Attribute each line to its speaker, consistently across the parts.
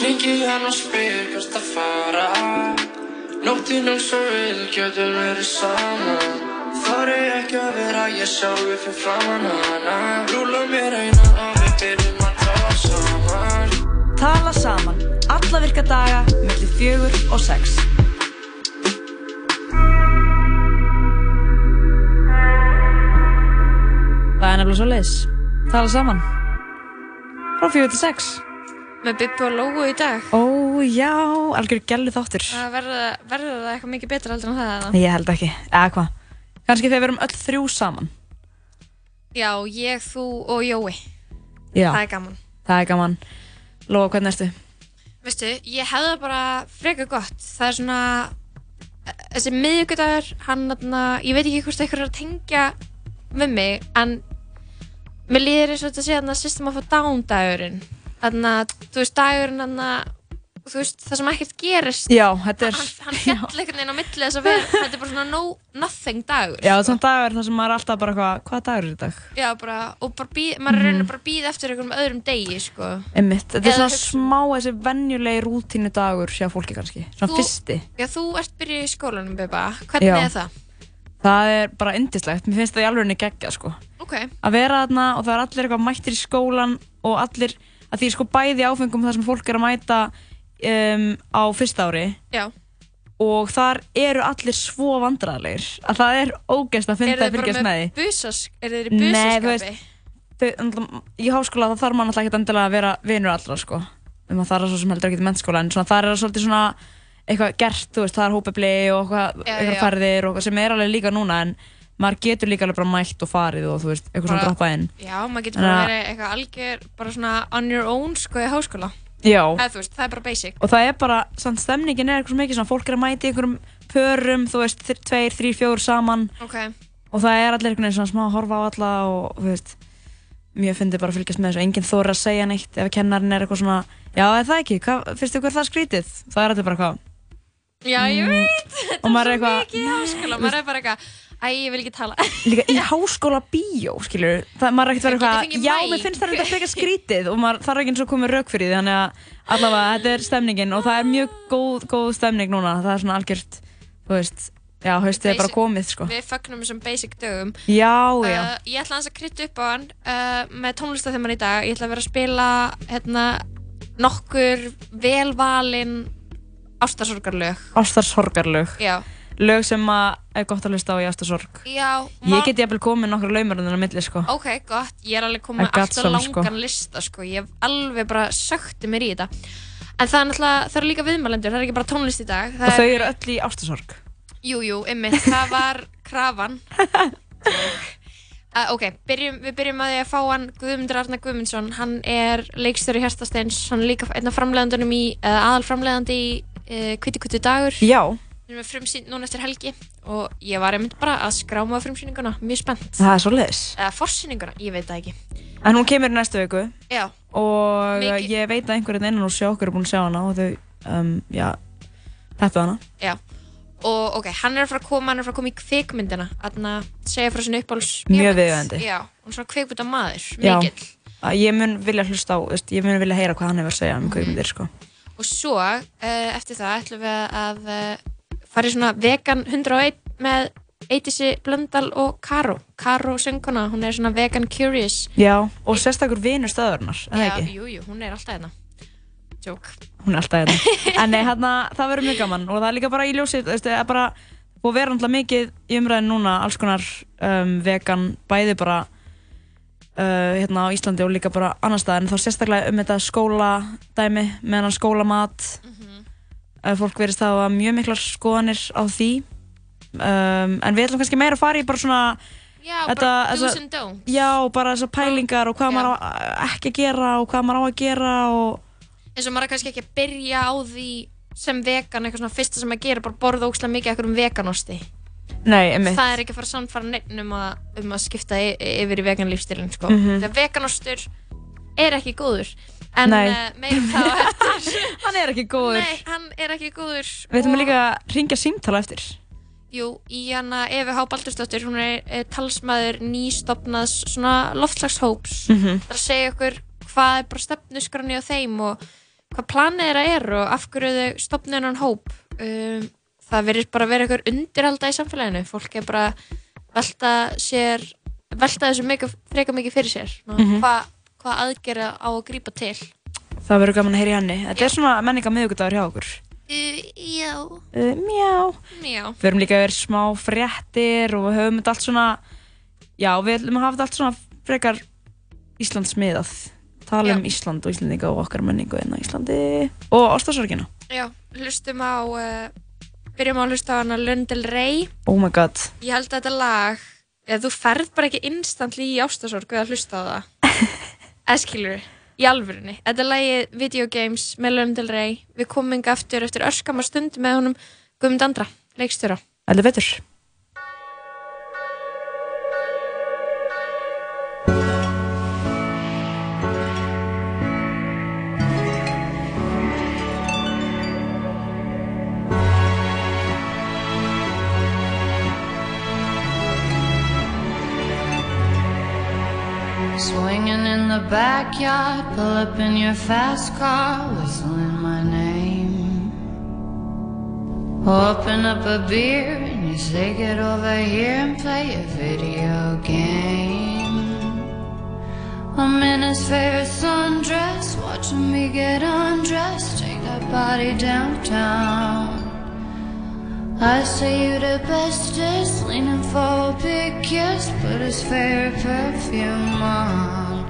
Speaker 1: Hringi hann og spyr hvert að fara Nóttin eins og við getum verið saman Þar er ekki að vera ég sjálfi fyrir framann hana Rúla mér einan og við byrjum að tala saman
Speaker 2: Tala saman, alla virka daga, millir fjögur og sex. Það er nefnilega svo leiðis. Tala saman. Frá fjögur til sex.
Speaker 3: Með Bippi og Lóu í dag.
Speaker 2: Ó, já, algjör gælu þáttur.
Speaker 3: Það verður verður það eitthvað mikið betra heldur en það eða?
Speaker 2: Ég held ekki. Eða hvað? Kanski þegar við erum öll þrjú saman.
Speaker 3: Já, ég, þú og Jói.
Speaker 2: Já,
Speaker 3: Það er gaman.
Speaker 2: það er gaman. Lóa, hvernig ertu?
Speaker 3: Veistu, ég hefði það bara frekar gott. Það er svona, þessi miðugudagur, hann, þarna, ég veit ekki hvort eitthvað er að tengja við mig, en mér líður eins og þetta sé þarna System of a Down dagurinn. Þannig að, þú veist, dagurinn hann þú veist, það sem ekkert gerist.
Speaker 2: Já, þetta er...
Speaker 3: Hann, hann fjall einhvern veginn á milli þess að vera, þetta er bara svona no, nothing dagur.
Speaker 2: Já, svona dagur þar sem maður er alltaf bara hvað, hvaða dagur er þetta?
Speaker 3: Já, bara, og bara býð, maður er raunin bara að býða eftir einhverjum öðrum degi, sko.
Speaker 2: Einmitt, þetta er
Speaker 3: Eða
Speaker 2: svona
Speaker 3: hugsa-
Speaker 2: smá þessi venjulegi rútínu dagur hjá fólki kannski, svona
Speaker 3: Þú-
Speaker 2: fyrsti.
Speaker 3: Já, þú ert byrjuð í skólanum, Beba. Hvernig
Speaker 2: Já.
Speaker 3: er það?
Speaker 2: Það er bara indislegt, mér finnst það í alveg geggjað sko.
Speaker 3: Ok.
Speaker 2: Að vera þarna og það er allir eitthvað mættir í skólan og allir, að því er sko bæði áfengum þar sem fólk er að mæta um, á fyrsta ári
Speaker 3: Já.
Speaker 2: og þar eru allir svo vandræðilegir að það er ógæst að finna að
Speaker 3: bara
Speaker 2: fylgjast með
Speaker 3: með
Speaker 2: því.
Speaker 3: þið í
Speaker 2: Nei, þú
Speaker 3: busaskapi?
Speaker 2: í háskóla þá þarf maður náttúrulega ekki endilega að vera vinur allra sko. um að það er svo sem heldur ekki í mennskóla en það er svolítið svona eitthvað gert, þú veist, það er hópefli og eitthvað, eitthvað ferðir og eitthvað sem er alveg líka núna en maður getur líka alveg bara mætt og farið og þú veist, eitthvað svona droppað inn
Speaker 3: Já, maður getur bara verið eitthvað algjör, bara svona on your own, sko, í háskóla.
Speaker 2: Já,
Speaker 3: Það, þú veist, það er bara basic.
Speaker 2: og það er bara, samt stemningin er eitthvað svo mikið svona, fólk er að mæta í einhverjum pörum, þú veist, tveir, þrýr, fjór saman
Speaker 3: Ok.
Speaker 2: og það er allir einhvern veginn svona smá að horfa á alla og þú veist mjög fyndið bara að fylgjast með þessu, enginn þóra að segja neitt ef kennarinn er eitthvað svona já, er það ekki, er skrítið það er allir bara eitthvað
Speaker 3: Já, ég
Speaker 2: Mm.
Speaker 3: veit, þetta
Speaker 2: Og maður
Speaker 3: er
Speaker 2: er
Speaker 3: svo
Speaker 2: eitthvað-
Speaker 3: mikið í háskóla, maður er bara eitthvað, æ, ég vil ekki tala.
Speaker 2: líka í háskóla bíó, skilur það, maður er ekkert verið
Speaker 3: Getur
Speaker 2: eitthvað,
Speaker 3: fengið
Speaker 2: já,
Speaker 3: mic.
Speaker 2: mér finnst það þetta frekar skrítið og maður þarf ekki eins og komið rauk fyrir því þannig að allavega, þetta er stemningin og það er mjög góð, góð stemning núna það er svona algjört, þú veist já, haustið er bara
Speaker 3: Basic-
Speaker 2: komið, sko
Speaker 3: Við fögnum þessum basic dögum.
Speaker 2: já, já,
Speaker 3: Uh, ég ætla aðeins að krytta upp á hann uh, með tónlistaþeiman í dag. Ég ætla að vera að spila hérna, nokkur velvalin ástarsorgarlög.
Speaker 2: ástarsorgarlög
Speaker 3: Já.
Speaker 2: lög sem að er gott að hlusta á í ástarsorg
Speaker 3: Já,
Speaker 2: Ég get jafnvel komið nokkru laumurinn á milli sko.
Speaker 3: Ok, gott. Ég er alveg komið alltaf langan
Speaker 2: sko.
Speaker 3: lista, sko. Ég hef alveg bara sökti mér í þetta. En það er náttúrulega, það eru líka viðmælendur, það er ekki bara tónlist í dag. Það
Speaker 2: Og þau eru öll í ástarsorg
Speaker 3: Jú, jú, ymmið, það var krafan. uh, ok, byrjum, við byrjum að því að fá hann Guðmundur Arnar Guðmundsson. Hann er leikstjóri Hjertasteins, hann er líka einn af framleiðandunum í, eða aðalframleiðandi í uh, Kviti Kviti Dagur.
Speaker 2: Já,
Speaker 3: Við erum frumsýnd núna eftir helgi og ég var einmitt bara að skráma frumsýninguna, mjög spennt.
Speaker 2: það er svo leiðis
Speaker 3: Eða forsýninguna, ég veit það ekki.
Speaker 2: En hún kemur næstu viku
Speaker 3: Já,
Speaker 2: Og
Speaker 3: Mikið-
Speaker 2: ég veit að einhverjum innan úr sjá okkur er búin að sjá hana Og þau, um, já, peppu hana
Speaker 3: já. Og ok, hann er að fara að koma, hann er að fara að koma í kvikmyndina, að segja frá sinni uppáhalds
Speaker 2: Mjög viðeigandi.
Speaker 3: Já, hún er svona kvikmynda maður,
Speaker 2: Já.
Speaker 3: mikill.
Speaker 2: Ég mun vilja hlusta á, veist, ég mun vilja heyra hvað hann hefur að segja um kveikmyndir sko.
Speaker 3: Og svo, uh, eftir það, ætlum við að uh, fara í svona vegan 101 með Eitisi Blöndal og Karo. Karo sönguna, hún er svona vegan curious.
Speaker 2: Já, og sérstakur vinur stöðurnar,
Speaker 3: Já,
Speaker 2: ekki?
Speaker 3: jú, jú, hún er alltaf hérna. Jók.
Speaker 2: Hún er alltaf hérna En nei, hérna, það verður mjög gaman Og það er líka bara í ljósið, það er bara Og vera náttúrulega mikið í umræðin núna Alls konar um, vegan, bæði bara uh, Hérna á Íslandi og líka bara annar stað En þá sérstaklega um þetta skóladæmi Með hann skólamat
Speaker 3: Mhm.
Speaker 2: uh, Fólk verðist hafa mjög miklar skoðanir á því um, En við ætlum kannski meira að fara í bara svona
Speaker 3: Já,
Speaker 2: Þetta-
Speaker 3: bara do's and don'ts.
Speaker 2: Já, bara þessar pælingar og hvað
Speaker 3: Já.
Speaker 2: maður á ekki að gera og hvað maður á að gera og
Speaker 3: eins og maður er kannski ekki að byrja á því sem vegan, eitthvað svona fyrsta sem maður gerir bara borða ógslag mikið eitthvað um veganosti
Speaker 2: Nei,
Speaker 3: það er ekki að fara að samfara neitt um um að skipta yfir í vegan lífstilin sko.
Speaker 2: Mhm.
Speaker 3: þegar veganostur er ekki góður en uh, meirum það á eftir
Speaker 2: Hann er ekki góður
Speaker 3: nei, hann er ekki góður
Speaker 2: Við ætlum
Speaker 3: og-
Speaker 2: líka að ringja símtala eftir
Speaker 3: Jú, í hana Efi H. Baldursdóttir, hún er, er talsmaður nýstopnaðs svona loftlagshóps.
Speaker 2: Mhm.
Speaker 3: Það að segja okkur hvað er bara stefnusgrunni á þeim og hvað planið þeirra er og af hverju þau stopnið hennan hóp um, það verður bara að vera eitthvað undirhalda í samfélaginu fólk er bara velta sér velta þessu mikið, freka mikið fyrir sér mm
Speaker 2: Mhm.
Speaker 3: hvað hva aðgerða á að grípa til
Speaker 2: Það verður gaman að heyra í henni. Þetta er svona menninga miðugudagur hjá okkur.
Speaker 3: uh, Já
Speaker 2: Uh, mjá.
Speaker 3: Já
Speaker 2: Við erum líka að vera smá fréttir og við höfum þetta allt svona, já, við ætlum að hafa þetta allt svona frekar Íslands miðað. Tala um Ísland og Íslandinga og okkar menningu en á Íslandi og ástasorgina.
Speaker 3: Já, hlustum á uh, byrjum að hlusta á hana Lundel Rey.
Speaker 2: Oh my god.
Speaker 3: Ég held að þetta lag eða þú ferð bara ekki instantly í ástasorg við að hlusta á það. Eskilur, í alvörinni Þetta er lagið Video Games með Lundel Rey. Við komum aftur eftir örskamar stund með honum Guðmund Andra, leikstjóra.
Speaker 2: Heldur betur.
Speaker 1: Backyard, pull up in your fast car, whistling my name. Open up a beer and you say get over here and play a video game. I'm in his favorite sundress, watching me get undressed, take that body downtown. I say you the bestest, leaning for a big kiss, put his favorite perfume on,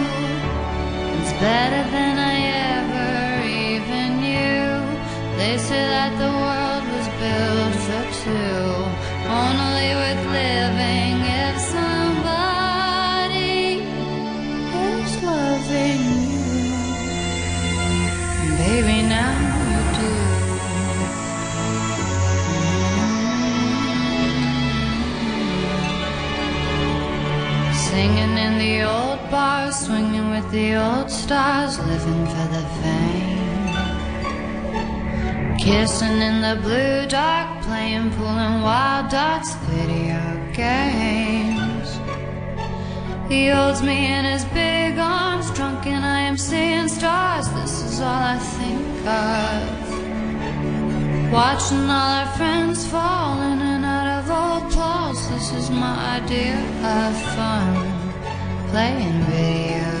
Speaker 1: Better than I ever even knew. They say that the world was built with the old stars, living for the fame. Kissing in the blue dark, playing pool and wild dots, video games. He holds me in his big arms, drunk and I am seeing stars. This is all I think of. Watching all our friends fall in and out of old applause. This is my idea of fun. Playing video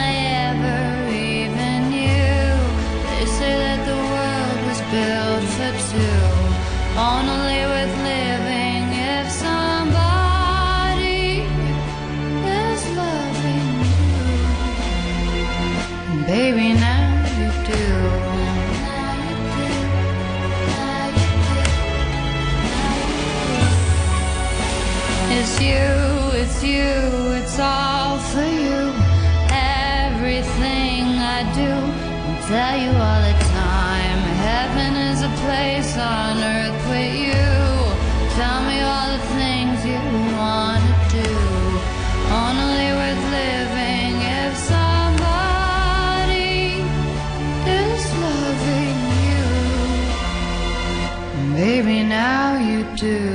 Speaker 1: all for you. Everything I do, I tell you all the time. Heaven is a place on earth with you. Tell me all the things you wanna do. Only worth living if somebody is loving you. Maybe now you do.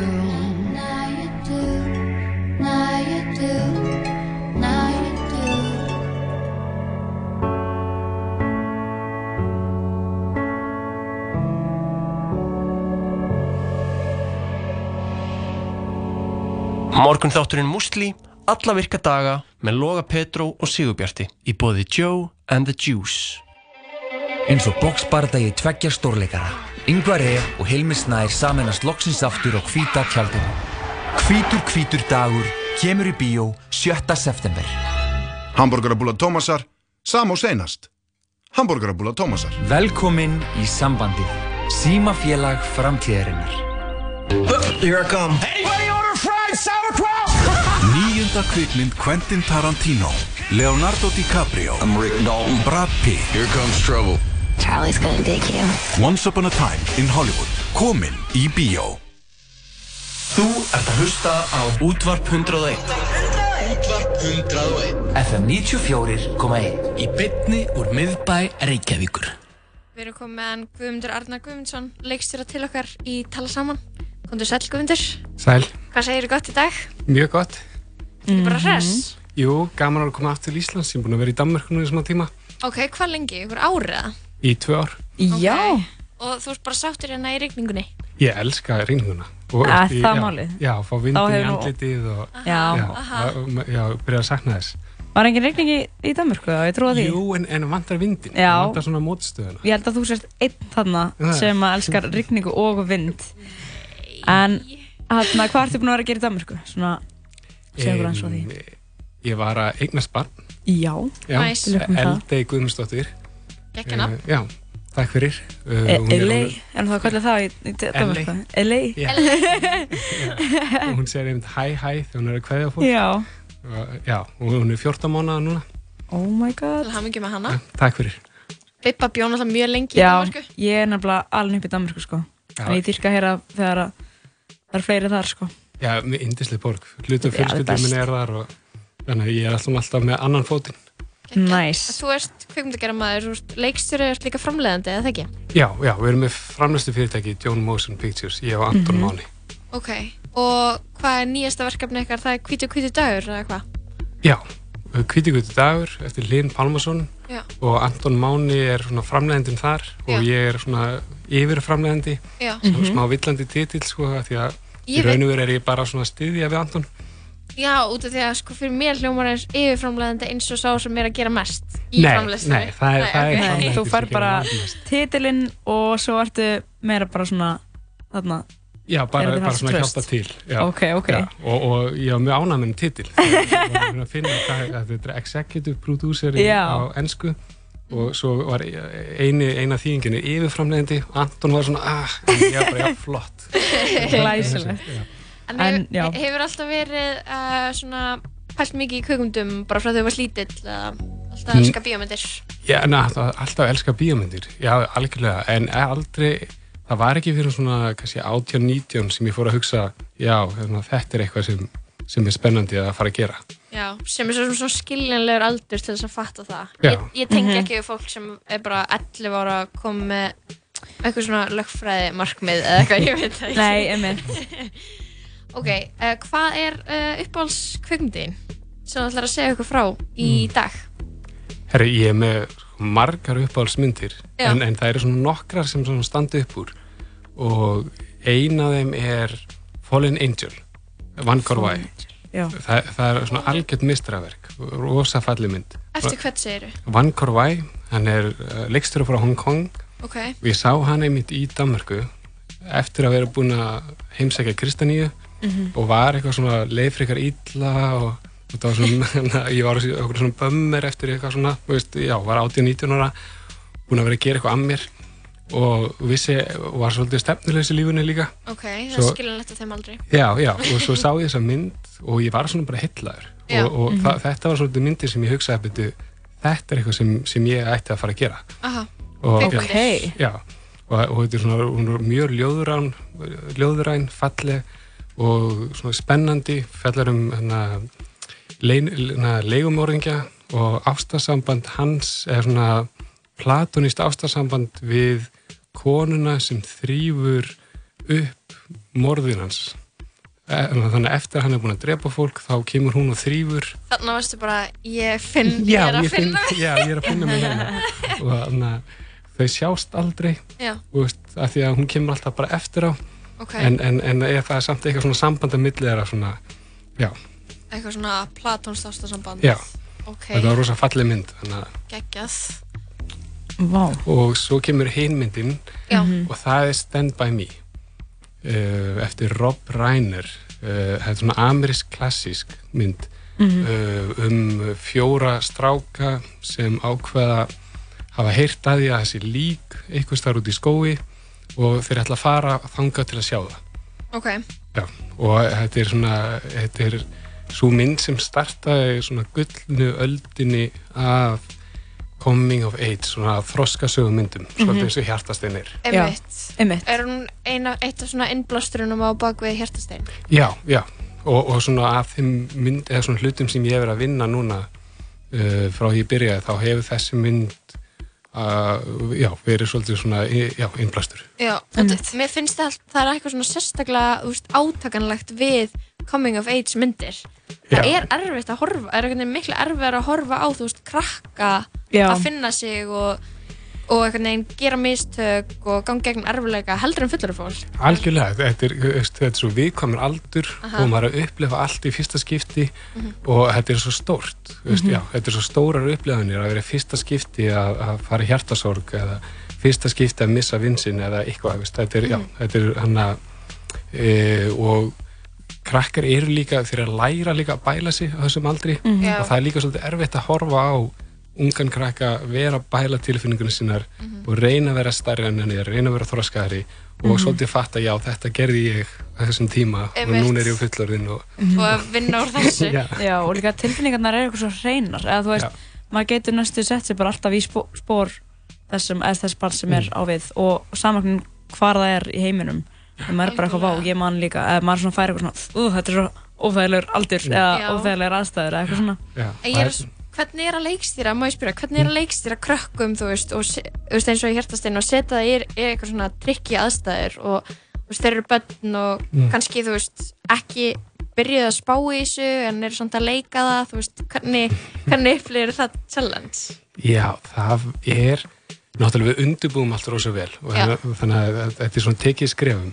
Speaker 4: Morgun þátturinn Musli, alla virka daga með Loga Petró og Sigurbjarti í bóði Joe and the Juice.
Speaker 5: eins og boxbardagi tveggja stórleikara Yngvar E. og Hilmi Snær saminast loksins aftur á hvíta tjaldinu. Hvítur hvítur dagur kemur í bíó 7. september.
Speaker 6: Hamburgerabúla Tómasar, sam og seinast. Hamburgerabúla Tómasar.
Speaker 5: Velkomin í sambandið. Símafélag framtíðarinnar.
Speaker 7: Here I come.
Speaker 8: Sauerkraut?
Speaker 9: Níunda kvikmynd Quentin Tarantino Leonardo DiCaprio
Speaker 7: I'm Rick Dalton.
Speaker 9: Brad Pitt
Speaker 7: Here comes trouble.
Speaker 10: Charlie's gonna dig you.
Speaker 9: Once Upon a Time in Hollywood Komin í bíó
Speaker 4: Þú ert að hlusta á Útvarp 101
Speaker 7: Útvarp 101.
Speaker 5: FM 94.1
Speaker 8: Í bytni úr miðbæ Reykjavíkur.
Speaker 3: Við erum komið með hann Guðmundur Arnar Guðmundsson, leikstjóra til okkar í Tala Saman. Komdu sæl Guðmundur.
Speaker 11: Sæl,
Speaker 3: Hvað segir þú gott í dag?
Speaker 11: mjög gott.
Speaker 3: Þú bara hress?
Speaker 11: Jú, gaman að koma aftur til Íslands, ég er búin að vera í Danmörkunum í svona tíma,
Speaker 3: Ok, hvað lengi? Ykkur árið?
Speaker 11: í tvö ár.
Speaker 2: Já,
Speaker 3: Og þú ert bara sáttur hérna í rigningunni?
Speaker 11: Ég elska reyninguna. Og
Speaker 2: Er það
Speaker 11: já,
Speaker 2: málið?
Speaker 11: Já, fá vindin í
Speaker 2: nú-
Speaker 11: andlitið og
Speaker 2: já.
Speaker 11: já, já, byrja að sakna þess.
Speaker 2: Var engin regning í, í Danmörku þá? Ég trúa því.
Speaker 11: Jú, en, en vantar vindin,
Speaker 2: Já.
Speaker 11: vantar svona mótstöðuna.
Speaker 2: Ég held að þú sért einn þarna sem að elskar rigningu og vind. En hérna, hvað ertu búin að vera að gera í Danmörku? Svona, okkur eins og því.
Speaker 11: Ég var að eignast barn,
Speaker 2: Já.
Speaker 11: já,
Speaker 3: Nice.
Speaker 2: Það.
Speaker 11: Eldei Guðmundsdóttir.
Speaker 3: Gekkja nafn.
Speaker 11: Eh, Já, takk fyrir. Uh,
Speaker 2: E
Speaker 11: hún er
Speaker 2: LA, er það að kalla það í, í? LA?
Speaker 11: Já. og hún segir einmitt hæ hæ þegar hún er að kveðja fólk.
Speaker 2: Já.
Speaker 11: Og, já, og hún er 14 mánuða núna.
Speaker 2: Oh my god.
Speaker 3: Til hamingi með hana.
Speaker 11: Takk fyrir.
Speaker 3: Bippa bjón alltaf mjög lengi í
Speaker 2: Já,
Speaker 3: Danmarku.
Speaker 2: ég er nefnilega alveg upp í Danmörku sko.
Speaker 11: Já.
Speaker 2: En ég dyrka að heyra þegar að það er fleiri þar sko.
Speaker 11: Já, með indislega borg.
Speaker 2: Já, er
Speaker 11: fjölskyldum minni er þar og þannig að ég er alltaf, alltaf með annan fótinn.
Speaker 2: Nice.
Speaker 3: Þú ert kveikmyndagerra maður, þú ert leikstjóri, þú ert líka framleiðandi, eða það ekki?
Speaker 11: Já, já, við erum með framlæstu fyrirtæki John Motion Pictures, ég og Anton
Speaker 2: Mhm.
Speaker 11: Máni.
Speaker 3: Ok, og hvað er nýjasta verkefni ykkar? Það er hvítu hvítu dagur, eða hvað?
Speaker 11: Já, Kvítigutu dagur eftir Linn Pálmarsson
Speaker 3: Já.
Speaker 11: og Anton Máni er svona framleiðandinn þar og ég er svona yfir framleiðandi,
Speaker 3: Já.
Speaker 11: svona
Speaker 3: Mhm.
Speaker 11: smá villandi titill sko, af því að í raun og veru er ég bara svona að styðja við Anton.
Speaker 3: Já, út af því að sko fyrir mér hljómar eins yfirframleiðandi eins og sá sem er að gera mest í
Speaker 11: Nei,
Speaker 3: framleiðslu.
Speaker 11: nei, það er- er
Speaker 2: Nei, þú fær bara titilinn og svo ertu meira bara svona þarna.
Speaker 11: Já, bara,
Speaker 2: Er
Speaker 11: bara svona
Speaker 2: tröst?
Speaker 11: hjálpa til. Já.
Speaker 2: Ok, ok.
Speaker 11: Já, og, og ég var mjög ánægð með titil. Ég var að finna hvað, að þetta er executive producer á ennsku og svo var eini, eina þýðinginu yfirframlegandi Anton var svona, ah, var bara, já, flott.
Speaker 2: Glæsilegt.
Speaker 11: Já.
Speaker 3: En,
Speaker 2: En,
Speaker 3: hefur,
Speaker 2: já.
Speaker 3: hefur alltaf verið uh, svona pælt mikið í kvikmyndum bara frá því þú varst lítill eða alltaf
Speaker 11: Mm.
Speaker 3: elska bíómyndir?
Speaker 11: Já, na, það, alltaf elska bíómyndir, já, algjörlega, en aldrei, það var ekki fyrir svona, kannski 18-19 sem ég fór að hugsa, já, hérna, þetta er eitthvað sem, sem er spennandi að fara að gera.
Speaker 3: Já, sem er svo, svona skiljanlegur aldur til þess að fatta það. Ég, ég tengi
Speaker 2: Mhm.
Speaker 3: ekki við fólk sem er bara 11 ára að koma með eitthvað svona lögfræði markmið eða eitthvað, ég veit það ekki.
Speaker 2: Nei, einmitt.
Speaker 3: ok, uh, hvað er uh, uppáhalds kvikmyndin sem þú ætlar að segja okkur frá í
Speaker 11: Mm.
Speaker 3: dag?
Speaker 11: Herri, ég er með margar uppáhaldsmyndir en, en það eru svona nokkrar sem svona standa upp úr og ein af þeim er Fallen Angel Van Korvæ
Speaker 2: Já.
Speaker 11: það, það er svona algjört mistraverk rosa falli mynd
Speaker 3: Eftir hvert segiru?
Speaker 11: Van Korvæ, hann er uh, leikstöru frá Hong Kong
Speaker 3: Ok,
Speaker 11: og ég sá hann einmitt í Danmarku eftir að vera búin að heimsækja Kristaníu
Speaker 3: Mhm.
Speaker 11: og var eitthvað svona leifrikar illa og, og það var svona, ég var okkur svona bömmir eftir eitthvað svona, þú veist, já, var 18-19 ára búin að vera að gera eitthvað að mér og vissi, var svolítið stefnulegs í lífunni líka
Speaker 3: ok, það
Speaker 11: Svo-
Speaker 3: skiljanlegt að þeim aldrei.
Speaker 11: Já, já, og svo sá ég þessa mynd og ég var svona bara hellaður
Speaker 3: Já.
Speaker 11: og, og
Speaker 3: Mhm.
Speaker 11: þa þetta var svolítið myndir sem ég hugsaði betur, þetta er eitthvað sem, sem ég ætti að fara að gera
Speaker 3: Aha,
Speaker 11: og,
Speaker 3: kvikmyndir.
Speaker 11: já, og, og þetta er svona er mjög ljóðræn ljóðræn, falleg og svona spennandi fellar um hérna, lein, hérna, leigumorðingja og ástarsamband hans er svona platonist ástarsamband við konuna sem þrýfur upp morðin hans Eh, þannig að eftir að hann er búin að drepa fólk þá kemur hún og þrýfur
Speaker 3: Þannig varstu bara, ég finn, ég
Speaker 11: já,
Speaker 3: er að
Speaker 11: ég finn,
Speaker 3: finna mig.
Speaker 11: já, ég er að finna mig hérna og þannig að þau sjást aldrei
Speaker 3: Já.
Speaker 11: og veist, að því að hún kemur alltaf bara eftir á
Speaker 3: Ok.
Speaker 11: en, en, en er það samt eitthvað svona samband að milli þeirra svona, já,
Speaker 3: Eitthvað svona Platons ástasamband.
Speaker 11: já
Speaker 3: Ok,
Speaker 11: þetta var rosa falleg mynd að
Speaker 3: geggjað.
Speaker 2: Vá.
Speaker 11: og svo kemur hinmyndin
Speaker 3: Já.
Speaker 11: og það er Stand By Me uh, eftir Rob Reiner uh, þetta er svona amerísk klassísk mynd
Speaker 2: Mhm.
Speaker 11: uh, um fjóra stráka sem ákveða hafa heyrt að því að þessi lík eitthvað starf út í skói og þeir ætla að fara þangað til að sjá það
Speaker 3: Ok,
Speaker 11: Já, og þetta er svona þetta er svo mynd sem startaði svona gullnu öldinni af coming of age svona þroskasögum myndum svolítið
Speaker 3: Mhm.
Speaker 11: eins og
Speaker 3: einmitt. Er hún eina, eitt af svona innblásturunum á bakvið hjertastein?
Speaker 11: Já, já, og, og svona af þeim mynd, eða svona hlutum sem ég hef verið að vinna núna uh, frá því ég byrjaði, þá hefur þessi mynd uh, já, verið svolítið svona, já, innblastur.
Speaker 3: Já, og mm. mér finnst það, það er eitthvað svona sérstaklega þú veist, átakanlegt við coming of age myndir. Það
Speaker 11: Já.
Speaker 3: er erfitt að horfa, það er miklu erfitt að horfa á, þú veist, krakka
Speaker 2: Já.
Speaker 3: að finna sig og, og einhvern veginn gera mistök og ganga gegn erfilega heldur en fullur fólk.
Speaker 11: Algjörlega, þetta er, þetta er svo viðkvæmur aldur
Speaker 3: Aha.
Speaker 11: og maður er að upplifa allt í fyrsta skipti
Speaker 3: Mhm.
Speaker 11: og þetta er svo stórt, veist,
Speaker 2: Mhm.
Speaker 11: já, þetta er svo stórar upplifanir að vera í fyrsta skipti að, að fara í hjartasorg eða fyrsta skipti að missa vinsinn eða eitthvað, veist, þetta er, já,
Speaker 3: Mhm.
Speaker 11: þetta er hann að e, og krakkar eru líka, þeir eru að læra líka að bæla sig á þessum aldri
Speaker 3: Mhm. Já.
Speaker 11: og það er líka svolítið erfitt að horfa á ungan krakka vera að bæla tilfinningunum sínar
Speaker 3: Mhm.
Speaker 11: og reyna að vera stærri en henni, reyna að vera þroskaðari og
Speaker 3: Mhm.
Speaker 11: svolítið fatta, já, þetta gerði ég á þessum tíma og
Speaker 3: Einmitt.
Speaker 11: núna er ég fullorðin og
Speaker 3: og að vinna úr þessu.
Speaker 11: Já.
Speaker 2: Já, og líka tilfinningarnar eru eitthvað svo hreinar eða þú veist, maður getur næstu sett sér bara alltaf í spó, spór þessum, eða þess barn sem er
Speaker 11: Mm.
Speaker 2: á við og saman hvar það er í heiminum og maður er bara eitthvað vá, ég man líka eða maður svona fær eitthvað svona, þetta er svo óþægilegur aldur eða óþægilegur aðstæður eða eitthvað svona
Speaker 3: En er, hvernig er að leikstýra, má ég spyrja, hvernig er að leikstýra krökkum, þú veist, og veist, eins og í hjertasteinu og setja það í, eitthvað svona trikki aðstæður og veist, þeir eru börn og
Speaker 11: Mm.
Speaker 3: kannski, þú veist, ekki byrjuð að spá í þessu en eru samt að leika það, þú veist, hvernig, hvernig upplifir það challenge?
Speaker 11: Já, það er náttúrulega við undirbúum allt rosa vel og
Speaker 3: Já.
Speaker 11: þannig að þetta er svona tekið skrefum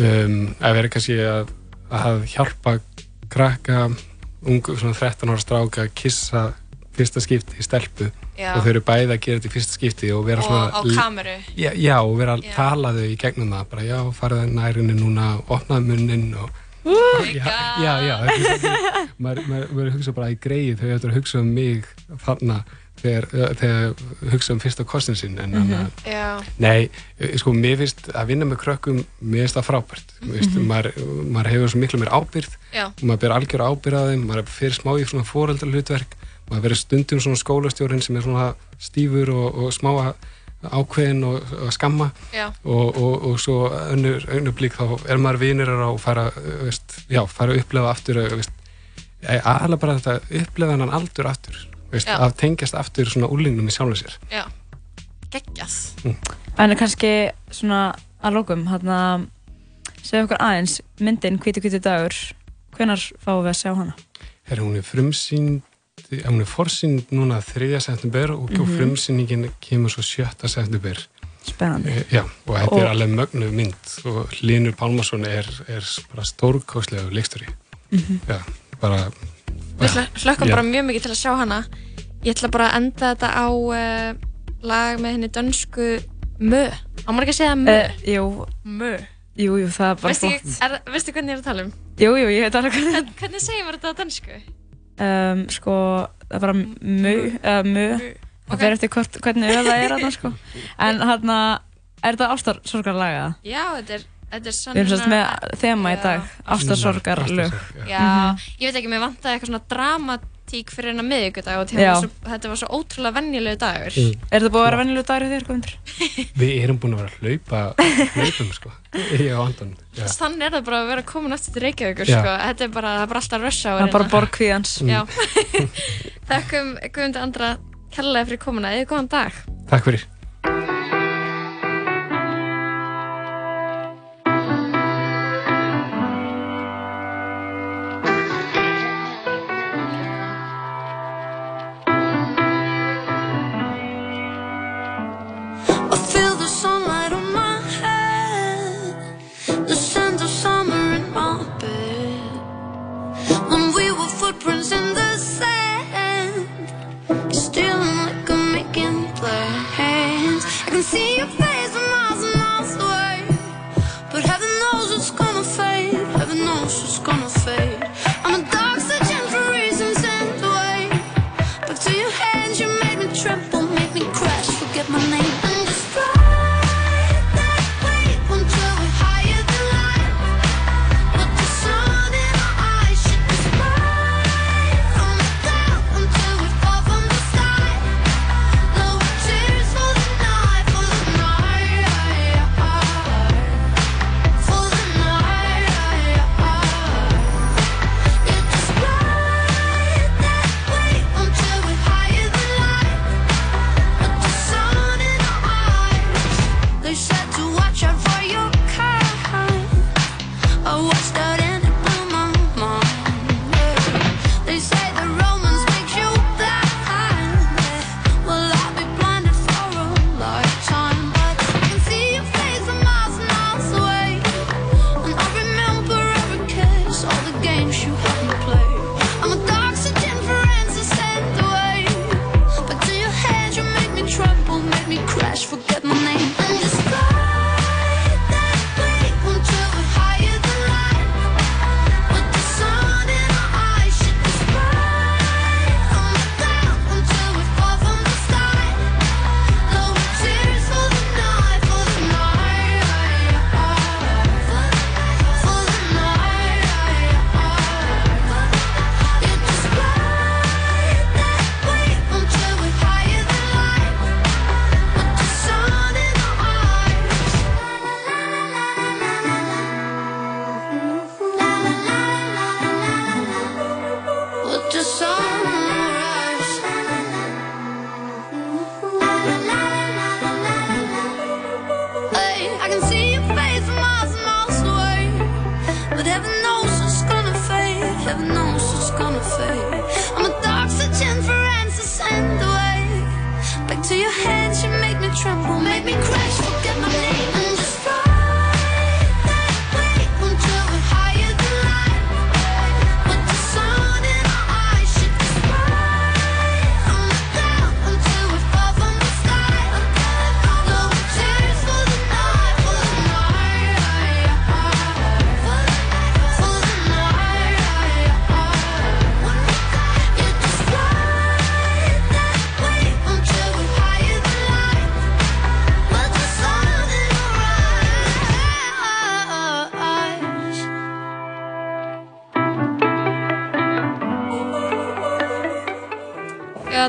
Speaker 11: um, að vera kannski að, að hjálpa krakka ungu, svona 13 ára stráka að kissa fyrsta skipti í stelpu.
Speaker 3: Já.
Speaker 11: og þau eru bæði að gera þetta í fyrsta skipti og vera
Speaker 3: Og
Speaker 11: svona
Speaker 3: á kameru.
Speaker 11: já, já, og vera að tala þau í gegnum það. Bara já, farið nærinni núna opnaði munnin og
Speaker 3: Oh
Speaker 11: já, já, já, maður, hugsa bara í greið þau hefur að hugsa um mig þarna þegar, þegar hugsa um fyrsta kostin sinn en mm
Speaker 3: Mhm. Já.
Speaker 11: nei, eh, sko, mér finnst að vinna með krökkum mér finnst það frábært mm
Speaker 3: Mhm.
Speaker 11: maður, maður hefur svo miklu mér ábyrgð
Speaker 3: Já.
Speaker 11: maður ber algjör ábyrgð á þeim maður fyrir smá í svona fóreldralutverk maður verður stundum svona skólastjórinn sem er svona stífur og, og smá ákveðin og, og skamma og, og, og svo önnur, önnur blík þá er maður vinir og fara, uh, veist, já, fara að upplefa aftur veist, aðalega bara þetta upplefa hennan aldur aftur veist, að tengjast aftur svona úrlingnum í sjálfum sér
Speaker 3: Já. Geggjað.
Speaker 2: En kannski svona að lókum, hérna segja okkur aðeins, myndin Hvíti hvíti dagur hvenar fáum við að sjá hana?
Speaker 11: Her, hún er frumsýnd hún er forsýnd núna 3. september og mm
Speaker 2: Mhm.
Speaker 11: frumsýningin kemur svo 7. september
Speaker 2: Spennandi.
Speaker 11: Eh, Já, og þetta er
Speaker 2: Og-
Speaker 11: alveg mögnu mynd og Linur Pálmarsson er, er bara stórkostlegu leikstöri
Speaker 2: Mhm.
Speaker 11: Já, bara
Speaker 3: Við hlö- hlökkum bara mjög mikið til að sjá hana. Ég ætla bara að enda þetta á uh, lag með henni dönsku Mö. Á maður ekki að segja Mö?
Speaker 2: Uh, jú,
Speaker 3: Mö.
Speaker 2: jú, jú, það er bara flott.
Speaker 3: veistu hvernig ég er að tala um?
Speaker 2: Jú, jú, ég veit alveg hvernig
Speaker 3: Hvern, hvernig segir maður þetta á dönsku?
Speaker 2: um, sko, það er bara mu, uh, mu. það fer eftir hvort, hvernig öða er þarna sko. en hérna, er þetta ástarsorgar laga?
Speaker 3: Já, þetta er, þetta er
Speaker 2: Við erum svolítið með þema í dag, ástarsorgar lög.
Speaker 3: Já, ég veit ekki, mér vantaði eitthvað svona dramatík fyrir hennar miðvíkudag og var, svo, þetta var svo ótrúlega venjulegu dagur.
Speaker 11: Mm.
Speaker 2: Er þetta búið að vera vennilega dagur þér, Guðmundur?
Speaker 11: Við erum búin að vera að hlaupa hlaupum sko, ég og Anton Já.
Speaker 3: Þannig er það bara að vera komin aftur til Reykjavíkur,
Speaker 11: Já.
Speaker 3: sko. Þetta er bara, það er bara alltaf rush hour.
Speaker 2: Það er bara
Speaker 3: hérna.
Speaker 2: borgkvíðans.
Speaker 11: Mm.
Speaker 3: Já. Þakkum Guðmundur Andra kærlega fyrir komuna. Eða góðan dag.
Speaker 11: Takk fyrir
Speaker 1: see
Speaker 3: you.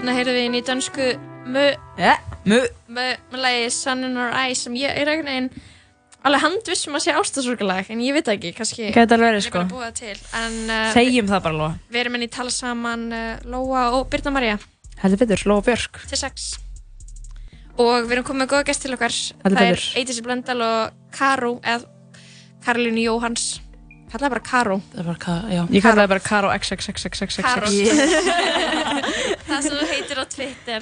Speaker 3: Þarna heyrðum við inn í dönsku Mö,
Speaker 2: yeah. Mö.
Speaker 3: Mö, með lagi Sun in Our Eyes sem ég er einhvern veginn alveg handvissum að sé ástasorgalag en ég veit ekki, kannski
Speaker 2: Gæti alveg verið,
Speaker 3: er
Speaker 2: sko.
Speaker 3: en uh,
Speaker 2: Segjum það bara, Lóa.
Speaker 3: við erum inn í tala saman uh, Lóa og Birna María
Speaker 2: Heldur betur, Lóa Björk.
Speaker 3: til sex og við erum komið með góða gæst til okkar
Speaker 2: Heldur
Speaker 3: það er
Speaker 2: betur.
Speaker 3: Eidís Blöndal og Karó eða Karolínu Jóhans kallaði bara Karó
Speaker 10: það er bara Karó, já
Speaker 2: Ég kallaði bara Karó XXXXXX.
Speaker 3: Það sem þú heitir á Twitter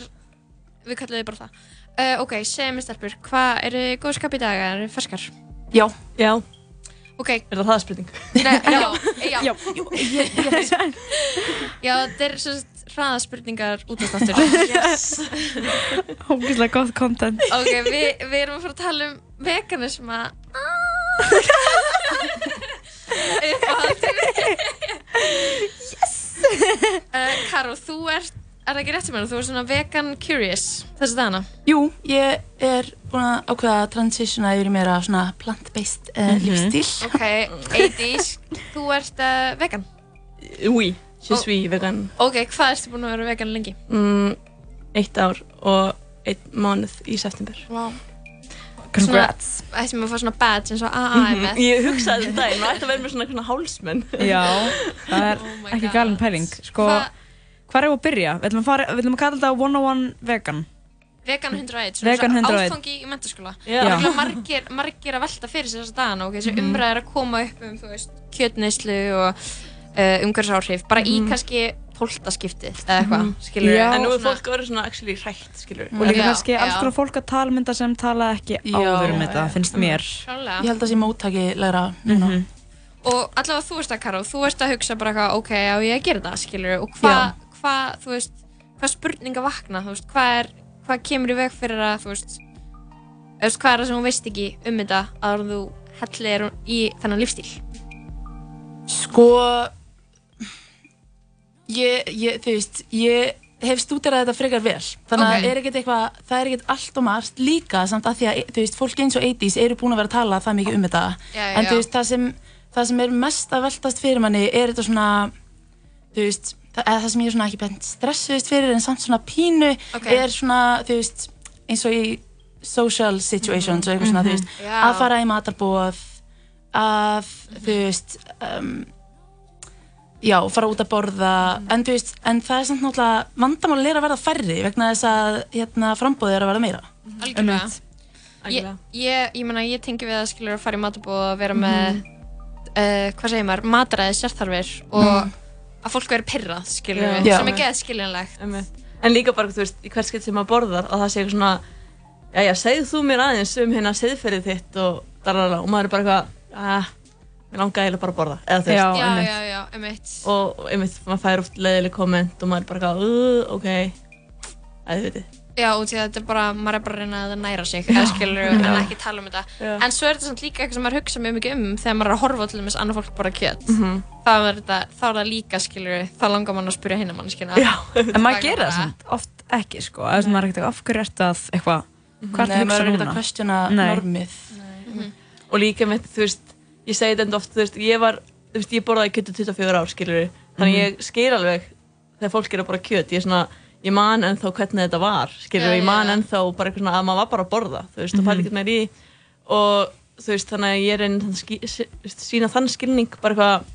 Speaker 3: við kallum þið bara það uh, ok, segjum við stelpur, hvað eru góð skap í dag, eru ferskar?
Speaker 10: Já.
Speaker 12: Já.
Speaker 3: Ok.
Speaker 12: Er það það spurning?
Speaker 3: Nei, já, já,
Speaker 2: já.
Speaker 3: Ég, ég, já, þetta er svo hraðaspurningar út af státtur
Speaker 2: Yes. Hókislega gott content.
Speaker 3: ok, við, við erum að fara að tala um veganisma yes uh, Karó, þú ert er það ekki rétt sem mér, þú ert svona vegan curious þessi dagana
Speaker 10: Jú, ég er búin að ákveða að transitiona yfir í meira svona plant-based uh,
Speaker 3: Mhm.
Speaker 10: lífstíl.
Speaker 3: ok, Eidís, þú ert uh, vegan
Speaker 12: Oui, je suis vegan.
Speaker 3: ok, hvað ertu búin að vera vegan lengi?
Speaker 12: Mm, eitt ár og einn mánuð í september.
Speaker 3: Wow.
Speaker 2: Congrats.
Speaker 3: Svona, ættum við að fá svona badge eins og AA með
Speaker 12: Ég hugsaði þetta, ég ætti að vera með svona, hálsmenn.
Speaker 2: Já, það er
Speaker 3: Oh
Speaker 2: ekki galin pæling. Sko,
Speaker 3: Hva-
Speaker 2: hvað er að byrja? Við ætlum að, við að kalla þetta 101 vegan.
Speaker 3: Vegan 101, svona
Speaker 2: Vegan
Speaker 3: Vegan
Speaker 2: 101.
Speaker 3: áfangi í mentaskóla
Speaker 2: Já.
Speaker 3: Það er margir, margir að velta fyrir sér þessa dagana og þessi
Speaker 2: Mhm.
Speaker 3: umræð er að koma upp um, veist, kjötneyslu og uh, umhverfisáhrif bara í
Speaker 12: Mhm.
Speaker 3: kannski tóltaskiptið eða eitthvað,
Speaker 2: Mhm.
Speaker 3: skilur
Speaker 2: Já.
Speaker 12: En nú er
Speaker 3: Svona-
Speaker 12: fólk orðið svona actually hrætt, skilur.
Speaker 2: Og líka
Speaker 3: Já,
Speaker 2: kannski alls
Speaker 3: já.
Speaker 2: konar fólk að tala um þetta sem tala ekki áður um þetta, finnst mér.
Speaker 3: Klálega.
Speaker 10: Ég held að það sé móttakilegra núna.
Speaker 2: Mhm.
Speaker 3: Og allavega þú ert að Karó, þú ert að hugsa bara eitthvað, ok, á ég að gera það, skilur og hvað, hva, þú veist, hvað spurninga vakna, þú veist, hvað er, hvað kemur í veg fyrir að, þú veist, veist, hvað er það sem þú veist ekki um þetta að þú hellir í þennan lífstíl?
Speaker 10: Sko, ég, ég, þú veist, ég hef stúderað þetta frekar vel. Þannig að
Speaker 3: Ok.
Speaker 10: er ekkert eitthvað, það er ekkert allt og margt líka samt að því að, þú veist, fólk eins og 80s eru búin að vera að tala það mikið um þetta.
Speaker 3: Já, já,
Speaker 10: en þú veist, það sem, það sem er mest að veltast fyrir manni er þetta svona, þú veist, það, eða það sem ég er svona ekki bent stressuðist fyrir en samt svona pínu
Speaker 3: Ok.
Speaker 10: er svona, þú veist, eins og í social situations og eitthvað svona, þú veist,
Speaker 3: Já.
Speaker 10: að fara í matarbóð, að, þú veist, um, já, fara út að borða, en þú veist, en það er samt náttúrulega, vandamál er að verða færri vegna þess að, hérna, frambóðið er að verða meira.
Speaker 3: Algjörlega. Ég, ég, ég meina, ég tengi við að skilur að fara í matabóð og vera með, uh, hvað segir maður, mataræði sérþarfir og
Speaker 12: Mhm.
Speaker 3: Að fólk veri pyrrað, skilur
Speaker 12: Já.
Speaker 3: við,
Speaker 12: Já.
Speaker 3: sem er geð skiljanlegt.
Speaker 12: En líka bara, þú veist, í hvert skipt sem maður borðar og það sé eitthvað svona Jæja, segð þú mér aðeins um hérna segðferðið þitt og darara og maður er bara eitthvað ah, Mér langaði eiginlega bara að borða eða þú veist
Speaker 3: Já, já, já, já, einmitt.
Speaker 12: Og einmitt, maður fær oft leiðileg komment og maður er bara eitthvað uh, ok Æ, þið veitir
Speaker 3: Já, út í að þetta er bara, maður er bara að reyna að næra sig, eða skilur en ekki tala um þetta.
Speaker 12: Já.
Speaker 3: En svo er þetta samt líka eitthvað sem maður hugsa mjög mikið um þegar maður er að horfa til dæmis annað fólk bara kjöt.
Speaker 12: Mhm.
Speaker 3: þá, er þetta, þá er það líka, skilur þá langar mann að spyrja hinn að mannskina.
Speaker 12: Já.
Speaker 2: En maður gerir það samt oft ekki, sko. Það er svona, maður er ekkert af hverju ertu að eitthvað, hvað
Speaker 10: Nei,
Speaker 2: ertu að
Speaker 10: maður
Speaker 2: hugsa
Speaker 10: er ekkert
Speaker 2: núna?
Speaker 10: að questiona
Speaker 2: Nei.
Speaker 10: normið.
Speaker 12: Og líka með, þú veist, ég segi þetta enda oft, þú veist, ég var, þú veist, ég borðaði kjöt í 24 ár, skilur við Þannig
Speaker 2: Mhm.
Speaker 12: ég skil alveg þegar fólk er að borða kjöt, ég man ennþá hvernig þetta var, skilur
Speaker 3: Já,
Speaker 12: ég man
Speaker 3: já.
Speaker 12: ennþá bara eitthvað svona að maður var bara að borða, þú veist, og fæði
Speaker 2: Mhm.
Speaker 12: ekkert meir í Og þú veist, þannig að ég er einn þú sína þann skilning, bara eitthvað,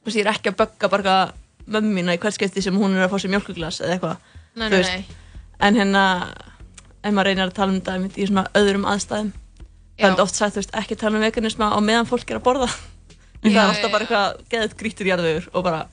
Speaker 12: þú veist, ég er ekki að bögga bara eitthvað mömmu mína í hvert skipti sem hún er að fá sér mjölkuglas eða eitthvað
Speaker 3: Nei,
Speaker 12: þú veist.
Speaker 3: nei.
Speaker 12: En hérna, ef maður reynir að tala um þetta í svona öðrum aðstæðum Það er oft sagt, þú veist, ekki tala um veganisma á meðan fólk er að borða Það er
Speaker 3: já,
Speaker 12: bara eitthvað geðið grítur jarðvegur og bara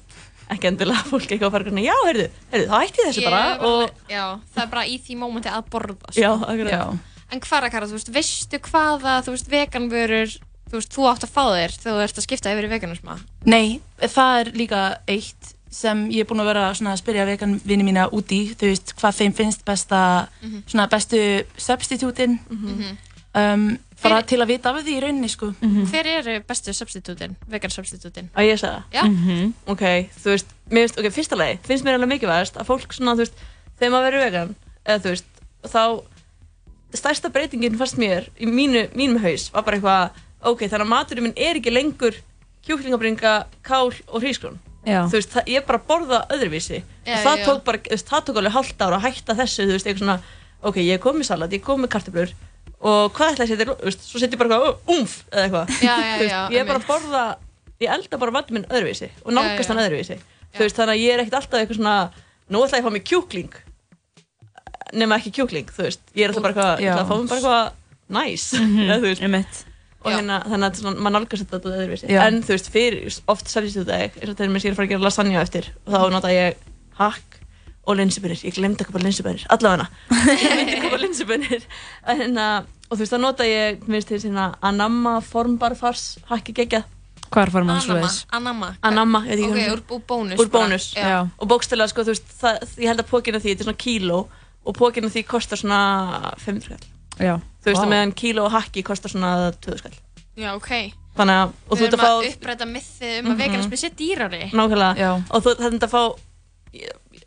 Speaker 12: ekki endilega fólk eitthvað að fara eitthvað, já, heyrðu, heyrðu, þá þessu
Speaker 3: Ég
Speaker 12: bara og
Speaker 3: Já, það er bara í því mómenti að borða. sko.
Speaker 12: Já, akkurat. Já.
Speaker 3: En hvað er að þú veist, veistu hvaða, þú veist, veganvörur, þú veist, þú átt að fá þér þegar þú ert að skipta yfir í veganisma?
Speaker 10: Nei, það er líka eitt sem ég er búin að vera svona að spyrja vegan vini mína út í, þú veist, hvað þeim finnst besta,
Speaker 3: Mhm.
Speaker 10: svona bestu substitútin,
Speaker 3: Mhm.
Speaker 10: um, bara til að vita af því í rauninni, sko.
Speaker 3: Hver eru bestu substitútin, vegan substitútin?
Speaker 12: að ég segja
Speaker 3: Já.
Speaker 2: Mhm.
Speaker 12: Ok, þú veist, mér finnst, ok, fyrsta lagi finnst mér alveg mikilvægast að fólk svona, þú veist þegar maður verður vegan, eða þú veist þá, stærsta breytingin fannst mér í mínu, mínum haus var bara eitthvað, ok, þannig að maturinn minn er ekki lengur kjúklingabringa, kál og hrísgrón þú veist, það, ég bara borða öðruvísi
Speaker 3: Já,
Speaker 12: og það
Speaker 3: já.
Speaker 12: tók bara, veist, það tók alveg hálft ára að hætta þessu, þú veist, eitthvað svona ok, ég er komið með salat, ég er komið með kartöflur og hvað ætla ég að setja, þú veist, svo setja ég bara eitthvað, umf, eða eitthvað.
Speaker 3: Já, já,
Speaker 12: Þú veist, ég er bara að borða ég elda bara vatn minn öðruvísi og nálgast hann öðruvísi. Þú veist, þannig að ég er ekkert alltaf eitthvað svona nú ætla ég að fá mig kjúkling nema ekki kjúkling, þú veist. Ég er alltaf bara eitthvað, ég ætla að fá mig bara eitthvað næs,
Speaker 2: Mhm,
Speaker 12: eða þú veist. og hérna, þannig að þetta er svona, maður nálgast þetta öðruvísi.
Speaker 2: Já.
Speaker 12: en þú veist, fyrir, oft sælist þetta eins og þegar mér sér að fara að gera lasagna á eftir og þá nota ég hakk og linsubunir, ég glemdi að köpa linsubunir allavega ég myndi köpa linsubunir en hérna, og þú veist, þá nota ég minnst til svona anamma formbarfars hakki geggjað.
Speaker 2: Hvað er farum
Speaker 3: Anamma, Anamma.
Speaker 12: Anamma, ég veit ekki
Speaker 3: Ok,
Speaker 12: hvað-
Speaker 3: úr, úr bónus
Speaker 12: úr
Speaker 3: bara.
Speaker 12: bónus.
Speaker 3: Já.
Speaker 12: og bókstælega sko, þú veist, það, ég held að pókina því þetta er svona kíló og pókina því kostar svona 500 skall
Speaker 2: Já.
Speaker 12: þú veist, wow. meðan kíló hakki kostar svona 20 skall.
Speaker 3: Já, ok.
Speaker 12: Þannig að, og þú
Speaker 3: Við
Speaker 12: ert
Speaker 3: erum
Speaker 12: að fá
Speaker 3: að uppræta mythið um að
Speaker 12: Mhm.
Speaker 3: veganismi sé dýrari.
Speaker 12: Nákvæmlega, og þú þetta að fá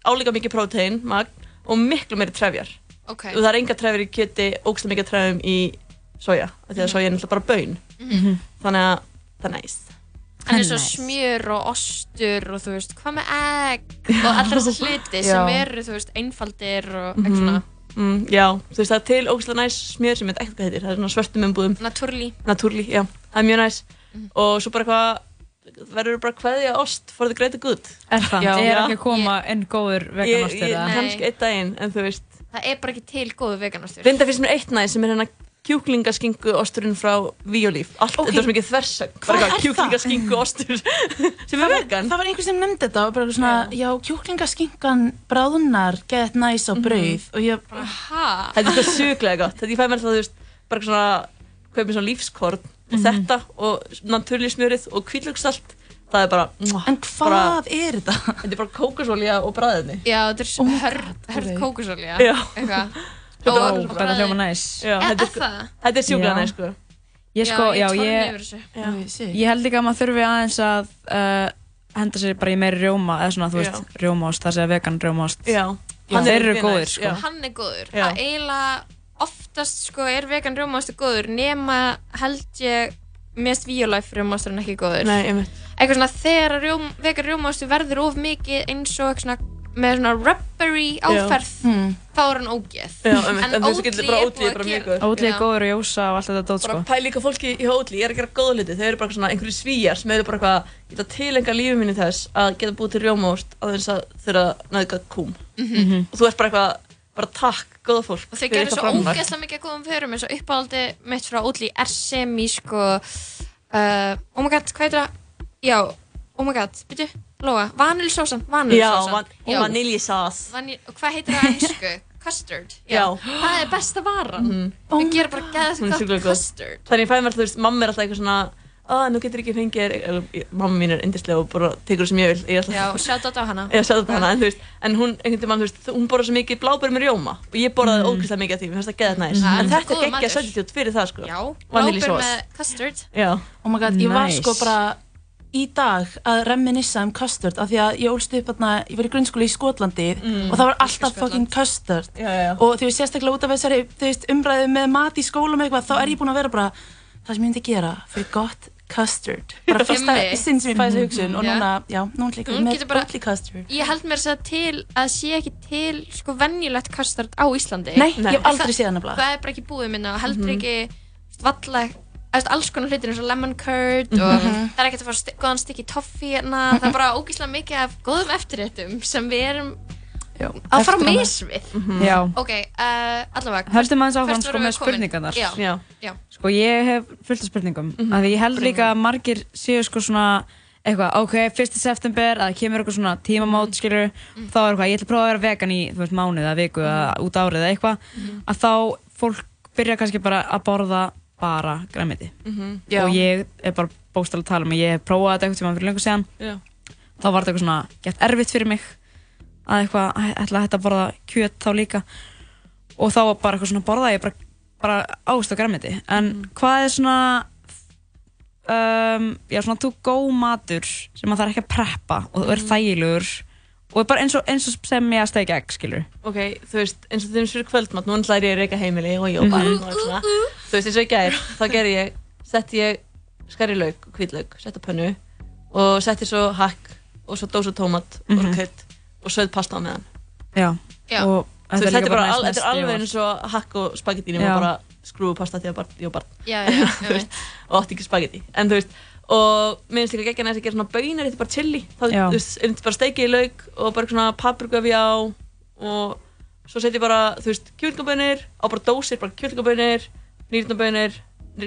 Speaker 12: álíka mikið prótein, magn og miklu meiri trefjar.
Speaker 3: Ok.
Speaker 12: og það er enga trefjar í kjöti, ógstlega mikið trefjum í soja, því að
Speaker 3: Mhm.
Speaker 12: soja er náttúrulega bara baun.
Speaker 3: Mhm.
Speaker 12: þannig að það er næst
Speaker 3: En eins og smjör og ostur og þú veist, hvað með egg? Og allar þessar hluti sem eru, þú veist, einfaldir og eitthvað svona.
Speaker 12: Mm, já, þú veist það er til ógstlega næs smjör sem ég veit ekkert hvað heitir, það er svona svörtum umbúðum.
Speaker 3: Naturli.
Speaker 12: Naturli, já, það er mjög næs. Og svo bara eitthvað verður bara kveðja ost for the greater good.
Speaker 2: Er það?
Speaker 12: Já.
Speaker 2: er ekki að koma enn góður
Speaker 12: ég,
Speaker 2: veganostur
Speaker 12: ég,
Speaker 2: eða?
Speaker 12: kannski einn daginn, en þú veist.
Speaker 3: Það er bara ekki til góðu veganastur.
Speaker 12: Reynda fyrst mér eitt næs sem er hérna kjúklingaskingu osturinn frá Violíf allt,
Speaker 10: Ok.
Speaker 12: þetta er svo mikið þversögn.
Speaker 10: Hvað
Speaker 12: bara
Speaker 10: er
Speaker 12: eitthvað kjúklingaskingu ostur sem er vegan?
Speaker 10: Það var einhver sem nefndi þetta og bara eitthvað svona, já, kjúklingaskinkan bráðunar get næs á brauð. Og ég bara,
Speaker 3: Hæ?
Speaker 12: þetta er svo sjúklega gott. Þetta ég fæ mér það, þú veist, bara svona kaupið svona lífskorn og þetta og naturli smjörið og kvítlöksalt það er bara
Speaker 10: En hvað er þetta?
Speaker 12: Þetta er bara kókosólja og bræðinni
Speaker 3: Já, þetta er
Speaker 10: Oh
Speaker 3: hörð, kókusolja
Speaker 12: Já.
Speaker 3: Eitthvað
Speaker 12: Þetta
Speaker 2: hljóma næs
Speaker 12: Já,
Speaker 3: Er-
Speaker 12: þetta
Speaker 3: er
Speaker 12: sjúklega
Speaker 2: Já.
Speaker 12: næs sko
Speaker 2: Ég sko, já,
Speaker 3: ég torn
Speaker 2: ég.
Speaker 10: Já.
Speaker 2: ég held líka að maður þurfi aðeins að uh, henda sér bara í meiri rjóma eða svona, þú
Speaker 3: Já.
Speaker 2: veist, rjómaost, það vegan rjómaost
Speaker 12: Já.
Speaker 2: Hann
Speaker 12: er
Speaker 2: þeir eru góðir, sko
Speaker 12: já.
Speaker 3: Hann er góður
Speaker 12: Já.
Speaker 3: Það eiginlega oftast sko er vegan rjómastu góður nema held ég mest Violife rjómastur en ekki góður
Speaker 12: Nei, einmitt.
Speaker 3: Eitthvað svona þegar rjóm, vegan rjómastu verður of mikið eins og eitthvað svona með svona rubbery áferð
Speaker 10: Hmm.
Speaker 3: þá er hann ógeð
Speaker 12: Já, en veist,
Speaker 3: Oatly
Speaker 12: getur bara
Speaker 3: er
Speaker 12: er bara
Speaker 3: að
Speaker 12: mjög góður.
Speaker 2: Ótlið er góður og jósa og allt þetta dót, sko
Speaker 12: bara pæli líka fólki í hótli, ég er að gera góða hluti þau eru bara svona einhverju svíjar sem eru bara eitthvað ég að tilenga lífið minni þess að geta búið til rjómaost á þess að þurfa að næðka kúm
Speaker 3: Mhm.
Speaker 12: og þú ert bara eitthvað, bara takk, góða fólk
Speaker 3: og þau gerir svo ógeðslega mikið af góðum förum eins og uppáhaldi mitt frá er semi sko uh, oh my god, hvað heitir það? Já, oh my god, byrju, Lóa, vanilsósan,
Speaker 12: Já,
Speaker 3: vanilsósan
Speaker 12: van vaniljsás
Speaker 3: Vanil, og hvað heitir það á ennsku? Custard,
Speaker 12: Já.
Speaker 3: það er besta varan
Speaker 12: Mhm.
Speaker 3: við gerum bara
Speaker 12: er góð.
Speaker 3: custard
Speaker 12: Þannig ég fæði mér, þú veist, mamma er alltaf eitthvað svona að nú getur ekki fengið mamma mín er yndislega og bara tekur það sem ég vil ég
Speaker 3: Já, shout out á hana
Speaker 12: Já, sjáðu þetta hana, en þú veist, en hún, einhvern veginn, þú veist, hún borðar svo mikið blábæri með rjóma og ég borðaði
Speaker 3: Mm.
Speaker 12: ógeðslega mikið af því, mér finnst það geðað næs,
Speaker 3: Mhm.
Speaker 12: en þetta er geggja substitute fyrir það, sko.
Speaker 3: Já,
Speaker 12: sós.
Speaker 3: með custard
Speaker 12: Já.
Speaker 10: Oh my god, ég var
Speaker 2: Nice.
Speaker 10: sko bara í dag að reminissa um custard af því að ég ólst upp þarna, ég var í grunnskóla í Skotlandi
Speaker 12: Mm.
Speaker 10: og það var alltaf fucking custard
Speaker 12: Já, já,
Speaker 10: og þú veist sérstaklega út af þessari þú veist, umræðu með mat í skólum eitthvað þá er ég búin að vera bara það sem ég myndi gera fyrir gott custard. Bara fyrsta sinn sem ég fæði þessu hugsun og
Speaker 3: Já.
Speaker 10: núna, já, núna líka
Speaker 3: Hún
Speaker 10: með
Speaker 3: getur bara-
Speaker 10: Oatly custard.
Speaker 3: Ég held mér að segja til að sé ekki til sko venjulegt custard á Íslandi.
Speaker 10: Nei, ég hef aldrei séð hana blað.
Speaker 3: Það er bara ekki búið minna og heldur
Speaker 10: Mhm.
Speaker 3: ekki valla Eftir, alls konar hlutir eins og lemon curd og
Speaker 10: Mhm.
Speaker 3: það er ekkert að fá sti góðan stykki toffee hérna, það er bara ógíslega mikið af góðum eftirréttum sem við erum að fara á
Speaker 2: eftir hana.
Speaker 3: mis við
Speaker 2: Mhm. Já.
Speaker 3: Ok, uh, allavega
Speaker 2: Höldum aðeins áfram
Speaker 3: hvert
Speaker 2: sko
Speaker 3: vorum
Speaker 2: með spurningarnar
Speaker 3: Já, já, já.
Speaker 2: Sko ég hef fullt af spurningum
Speaker 3: Mhm.
Speaker 2: af því ég held líka að margir séu sko svona eitthvað, ok, 1. september að það kemur eitthvað svona
Speaker 3: Mhm.
Speaker 2: tímamót skilur, þá er eitthvað, ég ætla að prófa að vera vegan í þú veist, mánuð eða viku eða út árið eða eitthvað
Speaker 3: Mhm.
Speaker 2: að þá fólk byrja kannski bara að borða bara græmiti
Speaker 12: Mhm.
Speaker 2: Og ég er bara bókstæðlega að tala um að ég hef prófað þetta eitthvað sem að eitthvað, að ætla að þetta borða kjöt þá líka. Og þá bara eitthvað svona borða ég bara, bara ást og græmiti en hvað er svona um, já svona to go matur sem maður þarf ekki að preppa og þú er þægilegur og er bara eins og, eins og sem ég að steikja egg skilur
Speaker 12: Ok, þú veist, eins og þeim fyrir kvöldmatt, nú ætla ég að reyka heimili og jópa og svona. Þú veist, eins og í gær, þá gerði ég, setti ég og hvítlauk, setti á pönnu og setti svo hakk og svo dósa tómat og
Speaker 2: Mhm.
Speaker 12: svo krydd og söð pasta á meðan.
Speaker 2: Já,
Speaker 3: Já.
Speaker 2: og
Speaker 12: Þú þetta er bara, al, þetta er alveg eins og hakk og spagetti
Speaker 2: Já.
Speaker 12: nema bara skrúfu pasta því að barn, ég var barn.
Speaker 3: Já, já, já,
Speaker 12: Þú veist, og átti ekki spagetti en þú veist, og mér finnst líka geggjana þess að gera svona baunar, þetta er bara chili. Þá þú veist, er þetta bara steikið í lauk og bara svona paprikafi á og svo setjum ég bara, þú veist, kjölgabönir á bara dósir, bara kjölgabönir nýrnabönir,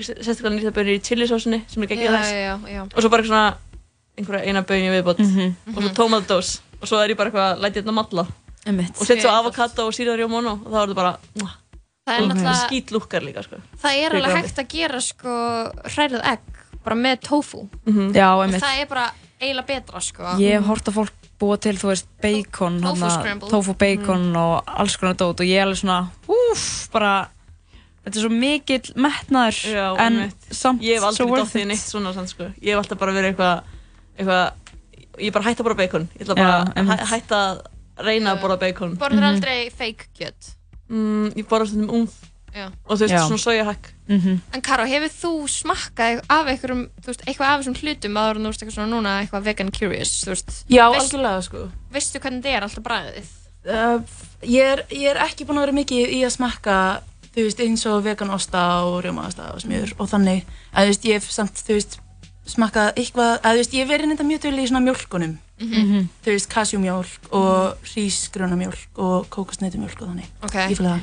Speaker 12: sérstaklega nýrnabönir í chilisósunni sem er geggjað þess
Speaker 3: já, já, já.
Speaker 12: og svo bara svona einhverja eina böni viðbót
Speaker 2: Mhm.
Speaker 12: og svo tómatdós og svo er ég bara eitthvað, læti þetta matla
Speaker 2: Einmitt.
Speaker 12: og setja svo
Speaker 3: Ok.
Speaker 12: avokado og sírðar í móno og þá er þetta bara mwah,
Speaker 3: Það er
Speaker 12: lúkkar líka sko.
Speaker 3: það er alveg hægt að gera sko hrærið egg bara með tofu
Speaker 2: Já,
Speaker 3: og það er bara eiginlega betra sko
Speaker 2: Ég hef hort að fólk búa til, þú veist, bacon
Speaker 3: Tofu
Speaker 2: hana. Tofu bacon og alls konar dót og ég er alveg svona Úff, bara Þetta er svo mikill metnaður
Speaker 12: Já,
Speaker 2: En
Speaker 12: einmitt.
Speaker 2: samt
Speaker 12: ég hef aldrei
Speaker 2: worth
Speaker 12: dottið í
Speaker 2: it.
Speaker 12: neitt svona sann, sko. ég hef alltaf bara verið eitthvað eitthvað, ég bara hætta að borða bacon. Ég ætla bara
Speaker 2: Já,
Speaker 12: að hæ- hætta að reyna að borða bacon.
Speaker 3: Borður aldrei fake kjött
Speaker 12: mm, ég borða stundum umf
Speaker 3: Já.
Speaker 12: og þú veist
Speaker 2: Já.
Speaker 12: svona sojahakk
Speaker 2: Mhm.
Speaker 3: En Karo, hefur þú smakkað af einhverjum, þú veist, eitthvað af þessum hlutum en þú veist eitthvað svona núna, eitthvað vegan curious, þú veist?
Speaker 10: Já,
Speaker 3: veist,
Speaker 10: algjörlega sko.
Speaker 3: Veistu hvernig þetta er alltaf bræðið?
Speaker 10: uh, ég, er, ég er ekki búin að vera mikið í að smakka þú veist, eins og vegan osta og rjómaosta og smjör og þannig. Að þú veist, ég hef samt, þú veist smakkað eitthvað, að þú veist, ég verið nefnda mjög til í svona mjölkunum
Speaker 3: Mhm.
Speaker 10: þú veist, kasjumjólk og hrísgrunamjólk og kókosneitumjólk og þannig.
Speaker 3: Ok.
Speaker 10: ég fylgði það.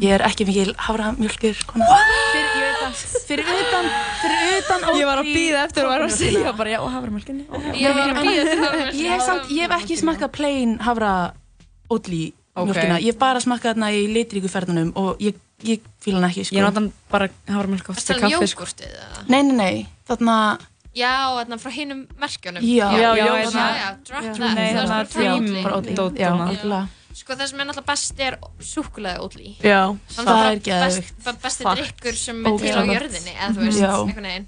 Speaker 10: Ég er ekki mikil haframjólkur kona. Fyrir, utan fyrir utan
Speaker 2: Ég var að býða eftir og var að segja bara, já, haframjölkinni
Speaker 3: Ég var að býða eftir
Speaker 10: En ég hef, samt, ég hef ekki smakkað plain
Speaker 2: Ok.
Speaker 10: mjölkina ég hef bara smakkað þarna í litríku ferðunum og ég, ég fíla hann ekki sko.
Speaker 2: Ég nota bara haframjölk oft
Speaker 3: Það er
Speaker 2: til kaffi sko.
Speaker 3: jógurtið eða?
Speaker 10: nei, nei, nei, þarna
Speaker 3: Já, þarna frá hinum merkjunum.
Speaker 10: Já.
Speaker 12: Já,
Speaker 3: já, það er frá
Speaker 2: Dream
Speaker 3: Sko það sem er náttúrulega best er súkulega Oatly
Speaker 12: já,
Speaker 10: Það
Speaker 3: að
Speaker 10: er
Speaker 3: best,
Speaker 10: geðveikt.
Speaker 3: bara besti drikkur sem er til á jörðinni eða þú veist, einhvern veginn.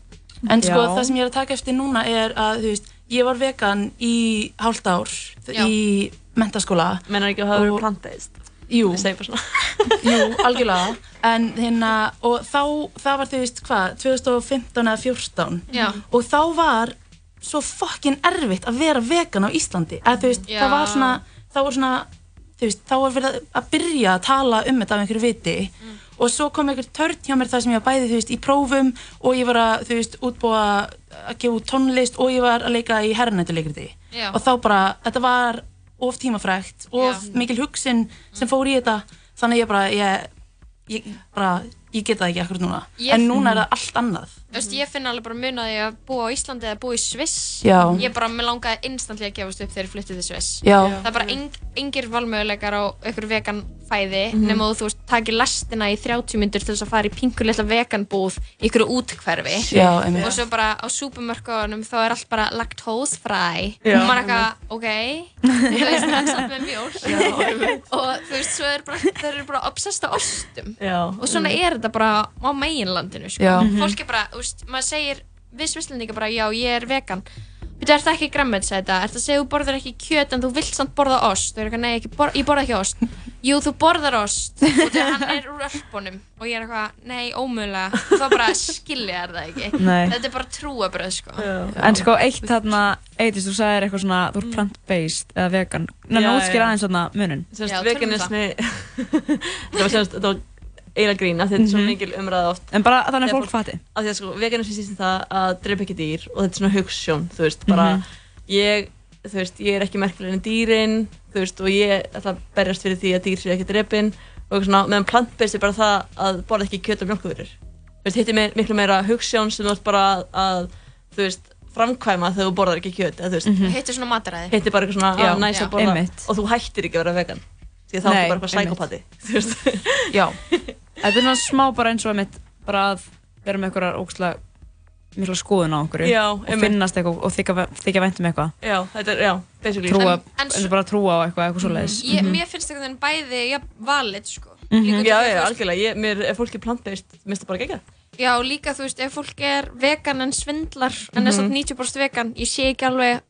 Speaker 10: En sko
Speaker 2: Já.
Speaker 10: það sem ég er að taka eftir núna er að þú veist, ég var vegan í hálft ár
Speaker 3: Já.
Speaker 10: í mentaskóla
Speaker 12: mennar ekki að það verið
Speaker 10: Og-
Speaker 12: plant-based
Speaker 10: jú, jú, algjörlega. En hérna, og þá það var þú veist hvað, 2015 eða 14
Speaker 3: Já,
Speaker 10: og þá var svo fokkin erfitt að vera vegan á Íslandi. Að þú veist,
Speaker 3: Já.
Speaker 10: það var svona þá var svona, þú veist, þá var verið að- byrja að tala um þetta af einhverju viti.
Speaker 3: Mm.
Speaker 10: og svo kom einhver törn hjá mér þar sem ég var bæði, þú veist, í prófum og ég var að, þú veist, útbúa að gefa út tónlist og ég var að leika í herrnættuleikriti og þá bara, þetta var of tímafrægt,
Speaker 3: Já.
Speaker 10: mikil hugsin sem fór í þetta, þannig ég bara ég, ég bara, ég get það ekki akkur núna,
Speaker 3: Ég-
Speaker 10: en núna er það allt annað
Speaker 3: Þú veist, ég finn alveg bara mun að ég að búa á Íslandi eða búa í Sviss.
Speaker 10: Já.
Speaker 3: Ég bara, mér langaði instantly að gefast upp þegar ég flyttið til Sviss.
Speaker 10: Já.
Speaker 3: Það er bara eng, engir valmöguleikar á einhverju vegan fæði nema þú, þú veist, takir lestina í 30 myndur til þess að fara í pingu litla vegan búð í einhverju útkverfi
Speaker 10: Já, einmitt.
Speaker 3: og svo bara á súpumörkunum þá er allt bara lactose fræ
Speaker 12: Já.
Speaker 3: og maður er eitthvað, ok. Þú veist, það er samt með mjólk. Og þú veist, svo er bara, þeir eru bara obsessed á ostum.
Speaker 12: Já,
Speaker 3: og svona er þetta bara á meginlandinu sko.
Speaker 10: Já.
Speaker 3: fólk er bara, þú veist, maður segir við svislendingar bara, já, ég er vegan. Þú ert ekki grammetsæta, ert að segja þú borðar ekki kjöt en þú vilt samt borða ost? Þau eru eitthvað, nei, ekki, bor ég borða ekki ost. Jú, þú borðar ost. Og þegar hann er úr ölpunum. Og ég er eitthvað, nei, ómögulega. Þá bara skilja þér það ekki.
Speaker 2: Nei.
Speaker 3: Þetta er bara trúabröð, sko.
Speaker 2: En sko, eitt þarna, Eidís, þú sagðir eitthvað svona, þú ert plant-based eða vegan. Ná,
Speaker 12: Já,
Speaker 2: útskýra
Speaker 12: já.
Speaker 2: aðeins svona
Speaker 3: Já, tölum um
Speaker 12: veganismi eiginlega grín af því þetta er svo mikil umræða oft.
Speaker 2: En bara þannig að fólk fatti.
Speaker 12: af því að sko veganismi sýst það að drepa ekki dýr og þetta er svona hugssjón, þú veist, bara ég, þú veist, ég er ekki merkilegri en dýrin, þú veist, og ég ætla að berjast fyrir því að dýr séu ekki drepin og eitthvað svona, meðan plant-based er bara það að borða ekki kjöt og mjölkuvörur þú veist, hitt er meir, miklu meira hugssjón sem þú ert bara að, að þú veist, framkvæma þegar þú borðar ekki kjöt, veist,
Speaker 3: Hittir svona mataræði.
Speaker 12: hitt er bara eitthvað svona
Speaker 2: Já,
Speaker 12: að næs
Speaker 3: já,
Speaker 12: að borða.
Speaker 2: Einmitt.
Speaker 12: og þú hættir ekki að vera vegan því þá
Speaker 2: Nei,
Speaker 12: ertu bara eitthvað veist,
Speaker 10: Já,
Speaker 2: Þetta er svona smá bara eins og einmitt, bara að vera með einhverjar ógslag mikla skoðun á einhverju
Speaker 12: Já,
Speaker 2: og finnast eitthvað og þykja, þykja vænt um eitthvað.
Speaker 12: já, þetta er, já, basically
Speaker 2: Trúa,
Speaker 3: En- en
Speaker 2: en,
Speaker 3: svo-
Speaker 2: bara trúa á eitthvað, eitthvað svoleiðis.
Speaker 3: ég, Mér finnst einhvern veginn bæði ja, valid, sko
Speaker 2: Mhm.
Speaker 3: Líka
Speaker 12: Já,
Speaker 3: að,
Speaker 12: já, algjörlega, ég, mér, ef fólk er plant-based, minnst það bara gegja
Speaker 3: Já, líka, þú veist, ef fólk er vegan en svindlar en
Speaker 12: Mhm.
Speaker 3: er samt 90% vegan ég sé ekki alveg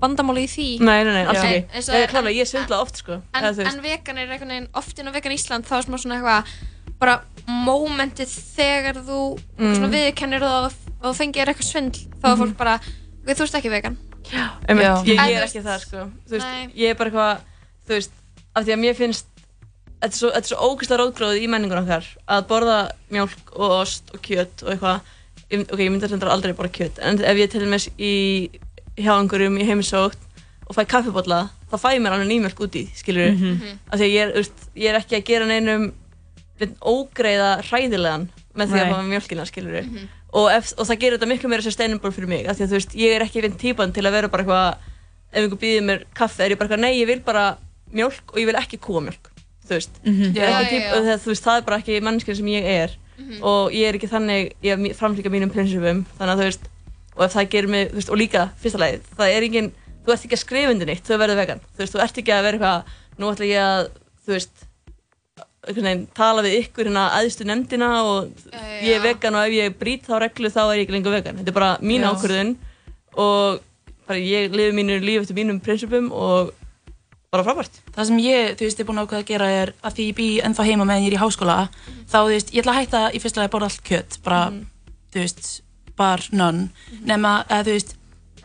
Speaker 3: vandamáli í því
Speaker 12: Nei, nei, nei, alls
Speaker 3: Já.
Speaker 12: ekki
Speaker 3: Eins og-
Speaker 12: Ég er klálega, ég svindla oft, sko
Speaker 3: en,
Speaker 12: eða, þú veist.
Speaker 3: en vegan er einhvern veginn oft inn á vegan Ísland þá er smá svona eitthvað bara mómentið þegar þú
Speaker 12: Mm.
Speaker 3: svona viðkennir það og, og fengir eitthvað svindl þá er fólk bara, við þú ert ekki vegan
Speaker 12: Einmitt,
Speaker 10: Já.
Speaker 12: ég, ég er ekki
Speaker 3: veist-
Speaker 12: það sko þú veist,
Speaker 3: Nei.
Speaker 12: ég er bara eitthvað þú veist, af því að mér finnst þetta er svo, þetta er svo ógæslega rótgróðið í menningun okkar að borða mjólk og ost og kjöt og eitthvað ok, ég myndi reyndar aldrei borða kjöt en ef ég til dæmis í hjá einhverjum í heimisótt og fæ kaffibotla þá fæ ég mér alveg nýmjölk út í skilur
Speaker 2: Mhm.
Speaker 3: Mhm.
Speaker 12: af því að ég er, veist, ég er ekki að gera neinum ógreiða hræðilegan með því að
Speaker 2: Nei.
Speaker 12: fá mér mjölkina skilur og, ef, og það gerir þetta miklu meira sustainable fyrir mig af því að þú veist, ég er ekki vinn típan til að vera bara eitthvað ef einhver býðir mér kaffe er ég bara eitthvað, nei, ég vil bara mjölk og ég vil ekki kúamjölk þú veist, ég er
Speaker 3: Já,
Speaker 12: ekki
Speaker 3: já, já.
Speaker 12: það, þú veist, það er bara ekki mannskinn sem ég er. Og ég er ekki þannig, ég framfylgja mínum prinsipum, þannig að þú veist og ef það gerir mig, þú veist, og líka, fyrsta lagi það er engin, þú ert ekki að skrifa undir neitt þú verður vegan, þú veist, þú ert ekki að vera eitthvað nú ætla ég að, þú veist veginn, tala við ykkur hérna aðstu nefndina og ég er vegan og ef ég brýt þá reglu þá er ég ekki lengur vegan. Þetta er bara mín
Speaker 10: Já.
Speaker 12: ákvörðun og bara ég lifi mínu líf eftir mínum prinsipum og bara frábært.
Speaker 10: Það sem ég, þú veist, er búin að ákveða að gera er að því ég bý ennþá heima meðan ég er í háskóla þá, þú veist, ég ætla að hætta í fyrsta lagi að borða allt kjött bara, þú veist, bar none. Nema, eða þú veist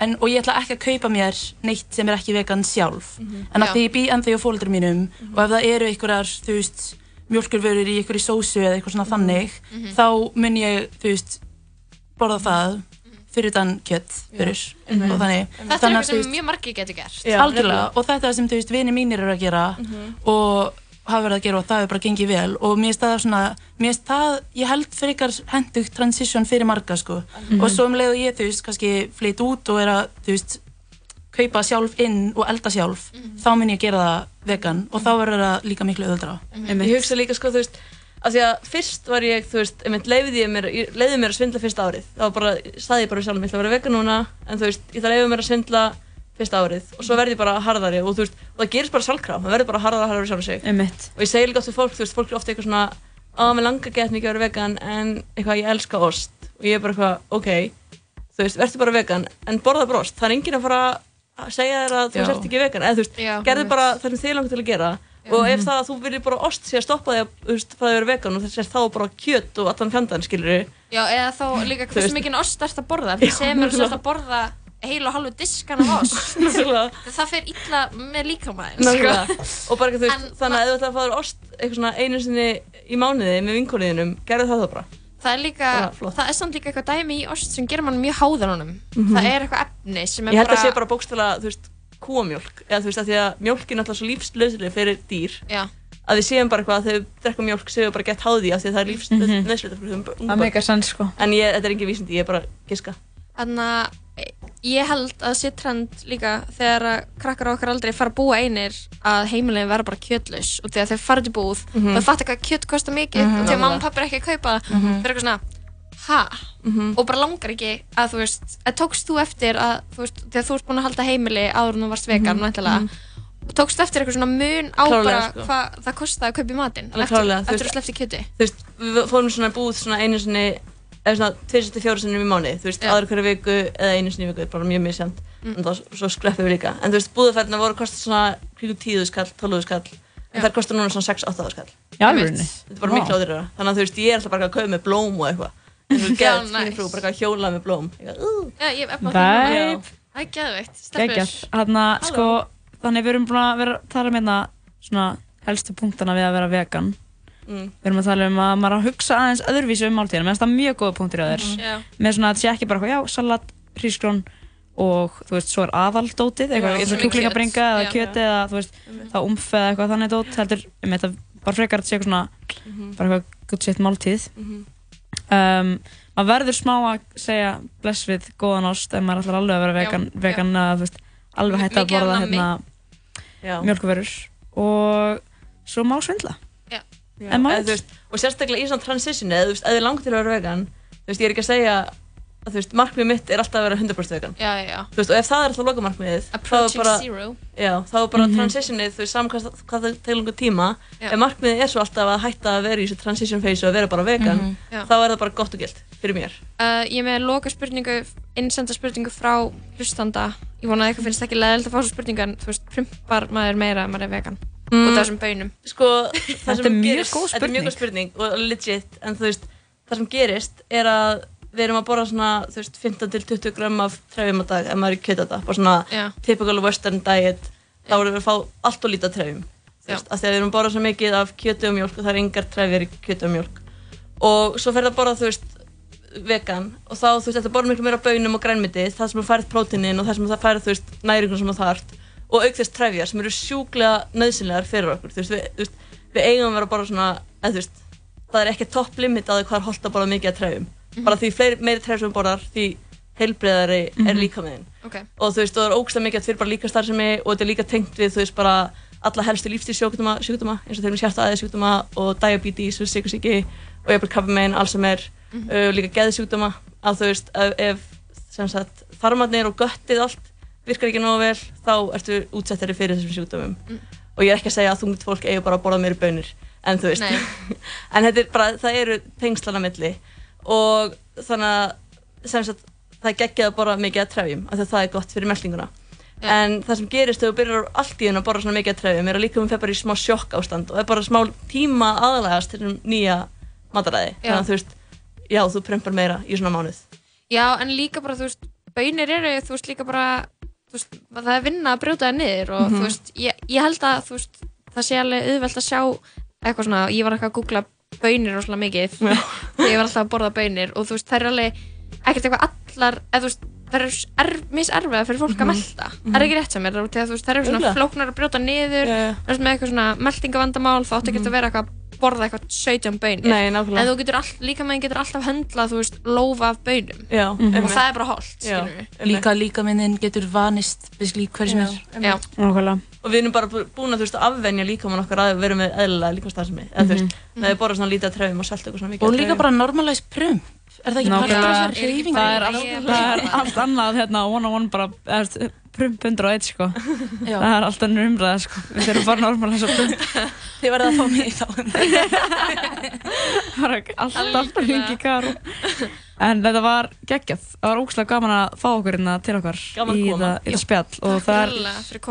Speaker 10: en, og ég ætla ekki að kaupa mér neitt sem er ekki vegan sjálf. En að
Speaker 3: Já.
Speaker 10: því ég bý ennþá hjá fólöldur mínum og ef það eru einhverjar, þú veist mjölkurvörur í einhverju sósu eða eitthvað svona þannig þá mun ég, þú veist borða það fyrir þann kjött fyrir
Speaker 3: Mhm.
Speaker 10: og þannig
Speaker 3: Þetta er
Speaker 10: Þannig að,
Speaker 3: eitthvað sem mjög margir getur gert.
Speaker 10: Algjörlega. og þetta er sem þú veist vini mínir eru að gera og hafa verið að gera og það hefur bara gengið vel. Og mér finnst það svona mér finnst það, ég held frekar hendugt transition fyrir marga sko.
Speaker 2: Mhm.
Speaker 10: og svo um leið og ég þú veist kannski flyt út og er að þú veist kaupa sjálf inn og elda sjálf þá mun ég gera það vegan og þá verður það líka miklu öðuldra
Speaker 12: ég hugsa líka sko, þú veist af því að fyrst var ég, þú veist, leiði ég mér, mér að svindla fyrsta árið. Þá var bara, staði ég bara sjálf, ég ætla að vera vegan núna en þú veist, ég ætla að leiði mér að svindla fyrsta árið og svo verði ég bara harðari og þú veist, og það gerist bara sjálfkraf, maður verður bara harðari harðari sjálf sig.
Speaker 2: Einmitt.
Speaker 12: og ég segi líka oft við fólk, þú veist, fólk er ofta eitthvað svona að mér langar gett mikið að vera vegan en eitthvað ég elska ost. Og ég er bara eitthvað, ok þú veist, verður bara vegan en borða bara ost, það er enginn að fara að segja þér að þú
Speaker 10: Já.
Speaker 12: sért ekki vegan eða þú veist,
Speaker 3: Já,
Speaker 12: gerðu bara það sem þið langar til að gera og ef það að þú viljið bara ost sé að stoppa þig að, þú veist, það að vera vegan og þess að þá bara kjöt og allan fjandan, skilur
Speaker 3: Já, eða þá líka hversu mikið ost ert að borða að þú ert að borða heil og halvu diskan af ost. Það fer illa með líkamæðin
Speaker 12: Nákvæmlega. og bara ekki, þú veist, þannig að ef þú ætlar að þér ost einu sinni í mánuði með vinkoniðinum, gerðu það þá bara
Speaker 3: Það er líka,
Speaker 12: Bara flott.
Speaker 3: það er samt líka eitthvað dæmi í ost sem gerir mann mjög háðan honum
Speaker 12: Mhm.
Speaker 3: Það er eitthvað efni sem er
Speaker 12: ég held
Speaker 3: bara
Speaker 12: að sé bara bókstala, þú veist, kúamjólk eða þú veist, að því að mjólk er náttúrulega svo lífslöðslega fyrir dýr
Speaker 3: Já.
Speaker 12: að við séum bara eitthvað að þau drekka mjólk séum við bara gett háði af því að það er lífslöðslega
Speaker 2: Mhm.
Speaker 12: fyrir þau
Speaker 2: Það meikar sens sko
Speaker 12: en ég, þetta er engin vísindi, ég er bara giska
Speaker 3: Þannig að ég held að sé trend líka þegar að krakkar á okkar aldrei fara að búa einir að heimilegin verða bara kjötlaus og þegar þeir fara til búð
Speaker 12: Mhm.
Speaker 3: þau fatta hvað kjöt kostar mikið
Speaker 12: Mhm.
Speaker 3: og þegar mamma og pappi er ekki að kaupa það
Speaker 12: Mhm.
Speaker 3: þeir eru eitthvað svona ha?
Speaker 12: Mhm.
Speaker 3: og bara langar ekki að þú veist að tókst þú eftir að þú veist þegar þú ert búin að halda heimili áður en þú varst vegan
Speaker 12: Mhm.
Speaker 3: mm og tókst eftir eitthvað svona mun á bara
Speaker 12: sko.
Speaker 3: hvað það kostaði að kaupa í matinn eftir, eftir að sleppti kjöti
Speaker 12: veist, fórum svona eða svona 24 sinnum í mánu þú veist, aðra hverju viku eða einu sinni í viku bara mjög misjant,
Speaker 3: Mm.
Speaker 12: en þá svo skreppum við líka. En þú veist, búðaferðina voru kosta svona kringu 10 skall, 12 skall en
Speaker 3: Já.
Speaker 12: þær kostar núna svona 6-8 skall þetta er bara miklu áður þannig að þú veist, ég er alltaf bara að kaupa með blóm og eitthvað. En þú
Speaker 3: nice.
Speaker 12: mínu frú, bara að hjóla með blóm. Uh.
Speaker 3: Það er.
Speaker 2: Þarna, sko, þannig við erum búin að vera að að.
Speaker 12: Mm.
Speaker 2: Við erum að tala um að maður er að hugsa aðeins öðruvísi um máltíðina. Finnst það mjög góða punktur á þér.
Speaker 3: Já.
Speaker 2: Með svona að sé ekki bara já, salat, hrísgrón og þú veist, svo er aðaldótið, eitthvað eins og kjúklingabringa eða kjöti eða þú veist, það umf eða eitthvað þannig dót, heldur, um þetta bara frekar að sé eitthvað svona,
Speaker 12: Mhm.
Speaker 2: bara eitthvað good shit máltíð.
Speaker 12: Mhm.
Speaker 2: Um, maður verður smá að segja bless við góðan ást ef maður ætlar alveg að vera vegan, vegan þú veist, alveg hægt að borða hérna, mjölkuverur og svo má svindla
Speaker 12: Þú veist, og sérstaklega í svona transitioni eða þú þið langar til að vera vegan þú veist, ég er ekki að segja að þú veist, markmið mitt er alltaf að vera 100% vegan
Speaker 3: Já, já,
Speaker 12: þú veist, og ef það er alltaf lokamarkmiðið þá er
Speaker 3: Approaching
Speaker 12: bara,
Speaker 3: zero.
Speaker 12: já, þá er bara
Speaker 2: Mhm.
Speaker 12: transitionið, þú veist, saman hvað, hvað það tegir langar tíma ef markmiðið er svo alltaf að hætta að vera í þessu transition phase og að vera bara vegan
Speaker 3: Mhm. Já.
Speaker 12: þá er það bara gott og gilt fyrir mér
Speaker 3: Uh, ég er með loka spurningu, innsenda spurningu frá hlustanda. Ég vona að eitthvað finnst ekki leðilt að fá svo spurningu en þú veist, prumpar maður meira ef maður er vegan.
Speaker 12: Mm.
Speaker 3: Af þessum bönum.
Speaker 12: sko, það
Speaker 2: Þetta
Speaker 12: sem
Speaker 2: er mjög
Speaker 12: gerist,
Speaker 2: góð
Speaker 12: þetta er mjög
Speaker 2: spurning.
Speaker 12: góð spurning og legit, en þú veist það sem gerist er að við erum að borða svona, þú veist, 15 til 20 gram af trefjum á dag ef maður er kjöt þetta, bara svona
Speaker 3: Já.
Speaker 12: typical western diet, þá erum við að fá allt og lítið trefjum, þú veist, af því að við erum að borða svo mikið af kjötu og mjólk og það er engar trefjur í kjötu og mjólk og svo fer það að borða, þú veist, vegan og þá, þú veist, þetta borða miklu meira af baunum og grænmeti, það sem þú færð prótinin og það sem það færð, þú veist, næringun sem þú þarft og auk þess trefjar sem eru sjúklega nöðsynlegar fyrir okkur, þú veist, við, þú veist, við eigum að vera að borða svona, þú veist, það er ekki topp limit að því hvað er holdt að borða mikið af trefjum bara því fleiri, meiri trefjum við borðar því heilbreyðari er
Speaker 3: Mhm.
Speaker 12: líka með
Speaker 3: Ok.
Speaker 12: og þú veist, og það er ógstlega mikið fyrir bara líka starfsemi og þetta er líka tengt við, þú veist, bara alla helstu lífstíðsjúkdóma sjúkdóma, eins og þeir með hjarta aðeins sjúkdóma og diabetes og sikursíki og jafnvel krabbamein, Alzheimer
Speaker 3: Mhm.
Speaker 12: uh, líka geðsjúkdóma að þú veist, ef, ef sem sagt, þarmarnir og göttið allt virkar ekki nógu vel, þá ertu útsettari fyrir þessum sjúkdómum.
Speaker 3: Mm.
Speaker 12: og ég er ekki að segja að þungt fólk eigi bara að borða meiri bönir en þú veist, en er bara, það eru tengslana milli. Og þannig að sem sagt, það er geggjað að borða mikið að trefjum af því að það er gott fyrir meltinguna. En það sem gerist þegar þú byrjar allt í hennu að borða svona mikið að trefjum er að líka um fer bara í smá sjokk ástand og það er bara smá tíma aðlægast til þessum nýja mataræði.
Speaker 3: Já.
Speaker 12: þannig að þú veist, já þú prömpar meira í svona mánuð.
Speaker 3: Já, en líka bara, þú veist, bönir eru, þú veist, líka bara, veist, það er vinna að brjóta það niður og,
Speaker 12: Mhm.
Speaker 3: þú veist, ég, ég held að, þú veist, það sé alveg auðvelt að sjá eitthvað svona, ég var eitthvað að googla bönir og svona mikið, þegar ég var alltaf að borða bönir og þú veist, þær eru alveg ekkert eitthvað allar, eða þú veist, þær eru er, miserfiða fyrir fólk að
Speaker 12: Mhm.
Speaker 3: melta,
Speaker 12: Mhm.
Speaker 3: það er ekki rétt sem er, þær eru svona flóknar að brjóta niður, veist, með eitthvað svona meltingavandamál, þá áttu ekki að vera eitthvað að borða eitthvað 17 bönir.
Speaker 12: Nei, nákvæmlega.
Speaker 3: en þú getur all, líka með getur alltaf höndlað, þú veist, lófa af bönum
Speaker 12: Já,
Speaker 3: og
Speaker 12: einmitt.
Speaker 3: það er bara holdt,
Speaker 12: Já,
Speaker 3: skilur við
Speaker 10: Líka líka minnin getur vanist basically hverju sem er.
Speaker 3: Já.
Speaker 2: Nákvæmlega.
Speaker 12: og við erum bara bú- búin að þú veist að afvenja líkamann okkar að vera með eðlilega líkastarfsemi eða þú veist,
Speaker 10: Mhm.
Speaker 12: það er bara svona lítið að trefjum og svelta eitthvað svona mikið
Speaker 10: Og
Speaker 12: af
Speaker 10: líka
Speaker 12: trefjum.
Speaker 10: bara normalæs prump. Er það ekki partur af
Speaker 2: Nákvæmlega.
Speaker 10: þessar hreyfingar?
Speaker 2: Það er allt, það er allt annað hérna, one on one bara, eða, prump 101 sko.
Speaker 10: Já.
Speaker 2: Það er allt annað umræða sko. Við þurfum bara normal þess að prump.
Speaker 10: Þið verða að fá mig í þá.
Speaker 2: bara allt, alltaf lengi karu. En þetta var geggjað. Það var ógslag gaman að fá okkur hérna til okkar í það, það spjall og það er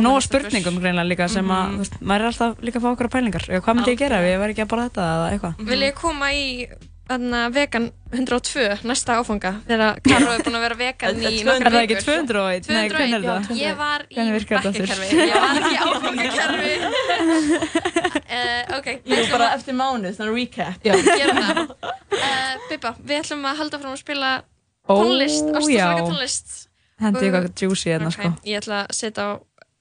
Speaker 2: nóga spurningum greinlega líka sem að,
Speaker 12: Mhm.
Speaker 2: þú veist, maður er alltaf líka að fá okkur að pælingar. Hvað myndi ég gera ef ég væri ekki að bara þetta eða eitthvað?
Speaker 3: Ég vegan 102 næsta áfanga. Þegar Karó er búin að vera vegan í
Speaker 2: Er það ekki
Speaker 3: vikur.
Speaker 2: 201? Nei, hvernig er það?
Speaker 3: Ég var í bekkakerfi Ég var ekki í áfangakerfi. Uh, Ok,
Speaker 12: Jú, bara
Speaker 3: að
Speaker 12: eftir mánuð, svona recap.
Speaker 10: Já.
Speaker 3: gera það. Uh, Bibba, við ætlum að halda fram að spila tónlist,
Speaker 2: já.
Speaker 3: tónlist.
Speaker 2: Hendi
Speaker 3: Og-
Speaker 2: eitthvað juicy hérna sko.
Speaker 3: Ég ætla að setja á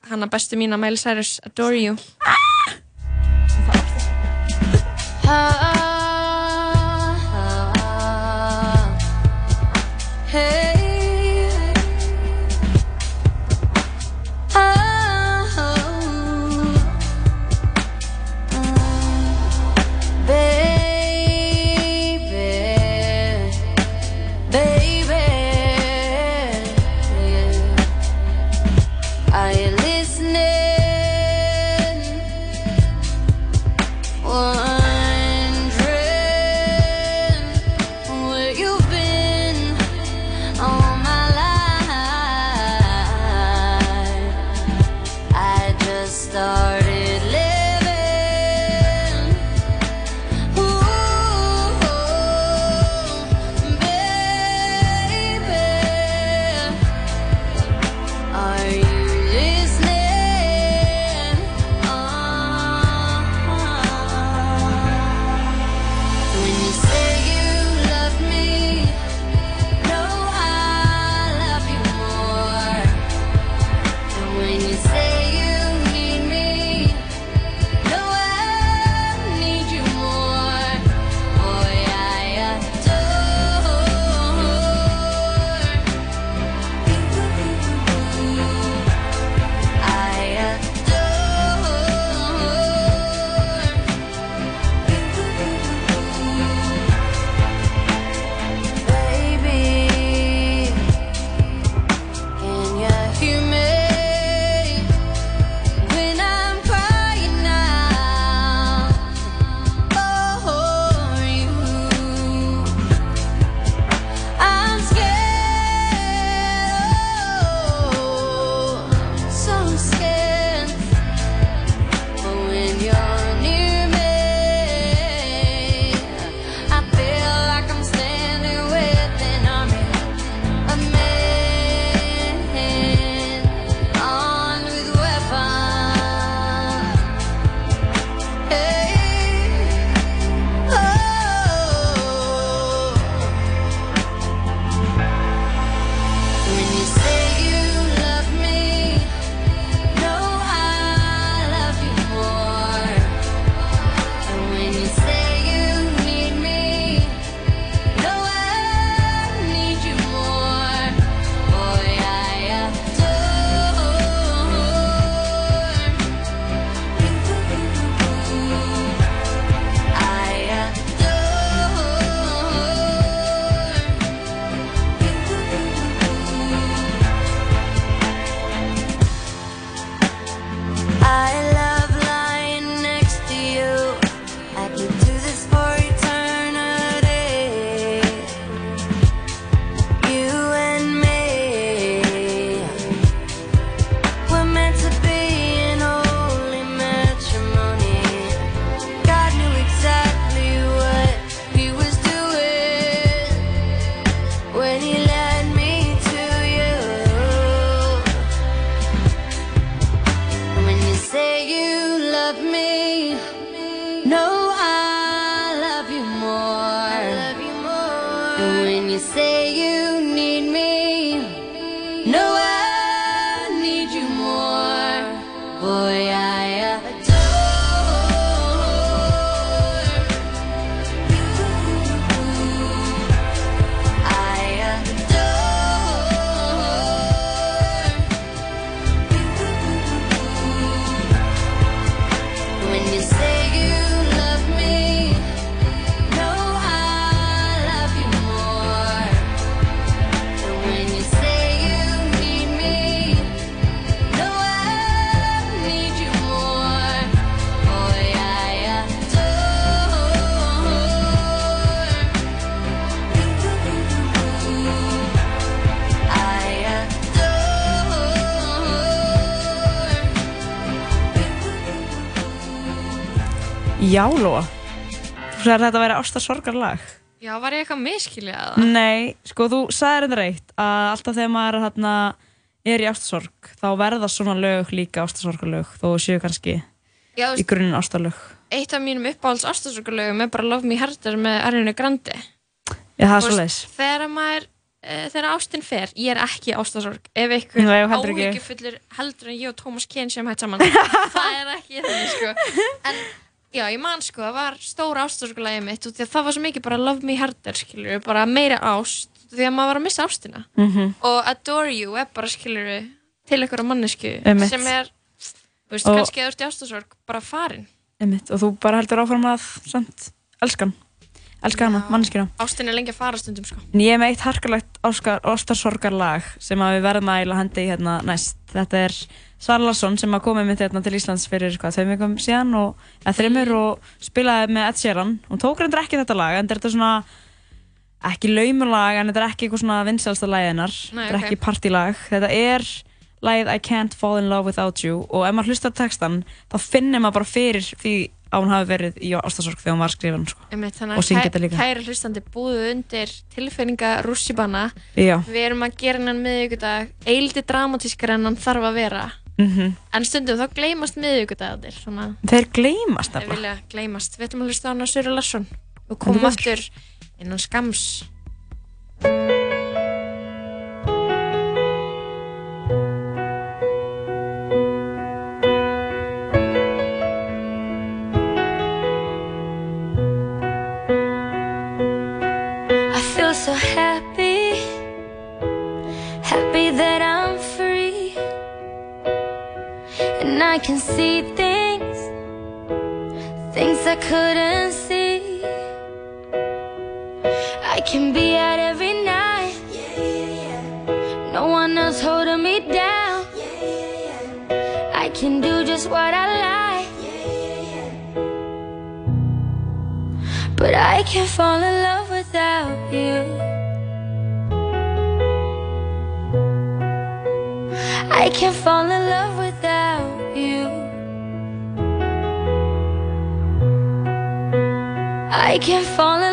Speaker 3: hana bestu mína Miley Cyrus, Adore You
Speaker 13: Hey,
Speaker 2: Já, Lóa. Þú sagði að þetta væri ástarsorgarlag.
Speaker 3: Já, var ég eitthvað miskilja það?
Speaker 2: Nei, sko, þú sagði þetta reitt að alltaf þegar maður hérna, er í ástarsorg, þá verða svona lög líka ástarsorgarlög, þó séu kannski
Speaker 3: Já,
Speaker 2: í grunninn ástarlög.
Speaker 3: eitt af mínum uppáhalds ástarsorgarlögum er bara Love Me Harder með Ariana Grande.
Speaker 2: Já, það er svo
Speaker 3: veist, Þegar maður, uh, þegar ástin fer, ég er ekki í ástarsorg, ef
Speaker 2: Nei, ég heldur
Speaker 3: en ég og Thomas Kane sem hætt saman, það er ekki þannig, sko. En já, ég man, sko, það var stóra ástarsorgarlagið mitt og að það var svo mikið bara Love Me Harder, skilur bara meira ást, því að maður var að missa ástina.
Speaker 2: Mhm.
Speaker 3: Og Adore You er bara, skilur til einhverja mannesku
Speaker 2: Einmitt.
Speaker 3: sem er, þú veist,
Speaker 2: Og-
Speaker 3: kannski eða þú ert í ástarsorg, bara farin.
Speaker 2: Einmitt, og þú bara heldur áfram að samt, elskan, elska hana, manneskina.
Speaker 3: Ástin er lengi að fara stundum, sko.
Speaker 2: En ég er með eitt harkalegt ástarsorgarlag sem að við verðum að eiginlega hendi hérna næst. Þetta er Sara Larsson sem að komið mitt hérna til Íslands fyrir hvað, tveim vikum síðan og, þreymur og spilaði með Ed Sheeran. Hún tók reyndar ekki þetta lag en þetta er svona ekki laumulag en þetta er ekki eitthvað svona vinsalsta lagið hennar. Þetta er
Speaker 3: ok.
Speaker 2: ekki partylag. Þetta er lagið I Can't Fall In Love Without You og ef maður hlustar textan þá finnir maður bara fyrir því að hún hafi verið í ástarsorg þegar hún var skrifan sko. Og syngja
Speaker 3: að
Speaker 2: þetta líka.
Speaker 3: kæri hlustandi búðu undir tilfinninga rússibanna. Við erum að gera hennan miðvíkudag eildi dramatískar en hann þarf að vera.
Speaker 2: Mm
Speaker 3: en stundum þá gleymast miðvíkudagarnir svona
Speaker 2: Þeir gleymast
Speaker 3: þeir vilja gleymast. Við ætlum að hlusta á hana Suri Larsson. Og komum aftur innan skams
Speaker 14: and I can see things, things I couldn't see. I can be out every night, no one else holding me down. I can do just what I like. But I can't fall in love without you. I can't fall in love without I can't fall in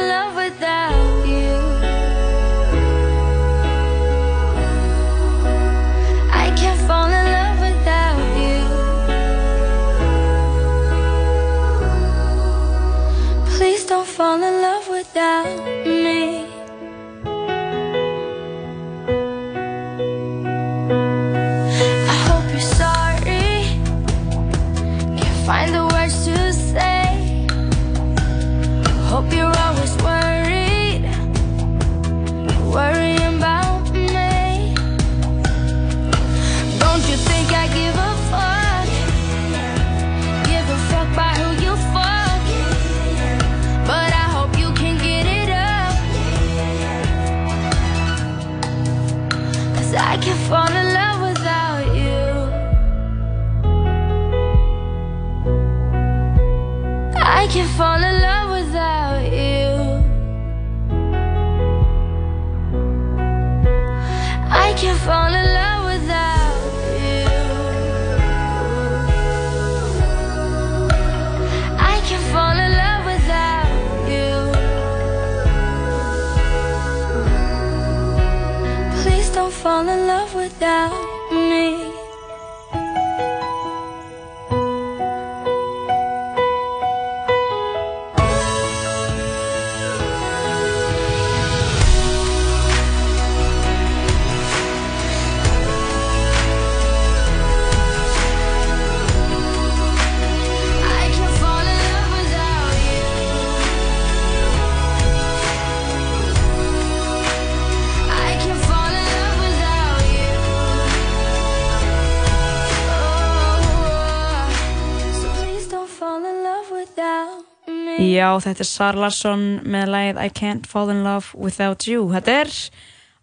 Speaker 2: Já, þetta er Sara Larsson með lagið I Can't Fall In Love Without You. Þetta er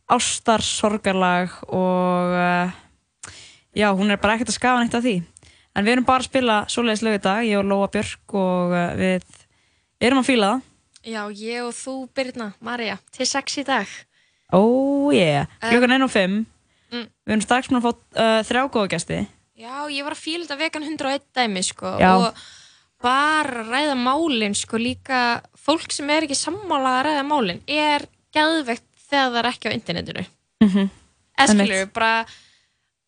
Speaker 2: ástar sorgarlag og uh, já, hún er bara ekkert að skafa neitt af því. En við erum bara að spila svoleiðis lög í dag, ég og Lóa Björk og uh, við erum að fíla það.
Speaker 3: Já, ég og þú Birna, Marja, til sex í dag
Speaker 2: Oh yeah, klukkan
Speaker 3: Um,
Speaker 2: 1 og 5.
Speaker 3: mm.
Speaker 2: Við erum strax búin að fá uh, þrjá góða gæsti.
Speaker 3: Já, ég var að fíla þetta vegan 101 dæmi sko
Speaker 2: Já.
Speaker 3: og bara ræða málin sko líka fólk sem er ekki sammála að ræða málin er gæðvegt þegar það er ekki á internetinu.
Speaker 2: Mhm.
Speaker 3: eskilur bara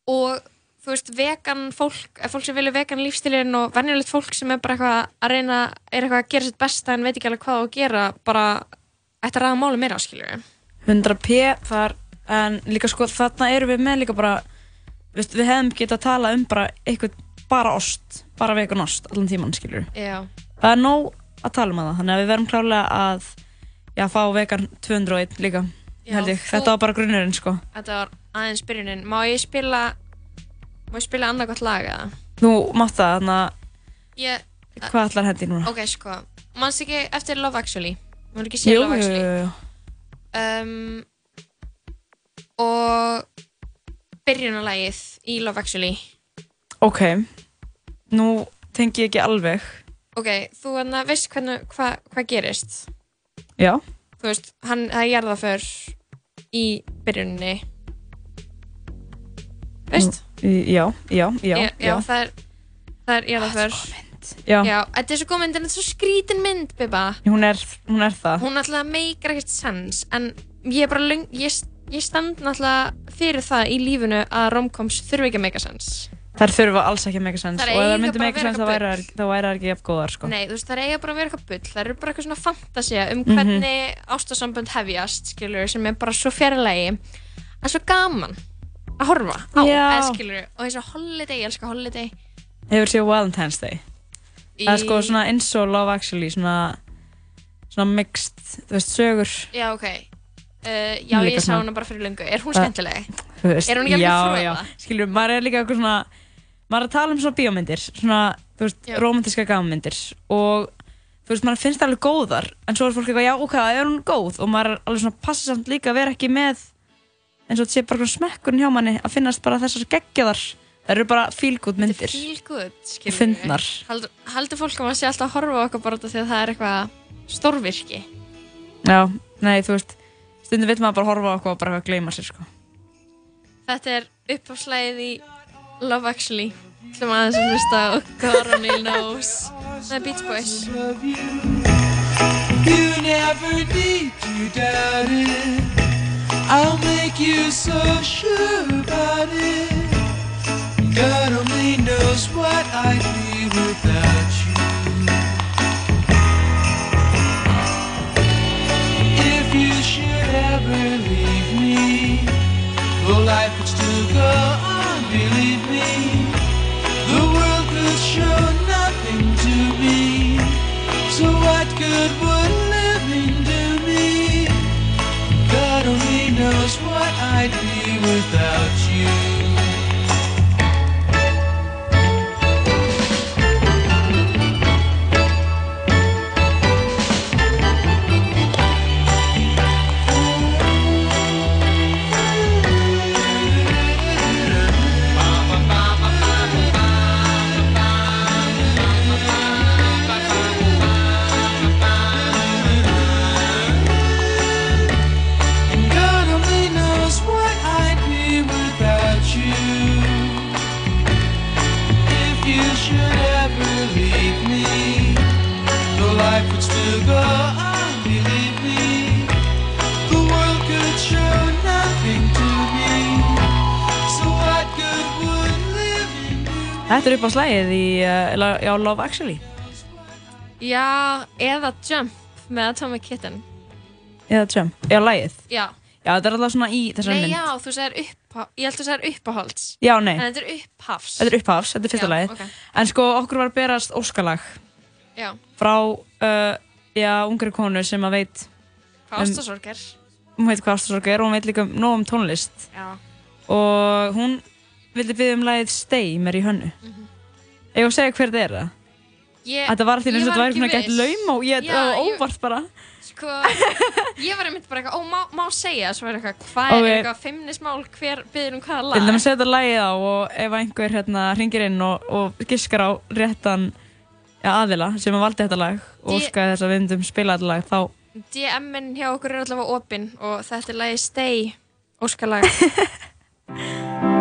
Speaker 3: og þú veist vegan fólk, fólk sem vilja vegan lífstilin og venjulegt fólk sem er bara eitthvað að reyna, er eitthvað að gera sitt besta en veit ekki alveg hvað að gera bara ætti að ræða málin meira eskilur
Speaker 2: 100p þar en líka sko þarna erum við með líka bara veist, við hefðum getað að tala um bara eitthvað bara ost, bara vegan ost allan tíman skilur
Speaker 3: já,
Speaker 2: það er nóg að tala um það þannig að við verðum klálega að já, fá vegan 201 líka
Speaker 3: Já,
Speaker 2: held ég,
Speaker 3: þú-
Speaker 2: þetta var bara grunnurinn sko.
Speaker 3: Þetta var aðeins byrjunin. Má ég spila má ég spila annað gott lag eða?
Speaker 2: þú mátt það, þannig að
Speaker 3: Ég,
Speaker 2: hvað ætlar hendi núna?
Speaker 3: ok sko, mannst ekki eftir Love Actually? Maður ekki sé Love Actually?
Speaker 2: jú.
Speaker 3: um, og byrjunarlægið í Love Actually
Speaker 2: ok. Nú tengi ég ekki alveg.
Speaker 3: Ok, þú hérna veist hvernig hvað hva gerist?
Speaker 2: Já,
Speaker 3: þú veist, hann, það er jarðaför í byrjuninni. Veist?
Speaker 2: Já, já, já,
Speaker 3: já, já, það er það er jarðaför
Speaker 2: Já.
Speaker 3: já, þetta er svo góð mynd en þetta er svo skrítin mynd, Biba
Speaker 2: hún er, hún er það.
Speaker 3: Hún alltaf meikar ekkert sens en ég er bara löng, ég, ég stand náttúrulega fyrir það í lífinu að romcoms þurfi ekki að meika sens
Speaker 2: þær þurfa alls ekki að
Speaker 3: Þær
Speaker 2: og ef það myndi
Speaker 3: að
Speaker 2: sense þá væri það ekki jafn góðar sko.
Speaker 3: Nei, þú veist, það eiga bara að vera eitthvað bull. Það eru bara eitthvað svona fantasía um
Speaker 2: Mhm.
Speaker 3: hvernig ástasambönd hefjast, skilur sem er bara svo fjarlægi. En svo gaman að horfa á, eða skilur og eins og Holiday, ég elska Holiday.
Speaker 2: Hefur séð Valentine's Day. Það er sko
Speaker 3: Í-
Speaker 2: svona eins og Love Actually svona, svona mixed þú veist, sögur.
Speaker 3: Já, ok. Uh, Já, ég sá hana bara fyrir löngu. Er hún
Speaker 2: Það-
Speaker 3: skemmtileg? Er hún ekki alveg
Speaker 2: já,
Speaker 3: fróða?
Speaker 2: skilur, maður er líka eitthvað svona maður er að tala um svona bíómyndir svona, þú veist,
Speaker 3: Já.
Speaker 2: romantíska gamanmyndir og þú veist, maður finnst það alveg góðar en svo er fólk eitthvað, já, ok, er hún góð. Og maður er alveg svona passa samt líka að vera ekki með eins og þetta sé bara svona smekkurinn hjá manni að finnast bara þessar geggjaðar. Það eru bara good myndir
Speaker 3: Feel good, skilur
Speaker 2: Og fyndnar.
Speaker 3: Haldur, haldur fólk að maður sé alltaf að horfa okkur bara því að það er eitthvað stórvirki?
Speaker 2: Já, nei, þú veist stundum vil maður bara horfa á okkur og bara eitthvað gleyma sér, sko.
Speaker 3: Þetta er uppáfslæðið í Love Actually Ætlum aðeins að hlusta á God only knows The Beach Boys
Speaker 15: You never need to doubt it. I'll make you so sure about it. God only knows what I'd be without you. If you should ever leave me, well, life would still go on, believe me. The world could show nothing to me. So what good would living do me? God only knows what I'd be without you.
Speaker 2: Þetta er upp á slæðið í uh, Love Actually.
Speaker 3: Já, eða Jump með Atomic Kitten.
Speaker 2: Eða Jump, já, lægið
Speaker 3: Já,
Speaker 2: já, þetta er alltaf svona í þessari
Speaker 3: nei
Speaker 2: mynd.
Speaker 3: já, þú segir uppá Ég held að þú segir uppáhalds.
Speaker 2: Já, nei.
Speaker 3: En þetta er upphafs.
Speaker 2: Þetta er upphafs, þetta er fyrsta
Speaker 3: Já,
Speaker 2: lagið.
Speaker 3: ok.
Speaker 2: En sko, okkur var berast óskalag
Speaker 3: Já,
Speaker 2: frá, uh, já, ungri konu sem að veit
Speaker 3: hvað ástasorg er
Speaker 2: Hún veit hvað ástasorg er og hún veit líka um- nóg um tónlist.
Speaker 3: Já,
Speaker 2: Og hún vildi byggja um lagið Stay með í hönnu. Mm -hmm. Ég var að segja hver þetta er það?
Speaker 3: Ég
Speaker 2: Þetta var alltaf eins
Speaker 3: ég
Speaker 2: og þetta væri svona gett laum og ég, það var
Speaker 3: ég-
Speaker 2: óvart bara.
Speaker 3: Sko, ég var einmitt bara eitthvað, ó, má, má segja Svo er eitthvað, hvað er eitthvað feimnismál Hver byður um hvaða lag
Speaker 2: Við ætlum að setja lagið á og ef einhver hérna ringir inn og, og giskar á réttan ja, aðila sem að valdi þetta lag og óskaði þess að við myndum spila þetta lag þá
Speaker 3: DM-in hjá okkur er allavega opinn og þetta er lagið Stay Óskalag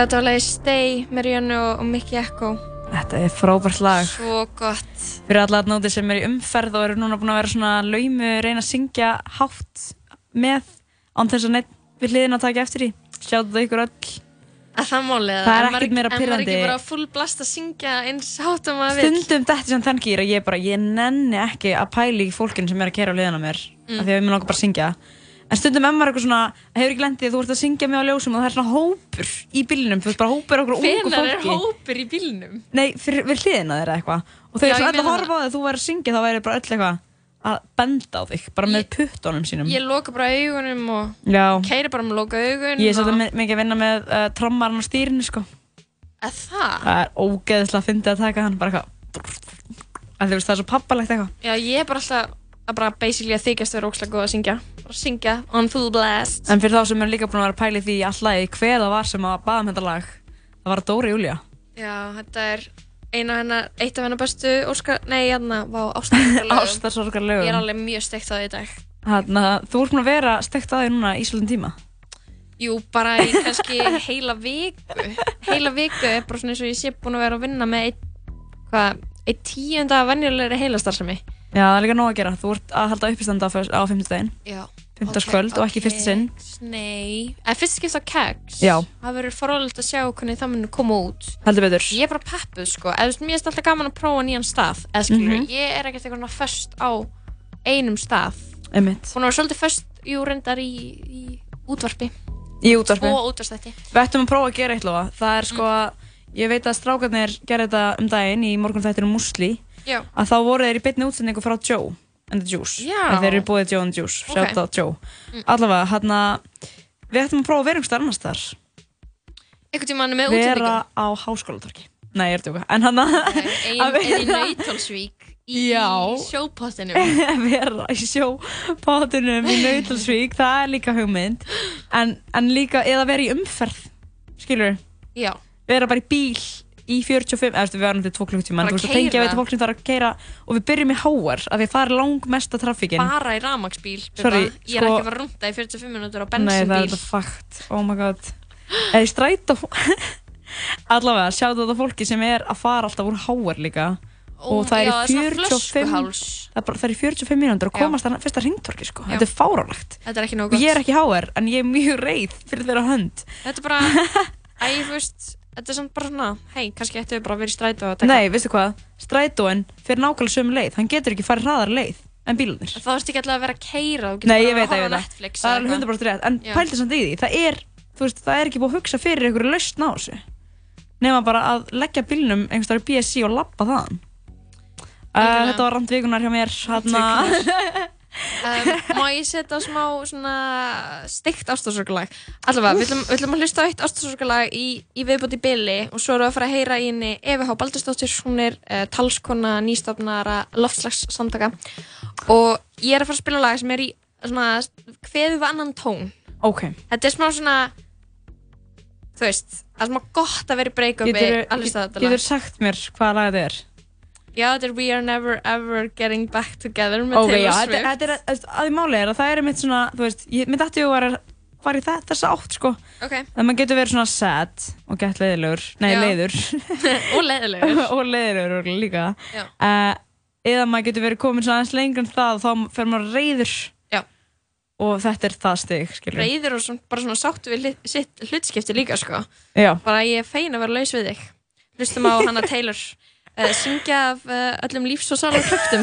Speaker 3: Já, þetta var lagið Stay með Rihanna og, og Mickey Echo.
Speaker 2: Þetta er frábært lag.
Speaker 3: Svo gott.
Speaker 2: Fyrir alla aðnóti sem er í umferð og eru núna búin að vera svona laumu reyna að syngja hátt með án þess að neitt við hliðin að taka eftir í. Sjáttu það ykkur öll.
Speaker 3: Að það málið
Speaker 2: Það er ekkert meira
Speaker 3: En maður er ekki bara full blast að syngja eins hátt og maður vil.
Speaker 2: Stundum þetta sem þann gýr og ég bara, ég nenni ekki að pæla í fólkinu sem er að kera á liðina mér
Speaker 3: Mm.
Speaker 2: af því að við að en stundum maður er eitthvað svona, hefur ekki lendið þú ert að syngja mig á ljósum og það er svona hópur í bílnum, þú veist bara hópur okkur ungu
Speaker 3: Hvenær er
Speaker 2: fólki
Speaker 3: hópur í bílnum?
Speaker 2: Nei, fyrir, við hliðina þeirra eitthvað og svo
Speaker 3: ég
Speaker 2: öll að horfa á þig, þú væri að syngja þá væri bara öll eitthvað að benda á þig, bara með puttunum sínum
Speaker 3: Ég loka bara augunum og
Speaker 2: Já.
Speaker 3: keiri bara með loka augun.
Speaker 2: Ég er
Speaker 3: og-
Speaker 2: svolítið mikið að vinna með uh, trommarinn á stýrinu sko
Speaker 3: Að það?
Speaker 2: Það er ógeðslega að að bara að það
Speaker 3: ég að að að syngja. On full blast.
Speaker 2: En fyrir þá sem er líka búin að vera að pæli því alltaf hver það var sem að baða um þetta lag það var Dóri Júlia
Speaker 3: Já, þetta er eina hennar, eitt af hennar bestu Óskar, nei, hérna, vá, ástarsorgarlögum.
Speaker 2: Ástarsorgarlögum.
Speaker 3: Ég er alveg mjög steikt á því í dag.
Speaker 2: Þannig að þú ert búin að vera stekt að því núna í svolítinn tíma
Speaker 3: Jú, bara í kannski heila viku. Heila viku er bara svona eins og ég sé búin að vera að vinna með eitt, hvað, eitt tíunda venjulegri heilastarfsemi.
Speaker 2: Já, það er líka nóg að gera, þú ert að halda uppistanda á, fimmtudaginn
Speaker 3: Já.
Speaker 2: Fimmtudagskvöld og ekki fyrsta sinn
Speaker 3: Nei, eða fyrst skipst á kegs.
Speaker 2: Já.
Speaker 3: Það verður forólegt að sjá hvernig það mun koma út.
Speaker 2: Heldur betur
Speaker 3: Ég er bara peppuð, sko. Eða, þú veist, mér er alltaf gaman að prófa nýjan stað. Eða, skilur,
Speaker 2: Mhm.
Speaker 3: ég er ekkert eitthvað föst á einum stað.
Speaker 2: Einmitt.
Speaker 3: Hún var svolítið föst, jú, reyndar í, í útvarpi.
Speaker 2: Í útvarpi
Speaker 3: Og útvarstætti.
Speaker 2: Við ættum að prófa að er að að um
Speaker 3: Já.
Speaker 2: að þá voru þeir í beinni útsendingu frá Joe and the Juice. Þeir eru búið Joe and the Juice,
Speaker 3: Ok.
Speaker 2: sjátt á Joe.
Speaker 3: Mm.
Speaker 2: allavega, hann við ættum að prófa að vera einhverstaðar annars þar
Speaker 3: Einhvern tímann með
Speaker 2: vera
Speaker 3: útsendingu.
Speaker 2: á háskólatorki nei, ég er tjóka, en hann að
Speaker 3: Ein, er í Nautalsvík í sjópottinum
Speaker 2: vera í sjópátunum í Nautalsvík, það er líka hugmynd. En, en líka, eða vera í umferð skilur,
Speaker 3: Já.
Speaker 2: vera bara í bíl í 45, eða við varum til 2 klukkutíma
Speaker 3: Bara
Speaker 2: þú veist, að tengja við þetta fólk sem þarf að keira og við byrjum í háar, að við farum langmesta traffíkin
Speaker 3: bara í ramagsbíl
Speaker 2: Sorry,
Speaker 3: ég er
Speaker 2: sko-
Speaker 3: ekki að fara að rúnda í 45 minútur á
Speaker 2: Nei, það er
Speaker 3: bensinbíl
Speaker 2: þetta fakt, oh my god. Eða í strætó allavega, sjáðu þetta fólki sem er að fara alltaf úr háar líka. Og það er
Speaker 3: það er
Speaker 2: í
Speaker 3: svona
Speaker 2: 45
Speaker 3: flöskuháls.
Speaker 2: það er, bara, það er í 45 mínútur að
Speaker 3: Já.
Speaker 2: komast að fyrsta ringtorki sko. Þetta er
Speaker 3: er nóg
Speaker 2: og ég er ekki háar, en ég er mjög reið fyrir þeirra hönd.
Speaker 3: Þetta er bara æ, þú veist þetta er samt bara svona hei, kannski ættu við bara að vera í strætó og taka
Speaker 2: nei, veistu hvað, strætóin fyrir nákvæmlega sömu leið, hann getur ekki farið hraðar leið en bílunir
Speaker 3: þá ertu ekki alltaf að vera að keira þú getur
Speaker 2: Nei,
Speaker 3: bara
Speaker 2: ég veit
Speaker 3: að
Speaker 2: það, ég veit það.
Speaker 3: Netflix
Speaker 2: Það er
Speaker 3: eða
Speaker 2: alveg
Speaker 3: eitthvað.
Speaker 2: 100% rétt, en
Speaker 3: Já.
Speaker 2: pælti samt í því, það er, þú veist, það er ekki búið að hugsa fyrir einhverju lausn á þessu. Nefna bara að leggja bílnum einhvers staðar í BSC og lappa þaðan. Uh, þetta var randvíkunar hjá mér, hérna.
Speaker 3: um, má ég setja smá svona steikt ástáðsorgalag allavega, við ætlum, við ætlum að hlusta á eitt ástáðsorgalag í, í viðbót í billi og svo erum við að fara að heyra í henni Efi H. Baldursdóttir hún er uh, talskona nýstofnara loftslagssamtaka og ég er að fara að spila lag sem er í svona við annan tón
Speaker 2: Ok.
Speaker 3: þetta er smá svona þú veist, það er smá gott að vera í break-upi
Speaker 2: Getur,
Speaker 3: á
Speaker 2: getur sagt mér hvaða lag þetta er?
Speaker 3: Já, þetta er We Are Never Ever Getting Back Together með
Speaker 2: Ok, já,
Speaker 3: Taylor Swift
Speaker 2: þetta er, að, að máli er að það er einmitt svona, þú veist, að ég var að fara í það, þessa átt, sko.
Speaker 3: Ok.
Speaker 2: Það maður getur verið svona sad og gett leiðilegur, nei, leiður.
Speaker 3: og leiðilegur
Speaker 2: og leiðilegur líka.
Speaker 3: Já.
Speaker 2: Uh, eða maður getur verið komin svona aðeins lengur en það og þá fer maður reyður.
Speaker 3: Já.
Speaker 2: Og þetta er það stig, skilur.
Speaker 3: reyður og svona, bara svona sáttu við sitt hlutskipti líka sko
Speaker 2: Já.
Speaker 3: bara ég er fein að vera laus við þig hlustum á hana Taylor uh, syngja af uh, öllum lífs og sálar kröftum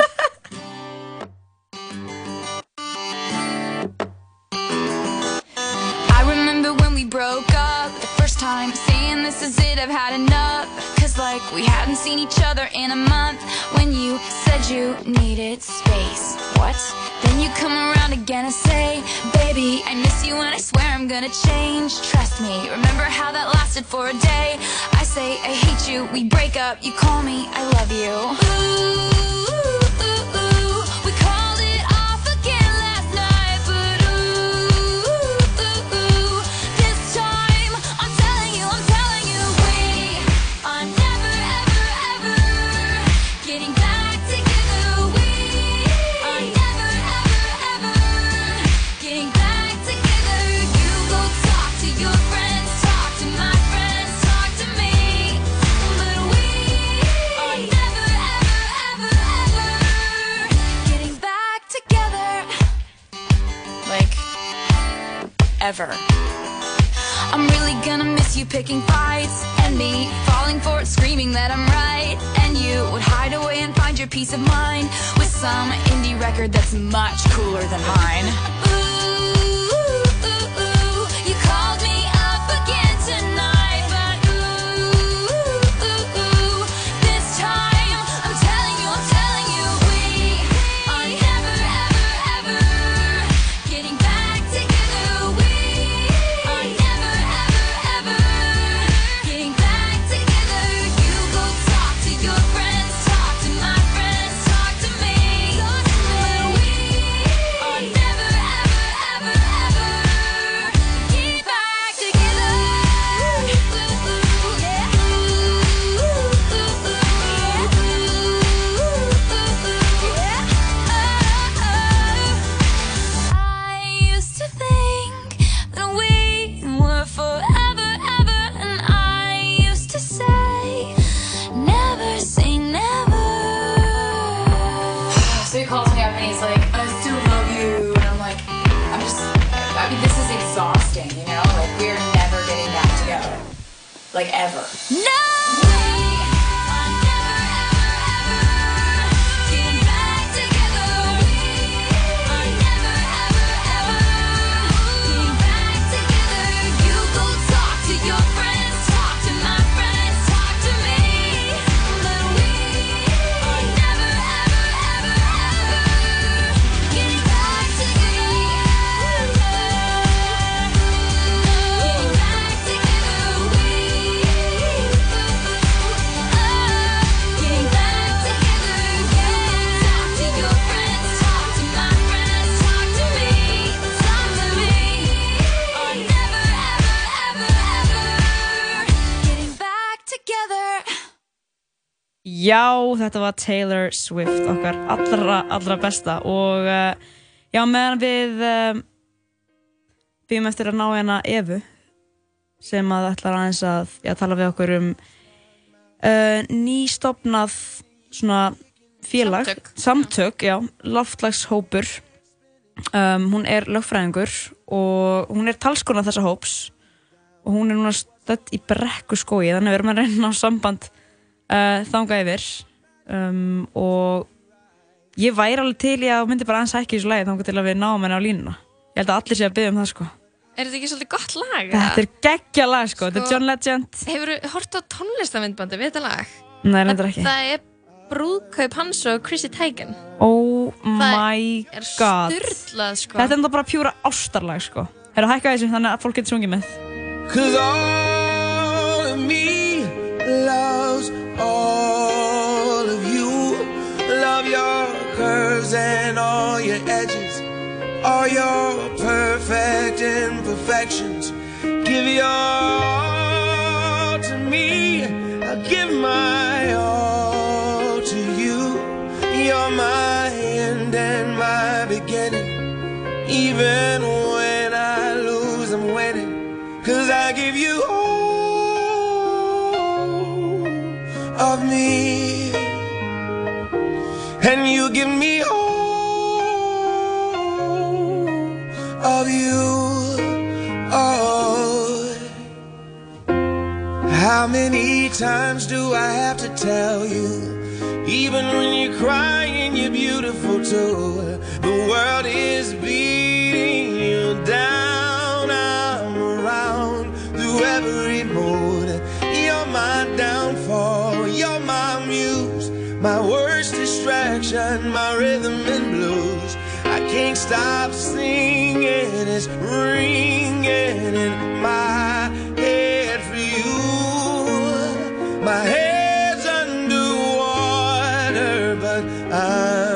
Speaker 14: I remember when we broke up the first time, saying this is it, I've had enough. Cause like we hadn't seen each other in a month when you said you needed space. What? Then you come around again and say, Baby, I miss you and I swear I'm gonna change. Trust me, remember how that lasted for a day? I say, I hate you, we break up, you call me, I love you. Ooh, ever. I'm really gonna miss you picking fights and me falling for it, screaming that I'm right. And you would hide away and find your peace of mind with some indie record that's much cooler than mine. Ooh,
Speaker 16: Like, ever.
Speaker 14: No!
Speaker 2: Já, þetta var Taylor Swift, okkar allra, allra besta. Og uh, já, meðan við uh, býðum eftir að ná hérna Evu sem að ætlar aðeins að já, tala við okkur um uh, nýstopnað svona félag.
Speaker 3: Samtök.
Speaker 2: samtök já, loftlagshópur um, hún er lögfræðingur og hún er talskona þessa hóps. Og hún er núna stödd í brekku skói þannig við erum að reyna á samband uh, þanga yfir. Um, og ég væri alveg til í að myndi bara aðeins ekki í þessu lagi þanga til að við náum henni á línuna. Ég held að allir sé að byggja um það sko.
Speaker 3: Er þetta ekki svolítið gott lag?
Speaker 2: þetta er geggja lag sko, þetta er John Legend.
Speaker 3: Hefur þú hort á tónlistamindbandi við þetta lag?
Speaker 2: nei, reyndar ekki.
Speaker 3: Það er brúðkaup hans og Chrissy Teigen.
Speaker 2: Oh my
Speaker 3: er
Speaker 2: god.
Speaker 3: styrlað sko.
Speaker 2: Þetta er enda bara pjúra ástarlag sko. Herru, hækka þessu þannig að fólk getur sungið með.
Speaker 17: Cause all of me loves all of you. Love your curves and all your edges, all your perfect imperfections. Give your all to me. I give my all to you. You're my end and my beginning. Even when I lose, I'm winning. Cause I give you all of me. And you give me all of you. Oh. How many times do I have to tell you? Even when you're crying, you're beautiful too. The world is beating you down. I'm around through every mood. My downfall. You're my muse. My worst distraction, my rhythm and blues. I can't stop singing. It's ringing in my head for you. My head's underwater, but I'm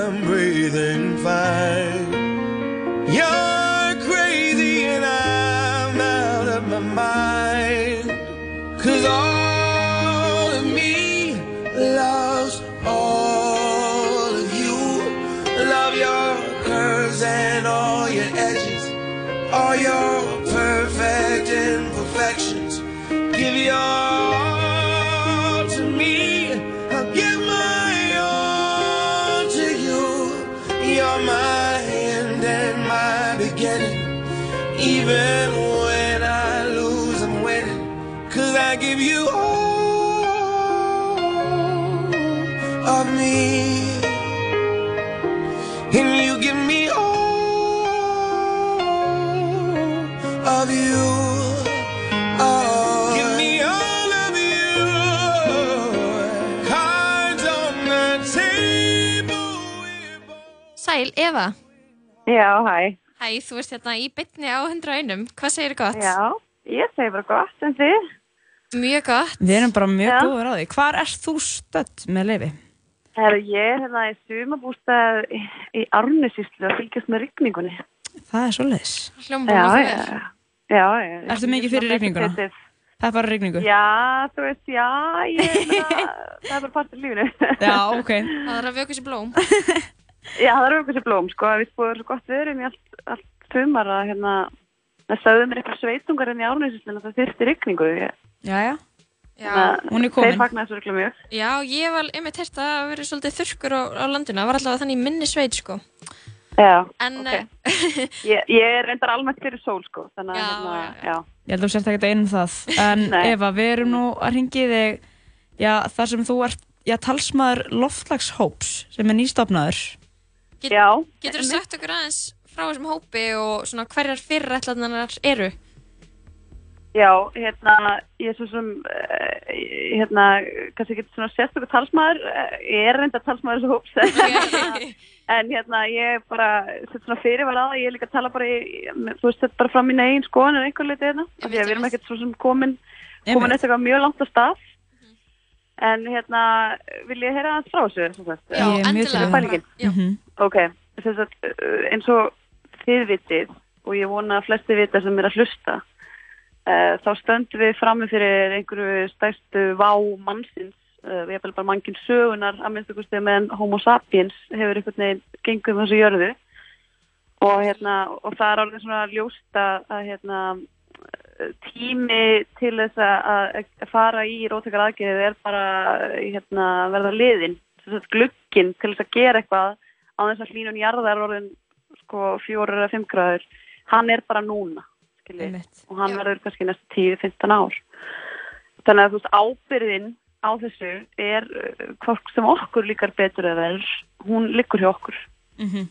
Speaker 17: all your perfect imperfections. Give your all to me. I'll give my all to you. You're my end and my beginning. Even when I lose, I'm winning. Cause I give you all of me. Of you. Oh, give me all of you. Cards on the table.
Speaker 3: Sæl, Eva
Speaker 18: Já, hæ.
Speaker 3: Hæ, þú ert hérna í bytni á 101 Hvað segir gott?
Speaker 18: Já, ég segi bara gott, en þið?
Speaker 3: Mjög gott
Speaker 2: Við erum bara mjög góður á því. Hvar ert þú stödd með leifi?
Speaker 18: Herru, ég er hérna í sumabústað í, í Árnesíslu að fylgjast með rigningunni.
Speaker 2: Það er svo leiðis.
Speaker 3: Hljómar
Speaker 18: Já,
Speaker 3: nokkuð
Speaker 18: já, já. já.
Speaker 2: Ertu mikið fyrir rigninguna? Það er bara rigningu?
Speaker 18: Já, þú veist, já, ég er bara, það er bara partur lífinu.
Speaker 2: Já, ok.
Speaker 3: Það er að vöku sér blóm
Speaker 18: Já, það er okkur sér blóm, sko, við spóðum svo gott viðrum í allt, allt sumar að hérna, það sögðu mér eitthvað sveitungar hérna í að það þyrfti rigningu. Ég,
Speaker 2: Já, já.
Speaker 3: Já,
Speaker 2: hún er komin.
Speaker 18: Þeir fagnar þessu örugglega mjög.
Speaker 3: Já, ég var einmitt hérst að það verið svolítið þurrkur á, á landinu Það var allavega þannig í minni sveit sko
Speaker 18: Já,
Speaker 3: En
Speaker 18: ok.
Speaker 3: eh,
Speaker 18: Ég, ég er reyndar almennt fyrir sól, sko, þannig að, hérna, já.
Speaker 2: Ég held að þú sért ekkert einn um það. En
Speaker 18: Nei.
Speaker 2: Eva, við erum nú að ringi þig, já, þar sem þú ert, já, talsmaður loftslagshóps sem er nýstofnaður.
Speaker 3: get,
Speaker 18: Já,
Speaker 3: Getur þú sagt okkur aðeins frá þessum hópi og svona hverjar fyrirætlanar eru?
Speaker 18: Já, hérna, ég er svo sem, uh, hérna, kannski ekki svona sérstökur talsmaður, uh, ég er reynda talsmaður þessu hóps, en, en hérna, ég bara, sett svona fyrirvæl að, ég er líka að tala bara, í, þú veist, þetta bara fram mín eigin skoðan en einhver leiti hérna, af því að við erum ekkert svo sem komin, komin eftir eitthvað mjög langt á stað, en hérna, vil ég heyra aðeins frá þessu, sem sagt?
Speaker 2: Já, er það.
Speaker 18: Pælingin?
Speaker 2: Mhm.
Speaker 18: Ok, þess að uh, eins og þið vitið og ég vona að flesti vita sem er að hlusta þá stöndum við frammi fyrir einhverju stærstu vá mannsins uh, við erum bara mannkinn sögunar að minnstu kosti meðan homo sapiens hefur einhvern veginn gengum þessu jörðu. Og hérna og það er alveg svona ljóst að, hérna tími til þess að, fara í róttekar aðgerðið er bara hérna, verða liðin glugginn til þess að gera eitthvað á þess að hlínun jarðar orðin sko fjóru eða fimm gráður. Hann er bara núna og hann verður kannski næstu 10-15 ár. Þannig að þú veist ábyrðin á þessu er uh, hvort sem okkur líkar betur eða verður hún liggur hjá okkur.
Speaker 2: Mhm.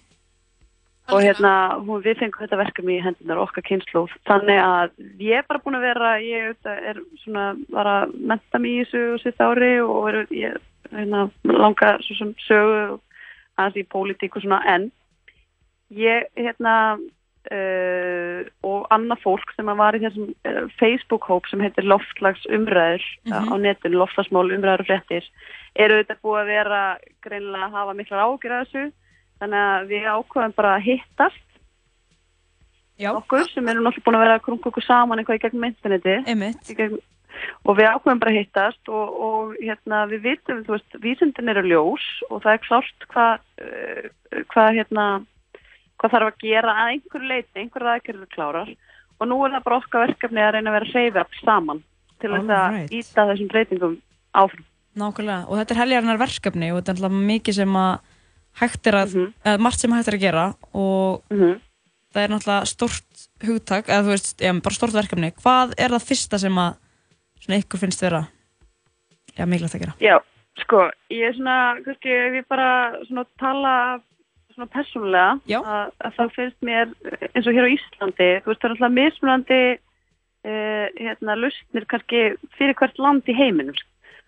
Speaker 18: og hérna hún, við fengum þetta verkefni í hendunar okkar kynnslóð þannig að ég er bara búin að vera ég er svona var að menta mig í þessu sitt ári og er, ég hérna, langa svo sem sögu aðeins í pólitík og svona en ég hérna uh, og annað fólk sem var í þessum uh, Facebook-hóp sem heitir loftslags umræður
Speaker 2: Mhm.
Speaker 18: á netinu, loftslagsmál umræður og fréttir eru auðvitað búið að vera greinilega að hafa miklar ágjur að þessu þannig að við ákveðum bara að hittast
Speaker 2: Já.
Speaker 18: okkur sem erum náttúrulega búin að vera að krunga okkur saman eitthvað í gegnum interneti
Speaker 2: í
Speaker 18: gegnum, og við ákveðum bara að hittast og, og hérna við vitum, þú veist, vísindin eru ljós og það er klárt hvað uh, hvað hérna hvað þarf að gera að einhverju leiti, einhverju aðgerður klárar og nú er það bara okkar verkefni að reyna að vera hreyfjafl saman til þess að íta þessum breytingum áfram.
Speaker 2: Nákvæmlega, og þetta er heljarinnar verkefni og þetta er alltaf mikið sem að hægt er að, eða margt sem hægt er að gera og það er náttúrulega stort hugtak, eða þú veist, já, bara stort verkefni. Hvað er það fyrsta sem að svona ykkur finnst vera já, mikilvægt að gera?
Speaker 18: Já, sko, ég er svona, kannski, ef ég bara svona tala svona persónulega, að, að það finnst mér eins og hér á Íslandi, þú veist, það er alltaf mismunandi uh, hérna, lustnir kannski fyrir hvert land í heiminum.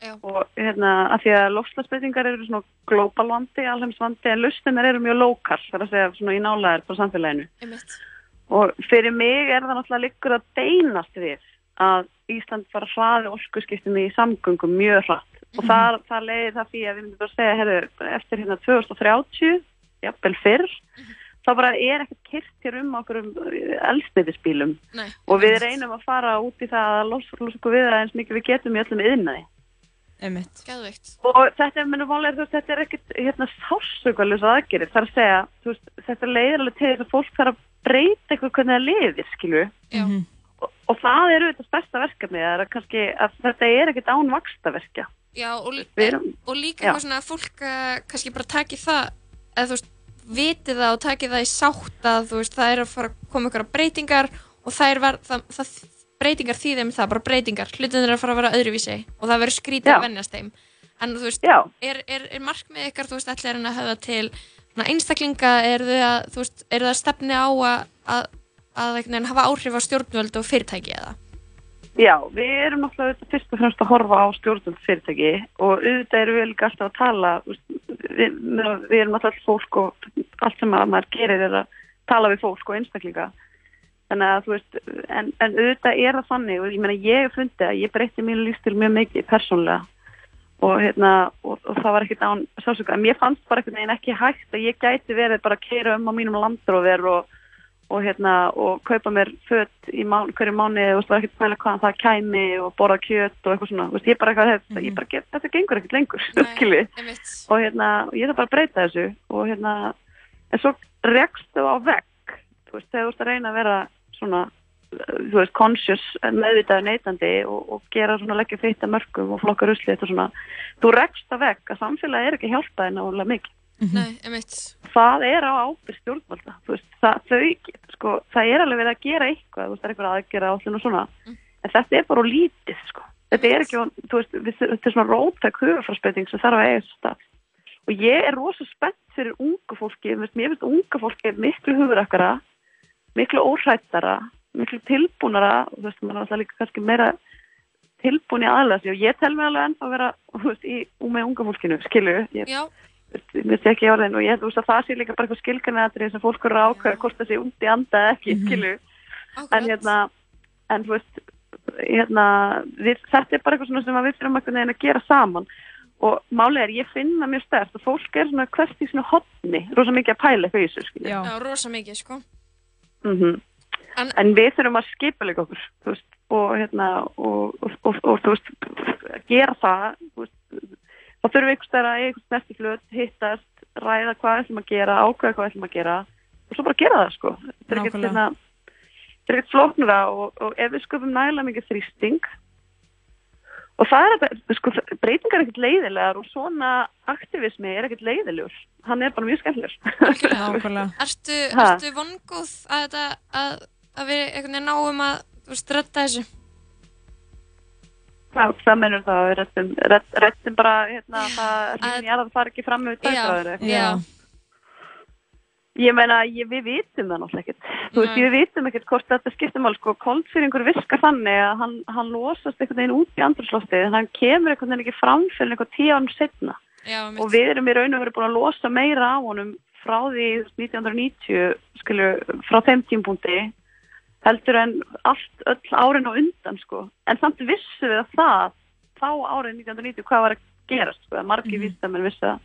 Speaker 3: Já.
Speaker 18: Og hérna, af því að lofslagsbreytingar eru svona global vandi, alheimsvandi, en lustnir eru mjög lokal, það er að segja svona í nálæðir på samfélaginu.
Speaker 3: Einmitt.
Speaker 18: Og fyrir mig er það náttúrulega liggur að beinast við að Ísland fara að hraði orkuskiptum í samgöngum mjög hratt. Og það, það leiðir það því að við myndum að segja, herru, eftir hérna 2030, jafnvel fyrr, þá bara er ekkert kyrt hér um okkur um elsneiðisbílum.
Speaker 3: Nei.
Speaker 18: Og við reynum að fara út í það að losa okkur við það eins mikið við getum í öllum.
Speaker 3: Gæðveikt.
Speaker 18: Og þetta er, þú veist, þetta er ekkert hérna sásökulegs aðgerir. Það er að segja, veist, þetta leiðir alveg til þess að fólk þarf að breyta eitthvað hvernig það liðir, skilju.
Speaker 3: Já.
Speaker 18: Og, og það er auðvitað stærsta verkefni, það er að kannski, að þetta er ekkert án vakstaverkja.
Speaker 3: Já, og,
Speaker 18: erum-
Speaker 3: og líka
Speaker 18: Já.
Speaker 3: eitthvað svona að fólk uh, kannski bara taki það eða þú veist, viti það og taki það í sátt að þú veist, það er að fara að koma ykkur breytingar og það er var, það, það, breytingar þýðir með það, bara breytingar. Hlutin er að fara að vera öðruvísi og það verður skrítið að vennast þeim. En þú veist, er, er, er markmið ykkar þú veist, allir að höfða til einstaklinga, er þau að þú veist, er það stefni á að, að, að hafa áhrif á stjórnvöld og fyrirtæki eða?
Speaker 18: Já, við erum náttúrulega fyrst og fremst að horfa á stjórnum fyrirtæki og auðvitað erum við líka alltaf að tala, við, við erum náttúrulega fólk og allt sem að maður gerir er að tala við fólk og einstaklinga. Þannig að þú veist, en, en auðvitað er það þannig og ég meina ég hef fundið að ég breytti mínu lífstil mjög mikið persónlega og hérna, og, og það var ekkert án sásöka, en mér fannst bara einhvern veginn ekki hægt að ég gæti verið bara að keira um á mínum landróver og og hérna og kaupa mér fött í mán, hverju mánu og það var ekkert pæla hvaðan það kæmi og borða kjöt og eitthvað svona, veist, ég bara eitthvað þetta, ég bara get, þetta gengur ekkert lengur, skilji og hérna, og ég þarf bara breyta þessu og hérna, en svo rekstu á vegg, þú veist, þegar þú veist að reyna að vera svona þú veist, conscious, meðvitaður neytandi og, og gera svona leggja fyrta mörgum og flokka ruslið og svona, þú rekst á vegg að samfélagi er ekki hjálpaði nálega mikið
Speaker 3: Nei, einmitt.
Speaker 18: það er á ábyrg stjórnvalda þú veist, það, þau, sko, það er alveg verið að gera eitthvað, þú veist, það er eitthvað aðgera átlun og svona, en þetta er bara lítið sko, þetta er ekki, þú veist þetta er svona rótæk hugafræsbeiting sem þarf að eiga þessu stað. Og ég er rosa spennt fyrir unga fólki mér finnst unga fólki miklu hugurakkara miklu óhrættara miklu tilbúnara þú veist, maður er alltaf líka kannski meira tilbúin í sig og ég tel mig alveg ennþá að vera, þú veist, í, með unga fólkinu, skilu, ég,
Speaker 3: Já.
Speaker 18: Mér sé ekki orðin og ég þú veist að það sé líka bara eitthvað skilgarnæðatri sem fólk eru að ákveða hvort það sé undi anda eða ekki, skilu en hérna, en þú veist hérna, við, þetta er bara eitthvað svona sem að við þurfum einhvern veginn að gera saman. Og málið er, ég finna mjög stert og fólk er svona hvert í svona hotni rosa mikið að pæla eitthvað í þessu, skilu
Speaker 3: Já, rosa mikið, sko.
Speaker 18: Mhm. en, við þurfum að skipa líka okkur þú veist, og hérna og, og, og, og þú veist gera það þú veist, þá þurfum við einhvers þegar að einhvers snertiflöt hittast, ræða hvað ætlum að gera ákveða hvað ætlum að gera og svo bara gera það sko þetta er ekkert hérna, þetta er ekkert flóknara og, og ef við sköpum nægilega mikið þrýsting og það er þetta, sko, breytingar er ekkert leiðilegar og svona aktivismi er ekkert leiðilegur hann er bara mjög skemmtilegur
Speaker 2: Nákvæmlega.
Speaker 3: Ertu,
Speaker 18: Ha.
Speaker 3: ertu vongóð að þetta að, að við einhvern veginn náum að redda þessu?
Speaker 18: Já, það mennur það að við rettum bara hérna, það hlýðin ég að það fara ekki fram með tæknaður
Speaker 3: já.
Speaker 18: Ég meina, ég, við vitum það náttúrulega ekkert. Þú veist, við vitum ekkert hvort þetta skiptir mál, sko, koltfýringur virkar þannig að hann, hann losast einhvern veginn út í andrúrslóftið, en hann kemur einhvern veginn ekki fram fyrir einhvern tíu ánum setna.
Speaker 3: Já,
Speaker 18: Og við erum í raun og veru búin að losa meira af honum frá því þú veist, 1990, skilju, frá þeim tímpúndi, heldur en allt, öll árin á undan, sko. En samt vissu við að það, þá árið 1990, hvað var að gerast, sko, að margir mm -hmm. vissu það.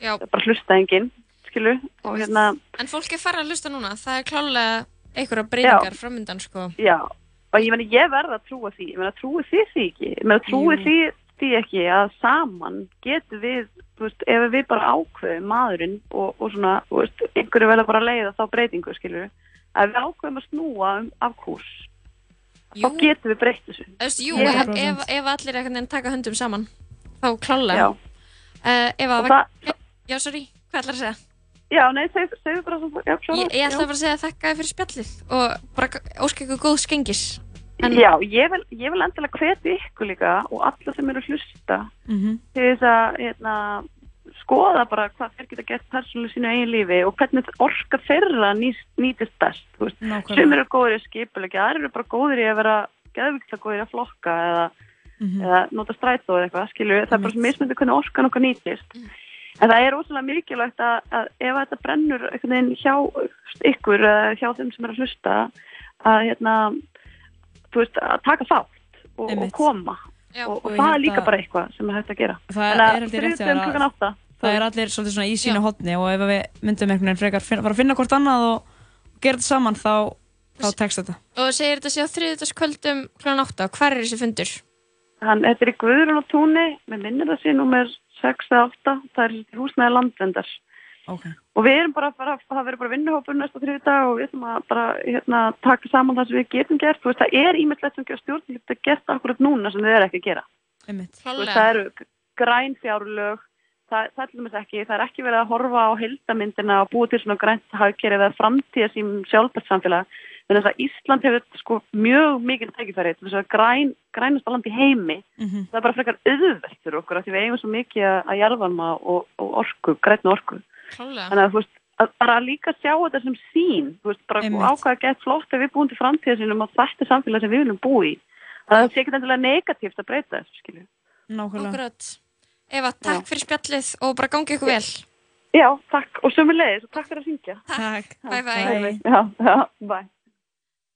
Speaker 3: Já.
Speaker 18: Það er bara hlusta enginn, skilju, og hérna,
Speaker 3: En fólk er farið að hlusta núna, það er klálega einhverja breytingar framöndan sko.
Speaker 18: Já, og ég meina ég verð að trúa því, ég meina trúi þið því ekki, ég meina trúi
Speaker 3: Jú.
Speaker 18: því, því ekki að saman getum við, þú veist, ef við bara ákveðum maðurinn og, og svona, þú veist, einhverju vel að bara leiða þá breytingu, skilur að við ákveðum að snúa um af kúrs, þá getum við breytt þessu.
Speaker 3: Jú, ef, ef, ef allir veginn taka höndum saman þá klálega. Uh,
Speaker 18: Og það-
Speaker 3: Já, sorry, hvað ætlar að segja?
Speaker 18: Já, nei, segðu segðu bara svo, já, svo,
Speaker 3: Ég, ég ætla bara að segja þakka þér fyrir spjallið og bara óska ykkur góð skengis
Speaker 18: Já, ég vil, ég vil endilega hvetja ykkur líka og alla sem eru hlusta
Speaker 2: Mhm.
Speaker 18: til þess að hérna, skoða bara hvað þeir geta gert persónulega í sínu eigin lífi og hvernig orka þeirra nýtist best sem eru góðir í skipulegja, aðrir eru bara góðir í að vera geðvikla góðir að flokka eða, eða nota strætó eða eitthvað skilju, það er bara svo mismyndi hvernig orkan okkar nýtist. En það er ósvæmlega mikilvægt að, að ef þetta brennur hjá ykkur eða hjá þeim sem er að hlusta að hérna veist, að taka þátt og, og koma
Speaker 2: Já.
Speaker 18: og, og það er
Speaker 2: held
Speaker 18: líka bara eitthvað sem er hægt að gera
Speaker 2: Það
Speaker 18: Þannig að
Speaker 2: er held ég rétt hjá
Speaker 18: þriðjudaginn
Speaker 2: þér að-
Speaker 18: klukkan átta
Speaker 2: Það er allir svolítið svona í sínu hotni og ef við myndum einhvern veginn frekar finna, fara að finna hvort annað og gera þetta saman þá, þá tekst þetta.
Speaker 3: Og segir þetta sé á þriðutaskvöldum kl. 8 Hvar er þessi fundur?
Speaker 18: Hann, þetta er í Guðrún og Túni, með minnir sé nummer 6 eða 8, það er í húsnæði landvendar.
Speaker 2: Ok.
Speaker 18: Og við erum bara, bara það verður bara vinnuhópur næsta þriði dag og við ætlum að bara hérna, taka saman það sem við getum gert. Þú veist, það er ímyndilegt sem stjórn geta gert akkurat núna sem þið eru ekki að gera. Veist, það eru græn fjárlög, það, það er til dæmis ekki, það er ekki verið að horfa á heildamyndina og búa til svona grænt hagkerfi eða framtíða sím sjálfbært samfélag. Þannig að Ísland hefur sko mjög mikil tækifæri til þess að græn, grænasta land í heimi
Speaker 2: Mhm.
Speaker 18: það er bara frekar auðvelt fyrir okkur af því við eigum svo mikið að- að jarðvarma og, og orku, grænna orku
Speaker 3: Klálega
Speaker 18: þannig að þú veist, að bara líka sjá þetta sem sín, þú veist, bara ákvæða gett flott ef við búum til framtíða sínum og þetta er samfélag sem við viljum búa í það sé ekki endilega negatíft að breyta þessu, skilju.
Speaker 2: Nákvæmlega.
Speaker 3: Eva, takk fyrir spjallið og bara gangi ykkur vel.
Speaker 18: Já, takk, og sömulegis og takk fyrir að syngja
Speaker 3: Takk, bye bye.
Speaker 18: Já, já, bye.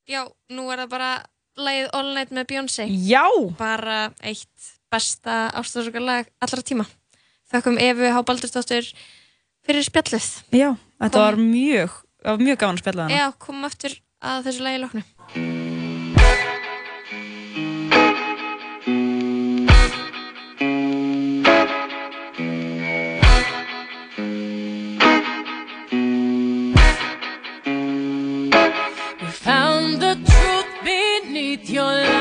Speaker 3: Já, nú er það bara lagið All Night með Beyoncé.
Speaker 2: Já.
Speaker 3: Bara eitt besta ástóðsökarlag allra tíma. Þakkum Efu Há Baldursdóttur fyrir spjallið
Speaker 2: Já, þetta var mjög, var mjög gaman að spjalla hana.
Speaker 3: Já, komum aftur að þessu lagi loknu
Speaker 19: We found the truth beneath your lies.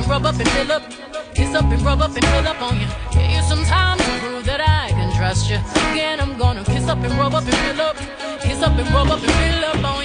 Speaker 19: And rub up and fill up. Kiss up and rub up and fill up on you. Give you some time to prove that I can trust you. Again, I'm gonna kiss up and rub up and fill up. Kiss up and rub up and fill up on you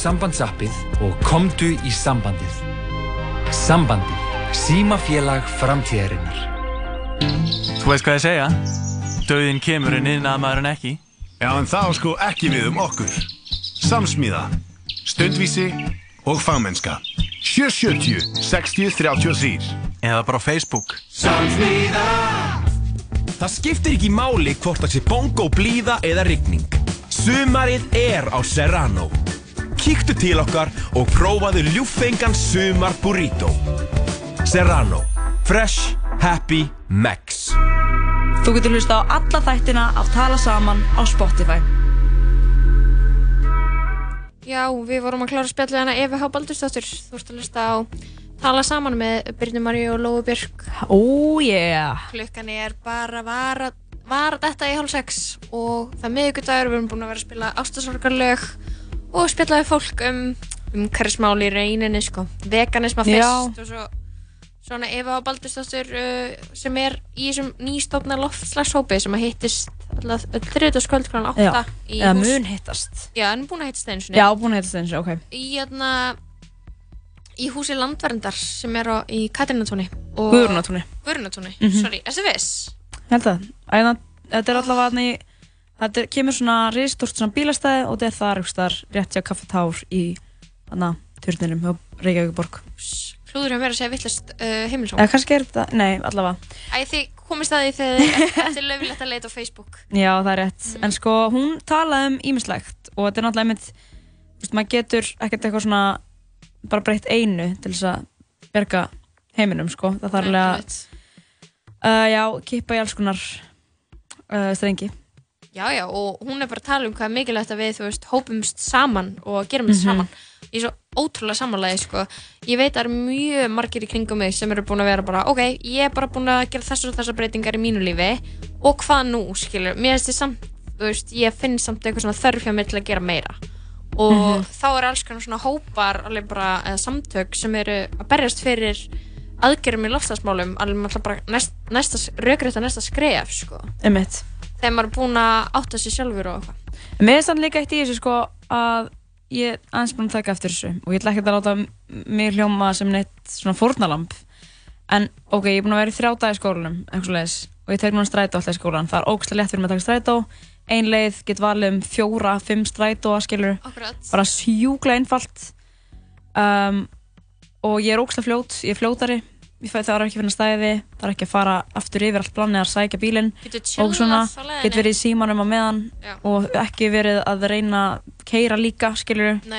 Speaker 5: sambandsappið og komdu í sambandið. Sambandið. Símafélag framtíðarinnar.
Speaker 20: Þú veist hvað ég segja? Dauðin kemur en innað maður en ekki.
Speaker 6: Já, en það á sko ekki við um okkur. Samsmíða, stundvísi og fagmennska. 770 60 33
Speaker 20: Eða bara Facebook.
Speaker 21: Samsmíða Það skiptir ekki máli hvort það sé bongo, blíða eða rigning. Sumarið er á Serrano. Kíktu til okkar og prófaðu ljúffengan sumar burrito. Serrano. Fresh, happy, max.
Speaker 2: Þú getur hlusta á alla þættina af Tala Saman á Spotify.
Speaker 3: Já, við vorum að klára spjallið hana Efi H. Baldursdóttur. Þú ert að hlusta á Tala saman með Brynju Maríu og Lóu Björk.
Speaker 2: Oh yeah!
Speaker 3: Klukkan er bara var að, var að detta í hálf sex og það er miðugudagur, við erum búin að vera að spila ástasorgarlög og spjallaði fólk um, um hverjusmál í rauninni, sko. Veganisma
Speaker 2: Já.
Speaker 3: fyrst og svo svona Eva H. Baldursdóttur uh, sem er í þessum nýstofna loftslagshópi sem að hittist alltaf þriðdagsköld kl. 8
Speaker 2: Já, eða
Speaker 3: hús-
Speaker 2: mun hittast.
Speaker 3: Já, hann er búin að hittast einu sinni.
Speaker 2: Já, búin að hittast eins, ok.
Speaker 3: í, hérna, í húsi landverndar sem er á, í Katrinatúni
Speaker 2: Guðrúnartúni.
Speaker 3: Guðrunatúni,
Speaker 2: Mhm.
Speaker 3: sorry, erstu viss?
Speaker 2: Ég held að. Þetta er allavega hann í, þetta kemur svona risstort svona bílastæði og þetta er þar einhvers þar rétt hjá Kaffi Tár í hana turninum hjá Reykjavík
Speaker 3: Hlúður hjá mér að segja vittlust uh, heimilsóng
Speaker 2: Eða kannski er þetta, nei, allavega.
Speaker 3: Æ, þið komist að því þegar þetta er löfilegt að leita á Facebook
Speaker 2: Já, það er rétt. En sko, hún talaði um ímislegt og þetta er náttúrulega einmitt, þú veist, maður getur ekkert eitthvað svona bara breytt einu til þess að berga heiminum, sko. Það þarf alveg að, uh, já, kippa í alls konar uh, strengi.
Speaker 3: Já, já, og hún er bara að tala um hvað er mikilvægt að við, þú veist, hópumst saman og gerum þetta
Speaker 2: Mhm.
Speaker 3: saman. Ég er svo ótrúlega samanlega, sko. Ég veit að það eru mjög margir í kringum mig sem eru búin að vera bara, ok, ég er bara búin að gera þessar og þessar breytingar í mínu lífi og hvað nú, skilur, mér finnst þið samt, þú veist, ég finn samt eitthvað svona þörf hjá mér til að gera meira. Og
Speaker 2: Mhm.
Speaker 3: þá er alls konar svona hópar, alveg bara, eða samtök sem eru að berjast fyrir aðgerðum í lofstafsmálum, alveg næst, næsta, rökrétta næsta skref, sko
Speaker 2: Einmitt.
Speaker 3: Þegar maður er búinn að átta sig sjálfur og eitthvað.
Speaker 2: Mér finnst þannig líka eitt í þessu sko að ég er aðeins búin að taka eftir þessu og ég ætla ekki að láta m- mig hljóma sem neitt svona fórnalamb. En ok, ég er búin að vera í þrjá dag í skólanum og ég tek núna strætó alltaf í skólan það er ógæslega létt fyrir mig að taka strætó. Ein leið get valið um fjóra, fimm strætó skilur
Speaker 3: Akkurat.
Speaker 2: bara sjúkla einfalt. Um, og ég er ógæslega fljót ég er fljótari það er ekki að finna stæði það er ekki að fara aftur yfir allt planið að sækja bílinn
Speaker 3: Getur
Speaker 2: og svona,
Speaker 3: chillað á leiðinni.
Speaker 2: get verið í símanum á meðan
Speaker 3: Já.
Speaker 2: og ekki verið að reyna að keira líka,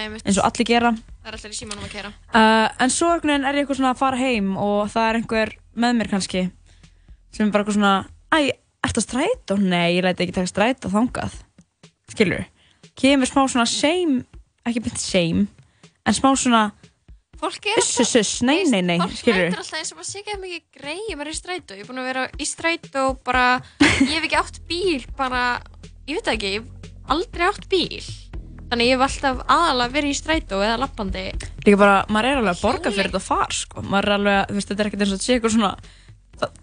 Speaker 3: einmitt.
Speaker 2: eins og allir gera
Speaker 3: Það er alltaf í símanum að kera
Speaker 2: uh, en svo er ég eitthvað svona að fara heim og það er einhver með mér kannski sem er bara eitthvað svona æ, ert það strætó? Nei, ég læti ekki taka strætó þangað skilur, kemur smá svona shame, ekki beint shame en smá svona
Speaker 3: Fólk er
Speaker 2: uss, nei, nei, nei,
Speaker 3: Fólk
Speaker 2: skilur
Speaker 3: mætir alltaf eins og maður sé ekki að mikið greið maður er í strætó. Ég er búin að vera í strætó bara Ég hef ekki átt bíl bara Ég veit ekki, ég hef aldrei átt bíl. Þannig ég hef alltaf aðalega verið í strætó eða lappandi.
Speaker 2: Líka bara, maður er alveg að borga fyrir þetta far sko. maður er alveg, þú veist, þetta er ekkert eins og að sé eitthvað svona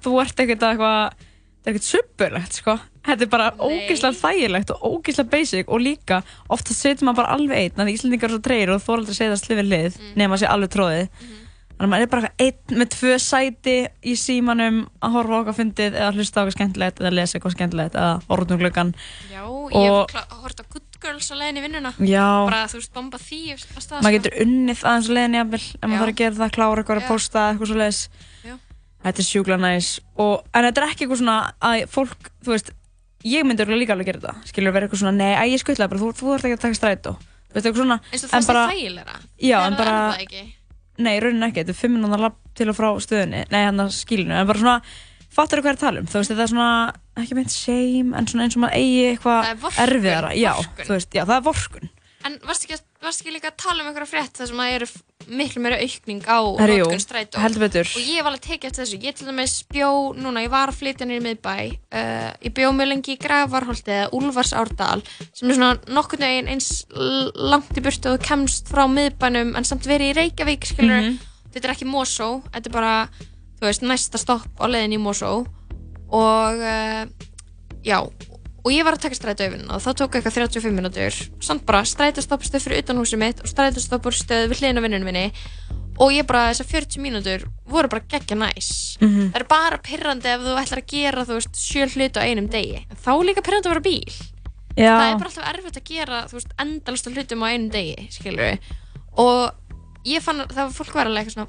Speaker 2: þú ert ekkert að eitthvað þetta er ekkert suppulegt sko. Þetta er bara ógeðslega þægilegt og ógeðslega basic og líka ofta setur maður bara alveg einn þannig að Íslandingar eru svo treyir og þú aldrei segja það slið við lið
Speaker 3: Mm.
Speaker 2: nema að sé alveg tróðið þannig að maður er bara einn með tvö sæti í símanum að horfa okkar fyndið eða hlusta okkar skemmtilegt eða lesa eitthvað skemmtilegt eða horfa út um gluggan
Speaker 3: Já, ég hef hort á Good Girls á leiðin í vinnuna.
Speaker 2: Já.
Speaker 3: Bara þú veist, bomba því
Speaker 2: maður getur unnið aðeins að gera þetta er sjúkla næs. Og, en þetta er ekki eitthvað svona að fólk, þú veist ég myndi örugglega líka alveg gera þetta skilur vera eitthvað svona, nei, að ég skuttla bara þú, þú þarf ekki að taka strætó. Þú veist, eitthvað svona
Speaker 3: og
Speaker 2: en bara- já, en bara nei, í rauninni ekki, þetta er fimm minúna lapp til og frá stöðinni nei, hann að skilinu, en bara svona fattar þú hvað er að tala um, þú veist, þetta er svona ekki meint shame, en svona eins og maður eigi eitthvað erfiðara já, þú veist, já, það er vorkun
Speaker 3: En varst ekki, varst ekki líka að tala um einhverja frétt þar sem að eru f- miklu meira aukning á notkun strætó
Speaker 2: heldur betur.
Speaker 3: Og ég hef alveg tekið eftir þessu Ég til dæmis bjó, núna, ég var að flytja í miðbæ uh, Ég bjó mjög lengi í Grafarholti eða Úlfarsárdal sem er svona nokkurn veginn eins langt í burtu og kemst frá miðbænum en samt verið í Reykjavík, skilur
Speaker 2: Mhm.
Speaker 3: Þetta er ekki Mosó, þetta er bara, þú veist, næsta stopp á leiðin í Mosó og uh, já, og ég var að taka strætó yfir og þá tók eitthvað 35 minútur samt bara strætóstoppstöð fyrir utan húsið mitt og strætóstoppstöð við á vinnunum minni. Og ég bara þessar 40 mínútur voru bara geggja næs.
Speaker 2: Mhm.
Speaker 3: það er bara pirrandi ef þú ætlar að gera þú veist sjö hluti á einum degi. En þá líka pirrandi að vera bíl.
Speaker 2: Já.
Speaker 3: það er bara alltaf erfitt að gera þú veist endalasta hlutum á einum degi skilur og ég fann að það var fólk alveg eitthvað svona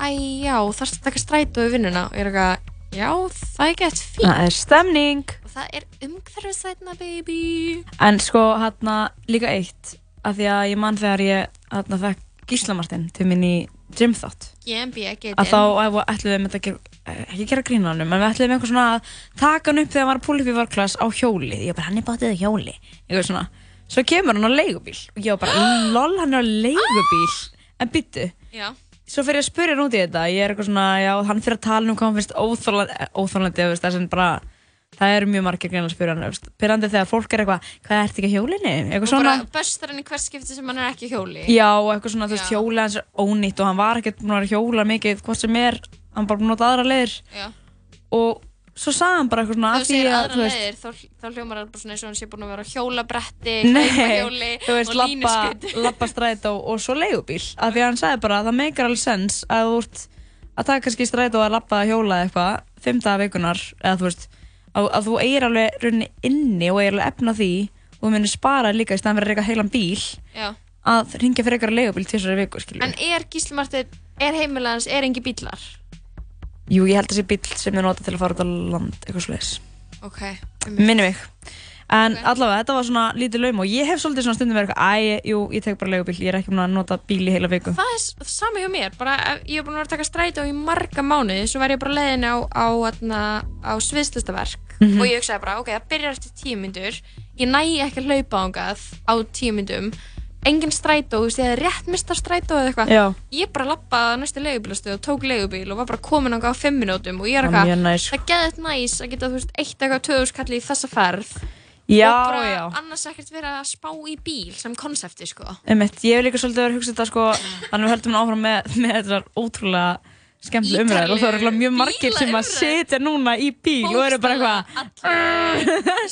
Speaker 3: æ já er að taka vinnuna? Og ég er eitthvað já það er gett fínt.
Speaker 2: Það er stemning
Speaker 3: og það er umhverfisætna baby.
Speaker 2: En sko, hérna, líka eitt af því að ég mann þegar ég hérna, fekk Gíslamartin til minn í
Speaker 3: getinn
Speaker 2: að þá æ- ætluðum við með þetta ekki gera grínanum, en við ætluðum eitthvað svona að taka hann upp þegar hann var að púla upp í varklass á hjóli. Ég bara, hann er bátið á hjóli. Eitthvað svona, svo kemur hann á leigubíl. Og ég bara, lol, hann er á leigubíl. En byttu, svo fer ég að spyrja hann út í þetta. Ég er eitthvað svona, já, hann fyrir að tala um hvað hann finnst veist, það sem bara það eru mjög margir greina að spyrja hann þú veist, pyrrandi þegar fólk er eitthvað, hvað ert ekki á hjólinni eitthvað
Speaker 3: og
Speaker 2: svona,
Speaker 3: bara böstar hann í hvert skipti sem hann er ekki hjóli.
Speaker 2: Já, eitthvað svona, þú veist, hjóli hans er ónýtt og hann var ekkert búin að að hjóla mikið, hvort sem er hann bara búin að nota aðra leiðir.
Speaker 3: Já.
Speaker 2: og svo sagði hann bara eitthvað svona
Speaker 3: þú
Speaker 2: því
Speaker 3: segir
Speaker 2: að,
Speaker 3: aðra
Speaker 2: þú veist,
Speaker 3: leiðir þá, þá hljómar það bara svona eins og hann sé búin að vera á hjólabretti,
Speaker 2: Nei, þú veist,
Speaker 3: og
Speaker 2: lappa,
Speaker 3: línuskutt
Speaker 2: lappa strætó og svo leigubíl. Af því að hann sagði bara að það meikar alveg sens að þú ert að taka kannski strætó að lappa að hjóla eitthvað, daga vikunar eða þú veist, að, að þú eigir alveg rauninni inni og eigir alveg efna því og þú myndir spara líka í staðan fyrir að reyka heilan bíl
Speaker 3: Já.
Speaker 2: að ringja fyrir eitthvað leigubíl til þessari viku, skilju
Speaker 3: En er Gísli Marteinn, er heimilans, er engi bílar?
Speaker 2: Jú, ég held að þessi bíl sem þið nota til að fara út á land, eitthvað svoleiðis
Speaker 3: Ok,
Speaker 2: Minni mig En allavega, þetta var svona lítið laum og ég hef svolítið svona stundum verið eitthvað, æ, jú, ég tek bara leigubíl, ég er ekki búin að nota bíl í heila viku.
Speaker 3: Það er s- sama hjá mér, bara ég hef búin að vera að taka strætó í marga mánuði, svo var ég bara leiðin á, á, á, á sviðslistaverk.
Speaker 2: Mhm.
Speaker 3: og ég hugsaði bara, ok, það byrjar eftir tíu myndur, ég næ ekki að hlaupa ángað á tíu myndum, engin strætó, þú veist, ég hefði rétt mista strætó eða eitthvað, ég bara lappaði að næstu leigubílastöð og tók leigubíl og var bara komin á fimm minútum og ég er eitthvað, það geði þetta næs að geta, þú veist, eitt eitthvað töðuskalli í þessa ferð
Speaker 2: Já,
Speaker 3: og bara
Speaker 2: já.
Speaker 3: annars ekkert vera að spá í bíl sem konsepti, sko.
Speaker 2: Einmitt, ég hef líka svolítið verið að hugsa þetta sko, þannig við höldum áfram með, með þessar ótrúlega skemmtilega umræður og það eru mjög margir sem að sitja núna í bíl og eru bara eitthvað.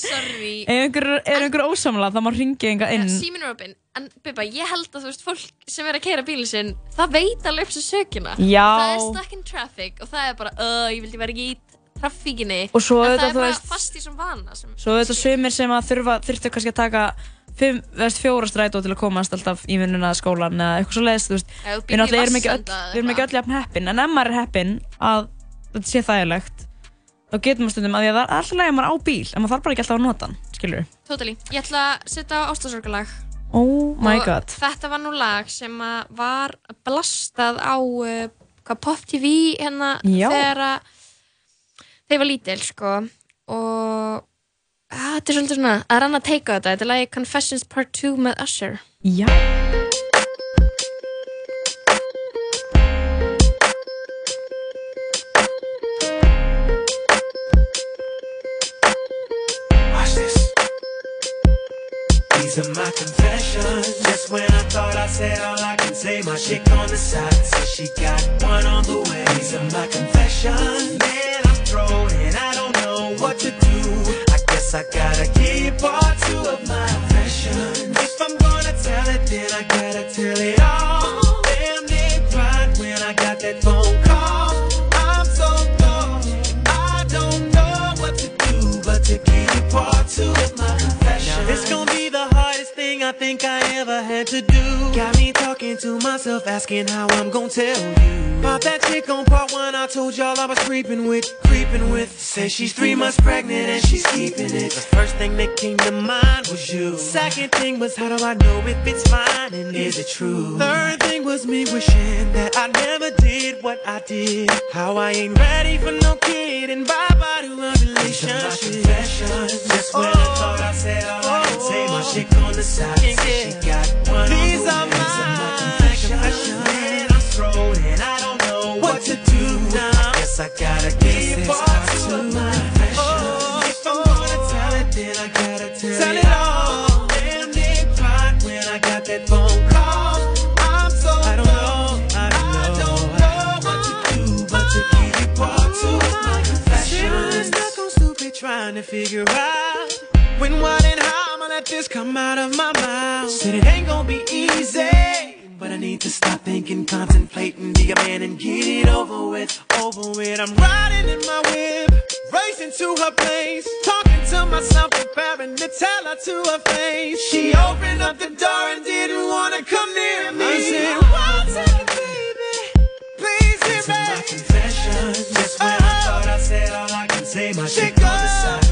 Speaker 2: Ef einhver er einhver ósamlega þá má ringja einhver inn
Speaker 3: Símin er opinn, en Bubba, ég held að þú veist, fólk sem er að keira bílinn sinn, það veit alveg upp sem sökina.
Speaker 2: Já.
Speaker 3: Það er stuck in traffic og það er bara, uh, ég vildi vera ekki í trafíkinni.
Speaker 2: Og svo
Speaker 3: en það er bara
Speaker 2: veist-
Speaker 3: fast í sem vana. Sem,
Speaker 2: Svo þetta sumir sem að þurfa, þurftu kannski að taka fimm, veist, fjóra strætó til að komast alltaf í vinnuna skólan eða eitthvað svo leiðist, Við náttúrulega erum ekki öll, við erum ekki öll jafn heppin en ef maður er heppin að þetta sé þægilegt þá getur maður stundum að því að það er alltaf leið að maður á bíl en maður þarf bara ekki alltaf að nota hann, skilur
Speaker 3: totally. Ég ætla að setja á ástasorgalag.
Speaker 2: Oh my
Speaker 3: og
Speaker 2: god
Speaker 3: Þetta var nú lag sem var blastað á uh, hvað, Pop TV hérna þegar að þeir var lítil sko og að, þetta er svolítið svona að rann að teika þetta þetta er lagi Confessions Part 2 með Usher
Speaker 2: Já
Speaker 22: Watch this. These are my confessions. Just when I thought I said all I can say, my chick on the side says she got one on the way. These are my confessions. Man, I guess I gotta keep part two of my confession. If I'm gonna tell it, then I gotta tell it all. Damn near cried when I got that phone call. I'm so lost, I don't know what to do but to keep part two of my confession. Now this gonna be I think I ever had to do. Got me talking to myself, asking how I'm gonna tell you. About that chick on part one, I told y'all I was creeping with, creeping with. Say she's three months pregnant and she's keeping it. The first thing that came to mind was you. Second thing was how do I know if it's fine and is it true? Third thing was me wishing that I never did what I did. How I ain't ready for no kid and bye bye to a relationship. Just when I thought I said all I could say, my shit on the side said she got one. These are my confessions. And I'm thrown and I don't know what to do now. I guess I gotta keep part two of my confession. If I'm gonna tell it, then I gotta tell, it all. Damn, they cried when I got that phone call. I'm so I don't know, I don't know, what to do, but to keep part two of my confession. Stuck on stupid trying to figure out when, what, let this come out of my mouth. Said it ain't gonna be easy. But I need to stop thinking, contemplating, be a man and get it over with, over with. I'm riding in my whip, racing to her place, talking to myself, preparing to tell her to her face. She opened up the door and didn't wanna come near me. I said, one second, baby, please hear me. my confession, just when I uh-huh. thought I said all I can say, my shit on the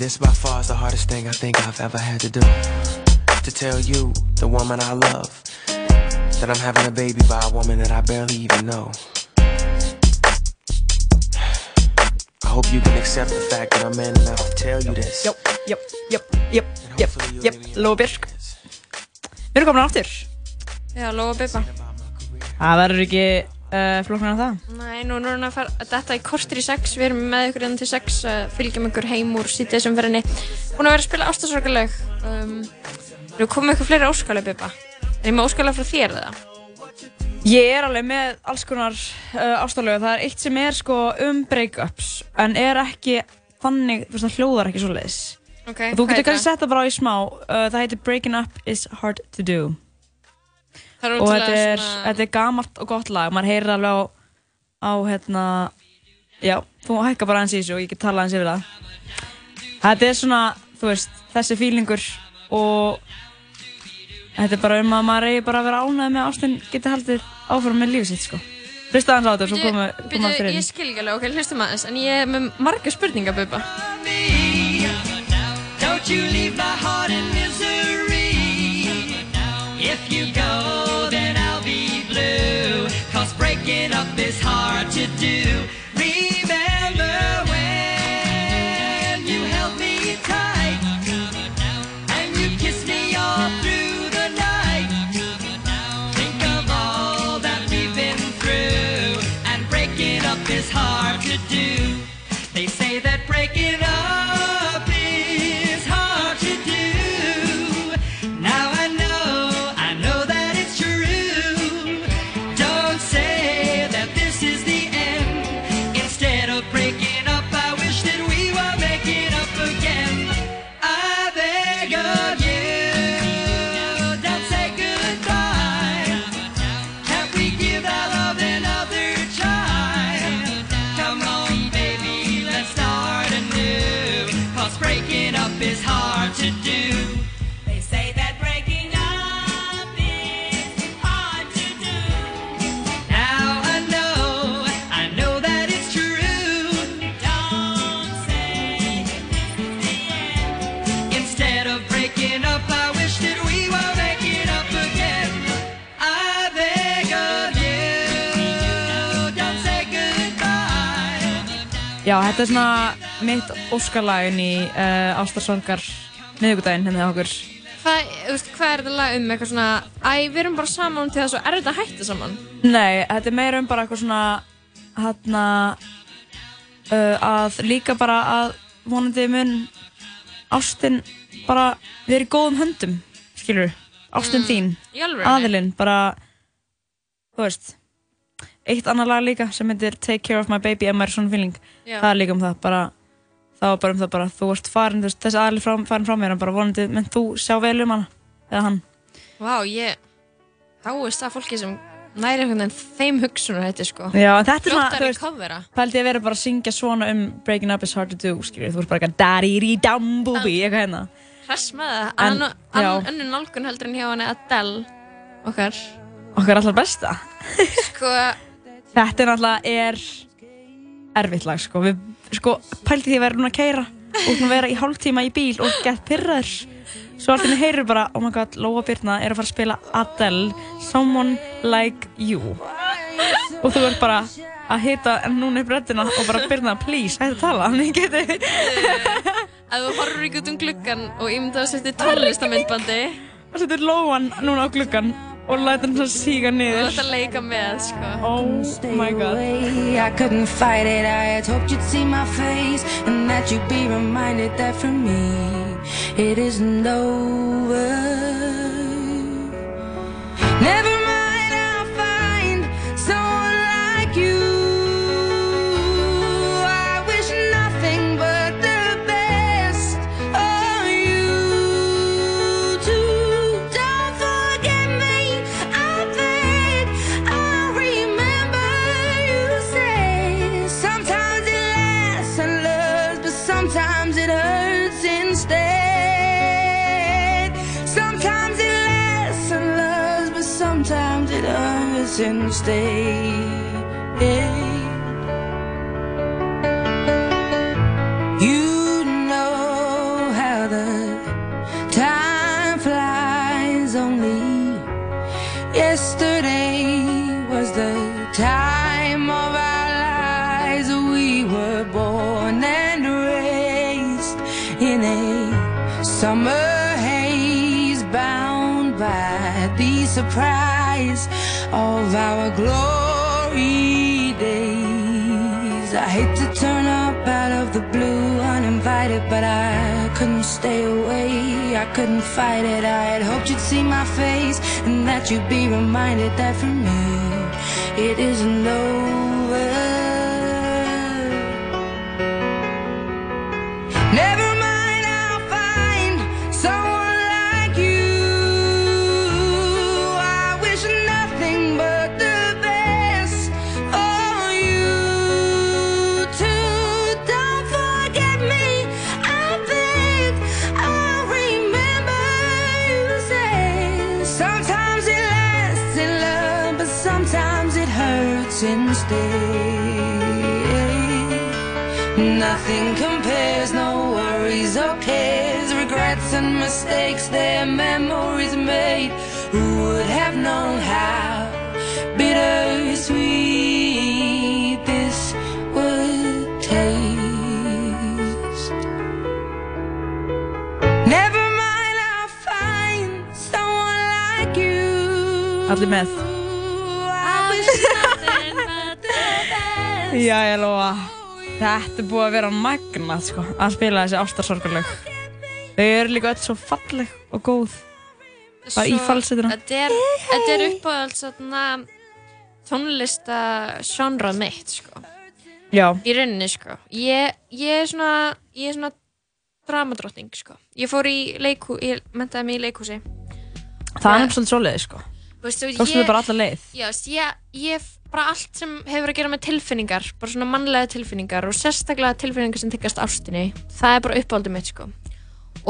Speaker 23: This by far is the hardest thing I think I've ever had to do. To tell you, the woman I love, that I'm having a baby by a woman that I barely even know. I hope you can accept the fact that I'm man enough to tell you this.
Speaker 2: Jöp, jöp, jöp, jöp, jöp, jöp, Lóa Björk. Við erum komin aftur.
Speaker 3: Já, Lóa Bibba.
Speaker 2: Það verður ekki uh, flokknar en það.
Speaker 3: Nei, nú erum við að fara þetta í kortir í sex, við erum með ykkur innan til sex, uh, fylgjum ykkur heim úr sítið fyrir henni. Búin að vera að spila ástasorgarlaug. Um, erum komið ykkur fleiri óskalag, Bibba. Er ég með óskalag frá þér eða?
Speaker 2: Ég er alveg með alls konar uh, ástalögu. Það er eitt sem er sko um breakups, en er ekki þannig, þú veist, það hljóðar ekki svo leiðis.
Speaker 3: Ok,
Speaker 2: Og þú
Speaker 3: hvað
Speaker 2: getur
Speaker 3: er
Speaker 2: kannski sett það bara á í smá. Uh, það heitir Breaking Up is Hard to Do. Og þetta er,
Speaker 3: svona-
Speaker 2: þetta er gamalt og gott lag. Maður heyrir alveg á, á hérna, já, þú hækka bara eins í þessu og ég get talað eins yfir það. Þetta er svona, þú veist, þessi fílingur og þetta er bara um að maður eigi bara að vera ánægð með að ástin geti haldið áfram með lífið sitt, sko. Hlista aðeins á þetta og svo
Speaker 3: Býtu,
Speaker 2: aftur inn.
Speaker 3: ég skil ekki alveg, ok, hlustum aðeins, en ég er með marga spurningar, Bubba.
Speaker 22: Don't you leave my heart in misery. If you go, breaking up is hard to do.
Speaker 2: Já, þetta er svona mitt óskarlagin í uh, Ástarsorgar miðugudaginn hérna hjá okkur.
Speaker 3: Hvað, þú veist, hvað er þetta lag um? Eitthvað svona, æ, við erum bara saman til þess að er þetta að hætta saman?
Speaker 2: Nei, þetta er meira um bara eitthvað svona hérna uh, að líka bara að vonandi mun ástin bara verið í góðum höndum skilur, ástin
Speaker 3: Mm,
Speaker 2: þín aðilinn, bara þú veist eitt annar lag líka sem heitir Take Care of My Baby Emma er svona feeling
Speaker 3: Já.
Speaker 2: það er líka um það, bara það var bara um það bara, þú ert farin, þú veist, þessi aðli frá, farin frá mér en bara vonandi, menn þú sjá vel um hana eða hann
Speaker 3: Vá, ég háist að fólki sem næri einhvern veginn þeim hugsunar þetta sko.
Speaker 2: Já, en þetta er svona, þú veist, það held ég að vera bara að syngja svona um Breaking Up is hard to do, skiljið, þú ert bara eitthvað eitthvað hérna.
Speaker 3: Það.
Speaker 2: En,
Speaker 3: En, heldur en hjá henni Adele okkar.
Speaker 2: Okkar allar besta.
Speaker 3: Sko,
Speaker 2: Þetta er náttúrulega er erfitt lag, sko. Við, sko, pælti því að vera núna að keira og svona vera í hálftíma í bíl og gett pyrraður. Svo alltaf mér heyrur bara, oh my god, Lóa Birna er að fara að spila Adele, Someone Like You. Og þú ert bara að hita núna upp röddina og bara Birna, please, hætti að tala, hann geti...
Speaker 3: ef þú horfur ekki út um gluggan og ímyndaðu að setja tónlistamindbandi
Speaker 2: og setur Lóan núna á gluggan og læta hann svona síga
Speaker 3: og
Speaker 2: niður.
Speaker 3: þetta leika með, sko.
Speaker 2: Oh my god.
Speaker 13: I couldn't fight it. I had hoped you'd see my face and that you'd be reminded that for me it isn't over. Hurts instead. You know how the time flies only. Yesterday was the time of our lives. We were born and raised in a summer haze bound by the surprise of our glory days. I hate to turn up out of the blue uninvited but I couldn't stay away. I couldn't fight it. I had hoped you'd see my face and that you'd be reminded that for me it isn't over instead. Nothing compares, no worries or cares, regrets and mistakes, their memories made. Who would have known how bittersweet this would taste? Never mind, I'll find someone like you.
Speaker 2: Allir með.
Speaker 13: I best.
Speaker 2: Jæja, Lóa. Þetta er búið að vera magnað, sko, að spila þessi ástarsorgarlög. Þau eru líka öll svo falleg og góð. Bara í falsetuna.
Speaker 3: Þetta er, uppáhalds svona tónlista sjónrað mitt, sko.
Speaker 2: Já.
Speaker 3: Í rauninni, sko. Ég, ég er svona, ég er svona dramadrottning, sko. Ég fór í leikhú, ég mentaði mig í leikhúsi.
Speaker 2: Það er nefnilega svolítið sko.
Speaker 3: Þú veist, og
Speaker 2: Tókstu þau bara alla leið?
Speaker 3: Já, veist, ég, ég bara allt sem hefur að gera með tilfinningar, bara svona mannlega tilfinningar og sérstaklega tilfinningar sem tyggast ástinni, það er bara uppáhaldið mitt, sko.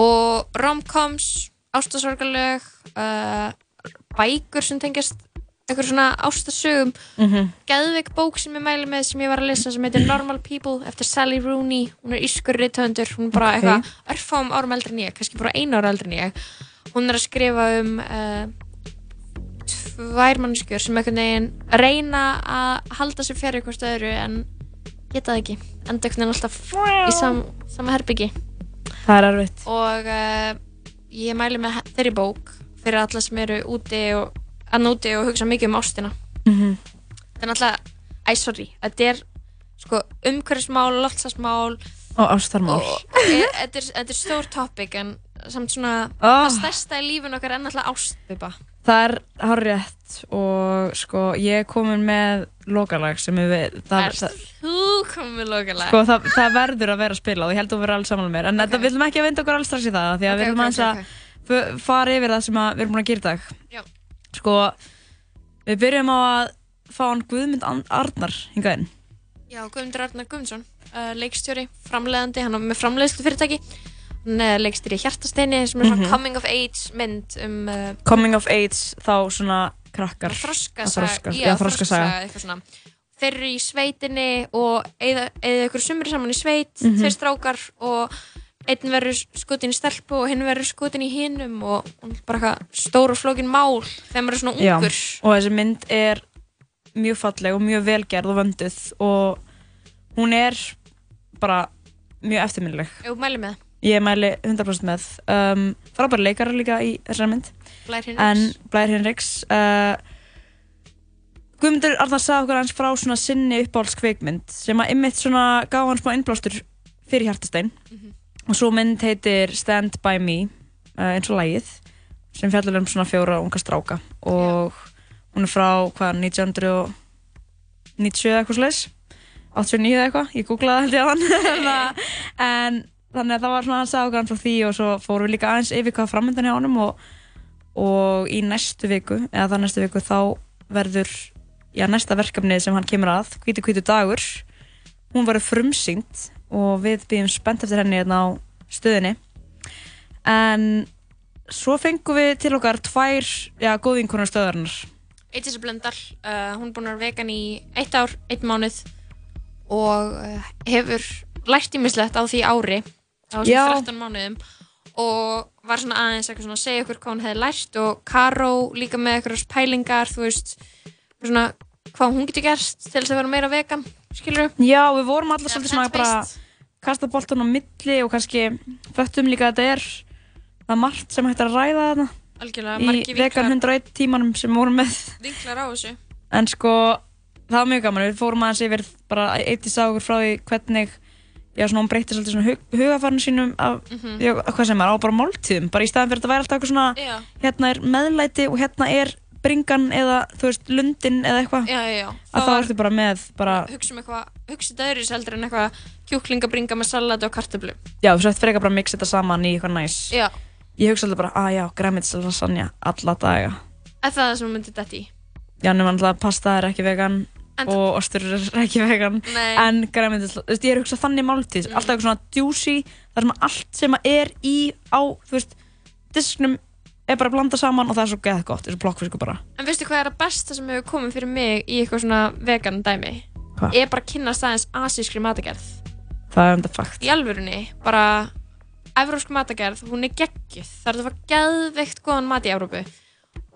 Speaker 3: Og romcoms, ástasorgarlög, uh, bækur sem tengjast einhver svona ástasögum,
Speaker 2: Mhm.
Speaker 3: geðveik bók sem ég mæli með sem ég var að lesa sem heitir Normal People eftir Sally Rooney, hún er ískur rithöfundur, hún er bara
Speaker 2: Ok.
Speaker 3: eitthvað örfáum árum eldri en ég, kannski bara einu ára eldri en ég. Hún er að skrifa um uh, tvær mannskjör sem einhvern veginn reyna að halda sér fjari hvort öðru en geta það ekki enda einhvern veginn alltaf í sam, sama herbyggi
Speaker 2: Það er erfitt.
Speaker 3: og uh, ég mæli með þeirri bók fyrir alla sem eru úti og að núti og hugsa mikið um ástina
Speaker 2: Mhm.
Speaker 3: það er náttúrulega, æ sorry þetta er sko umhverfismál, loftsasmál
Speaker 2: Og ástarmál.
Speaker 3: e- þetta er, er stór topic en samt svona
Speaker 2: Ah.
Speaker 3: það stærsta í lífun okkar er náttúrulega ástbuba
Speaker 2: Það er hárétt og sko ég er komin með lokalag sem við,
Speaker 3: Er
Speaker 2: það,
Speaker 3: þú komið lokalega
Speaker 2: sko, það, það verður að vera að spila og ég held að þú verður alls saman með mér en okay. við viljum ekki að vinda okkur alls strax í það því að
Speaker 3: Ok,
Speaker 2: við viljum
Speaker 3: ok,
Speaker 2: aðeins að fara yfir það sem við erum búin að gera í dag
Speaker 3: Já.
Speaker 2: sko við byrjum á að fá hann Guðmund Arnar hingað inn
Speaker 3: Já, Guðmundur Arnar Guðmundsson, uh, leikstjóri, framleiðandi, hann er með framleiðslu fyrirtæki. Hann leikstjóri í Hjartasteini sem er svona
Speaker 2: Mhm.
Speaker 3: coming of age mynd um uh,
Speaker 2: Coming of Age þá svona krakkar
Speaker 3: þroskasaga,
Speaker 2: Þroska-
Speaker 3: já,
Speaker 2: já, þroskasaga
Speaker 3: eitthvað svona. Þeir eru í sveitinni og eða ykkur sumri saman í sveit,
Speaker 2: Mhm.
Speaker 3: þeir strákar og einn verður skutin í stelpu og hinn verður skutin í hinum og, og bara eitthvað stór og flókin mál þegar maður er svona
Speaker 2: Já,
Speaker 3: ungur.
Speaker 2: og þessi mynd er mjög falleg og mjög velgerð og vönduð og hún er bara mjög eftirminnileg
Speaker 3: Jú, mæli með.
Speaker 2: Ég mæli 100% með. Um, frábæri leikara líka í þessari mynd.
Speaker 3: Blær Hinriks.
Speaker 2: en Blær Hinriks uh, Guðmundur Arnar sagði okkur hans frá svona sinni uppáhaldskveikmynd sem að ymmit svona gaf hann smá innblástur fyrir hjartastein. Og svo mynd heitir Stand By Me uh, eins og lagið sem fjallar um svona fjóra unga stráka. Og hún er frá hvað 1990 eða eitthvað slags 89 eða eitthvað, ég googlaði að hann en þannig að það var svona að sagði okkur hann frá því og svo fórum við líka aðeins yfir hvað framöndan hjá honum og, og í næstu viku eða það næstu viku þá verður já, næsta verkefni sem hann kemur að hvítu hvítu dagur hún verður frumsýnd og við býðum spennt eftir henni hérna á stöðinni. En svo fengum við til okkar tvær já, góðinkonar stöðarinnar
Speaker 3: Eittis Blöndal, uh, hún er búin að vegan í eitt ár, eitt mánuð og uh, hefur lært ímislegt á því ári á þessum
Speaker 2: Já.
Speaker 3: 13 mánuðum og var svona aðeins eitthvað svona að segja okkur hvað hún hefði lært og Karó líka með eitthvað pælingar, þú veist svona hvað hún getur gert til þess að vera meira vegan, skilur við?
Speaker 2: Já, við vorum alltaf svolítið svona bara kasta boltan á milli og kannski föttum líka að þetta er það er margt sem hægt að ræða þarna í vegan
Speaker 3: vinklar,
Speaker 2: 101 tímanum sem við vorum með
Speaker 3: vinklar á þessu
Speaker 2: en sko það var mjög gaman, við fórum aðeins yfir bara eitt í sagur frá því hvernig já svona hún svolítið svona hug, hugafarnu sínum af,
Speaker 3: Mhm.
Speaker 2: já, hvað sem er, á bara máltíðum bara í staðan fyrir að þetta væri alltaf eitthvað svona
Speaker 3: Já.
Speaker 2: hérna er meðlæti og hérna er bringan eða þú veist lundin eða eitthvað
Speaker 3: Já, já, já.
Speaker 2: að
Speaker 3: Það var-
Speaker 2: ertu bara með bara,
Speaker 3: hugsa um eitthvað, hugsa þetta öðru heldur en eitthvað kjúklingabringa með salati og kartöflu
Speaker 2: já þú sett frekar bara að mixa þetta saman í eitthvað næs
Speaker 3: Já,
Speaker 2: ég hugsa alltaf bara, að já, græmits lasagna alla daga
Speaker 3: er það það sem hún myndi þetta í?
Speaker 2: já, nema alltaf pasta er ekki vegan og ostur er ekki vegan
Speaker 3: Nei.
Speaker 2: en græmits, þú veist, ég er að hugsa þannig máltíð
Speaker 3: Mm.
Speaker 2: alltaf eitthvað svona juicy þar sem allt sem er í á, þú veist, disknum er bara að blanda saman og það er svo geð gott, þessu blokkfisku bara
Speaker 3: En veistu hvað er að besta sem hefur komið fyrir mig í eitthvað svona vegan dæmi?
Speaker 2: Hvað?
Speaker 3: Ég er bara að kynast aðeins asískri matagerð.
Speaker 2: það er enda fakt
Speaker 3: Í alvörunni, bara evrósk matagerð, hún er geggjuð. Það er að fara geðveikt góðan mat í Evrópu.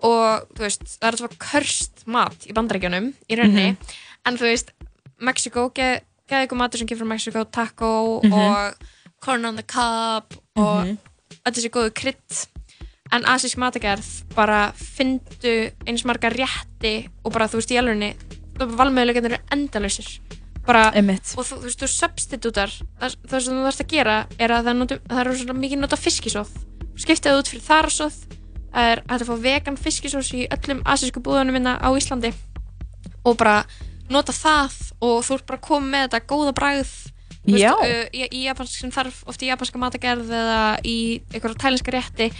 Speaker 3: Og þú veist, það er fara körst mat í bandaríkjunum, í rauninni.
Speaker 2: Mhm.
Speaker 3: En þú veist, Mexiko, geð geð ykkur matur sem kemur frá Mexiko, taco
Speaker 2: Mhm.
Speaker 3: og corn on the cob og
Speaker 2: Mhm.
Speaker 3: öll þessi góðu krydd en asísk matagerð bara fyndu eins marga rétti og bara þú veist í alvegni valmöðuleikarnir eru endalausir bara,
Speaker 2: Einmitt.
Speaker 3: og þú, þú veist, þú substitútar það, það sem þú þarfst að gera er að það, notum, það eru svona mikið nota fiskisóð skipta það út fyrir þarasóð það er að fá vegan fiskisós í öllum asísku búðunum minna á Íslandi. Og bara nota það og þú ert bara að koma með þetta góða
Speaker 2: Já.
Speaker 3: uh, í, í japansk sem þarf oft í japanska matagerð eða í einhverja tælinska rétti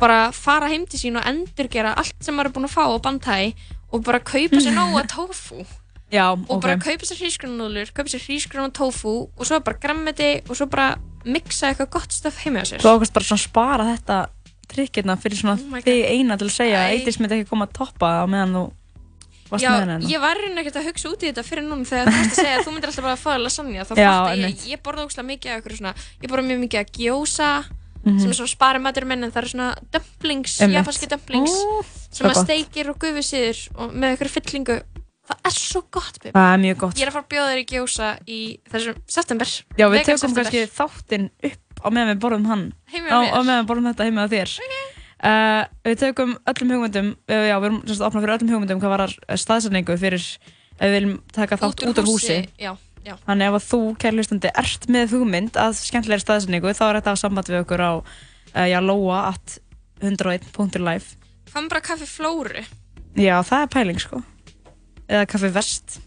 Speaker 3: bara fara heim til sín og endurgera allt sem maður er búin að fá á bandhæ og bara kaupa sér nóga tofu
Speaker 2: já,
Speaker 3: og
Speaker 2: ok.
Speaker 3: bara kaupa sér hrísgrunanúðlur kaupa sér hrísgrun og tofu og svo bara grammeti og svo bara mixa eitthvað gott stöf heima á sér.
Speaker 2: Þú ákvæmst bara svona spara þetta trikkirna fyrir svona
Speaker 3: Oh
Speaker 2: þig eina til að segja að
Speaker 3: Æ.
Speaker 2: Eidís myndi ekki koma að toppa á meðan þú varst
Speaker 3: Já,
Speaker 2: með henni hérna.
Speaker 3: ég var reyna ekkert að hugsa út í þetta fyrir núna þegar þú varst að segja að þú myndir alltaf bara að fá lasagna þá
Speaker 2: Já,
Speaker 3: fatta ég, ég borða ógslag mikið af eitthvað svona ég borða mjög mikið af gyoza
Speaker 2: Mhm.
Speaker 3: sem er svona spari matur minn en það eru svona dumplings, japanski dumplings
Speaker 2: Ó,
Speaker 3: sem að steikir og gufi síður og með eitthvað fyllingu. Það er svo gott,
Speaker 2: er mjög gott.
Speaker 3: Ég er að fara að bjóða þér í gyoza í þessum september.
Speaker 2: Já, við tökum kannski þáttinn upp á meðan við borðum hann. Á, á meðan við borðum þetta heima á þér. Uh, Við tökum öllum hugmyndum uh, Já, við erum sem sagt opnað fyrir öllum hugmyndum hvað var staðsendingu fyrir ef við viljum taka þátt út, úr húsi,
Speaker 3: Já, já.
Speaker 2: Þannig ef að þú, kæri hlustandi, ert með hugmynd að skemmtilegri staðsendingu þá er þetta á samband við okkur á uh, já, lóa at 101.life
Speaker 3: Hvað með bara kaffi flóru?
Speaker 2: Já, það er pæling sko. Eða kaffi vest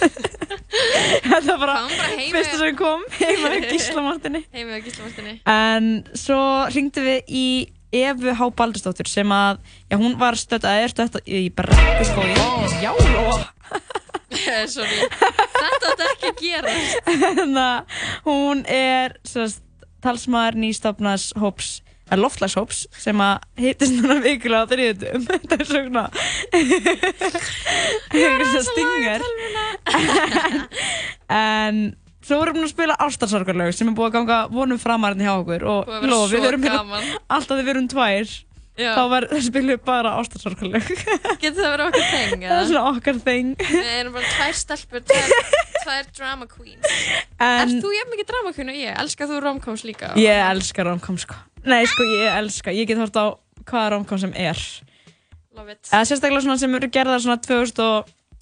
Speaker 2: Þetta var bara
Speaker 3: bara
Speaker 2: fyrsta sem kom heima í Gíslamartinni
Speaker 3: Heima í Gíslamartinni
Speaker 2: En svo ringdu við í Efu H. Baldursdóttur sem að, já hún var stödd að er stödd í brekkuskói Já, Lóa
Speaker 3: Sorry, þetta átti ekki að gera.
Speaker 2: Þannig að hún er talsmaður nýstofnas hóps að loftslagshóps sem að hittist núna vikulega á þriðutum þetta er svona eitthvað stingar en svo vorum við að spila ástarsorgarlaug sem er búið að ganga vonum framarinn hjá okkur og
Speaker 3: svo
Speaker 2: við erum hérna alltaf við erum tvær
Speaker 3: Já.
Speaker 2: þá var, spilum við bara ástarsorgarlaug
Speaker 3: Getur það verið okkar þeng?
Speaker 2: það er svona okkar þing
Speaker 3: Við erum bara tvær stelpur, tvær, tvær drama queens
Speaker 2: En-
Speaker 3: Ert þú jafn mikið drama queen og ég? Elskar þú romcoms líka?
Speaker 2: Ég elska romcom sko Nei sko ég elska, ég get hort á hvaða romcom sem er.
Speaker 3: Love it.
Speaker 2: Eða sérstaklega svona sem eru gerðar svona 2000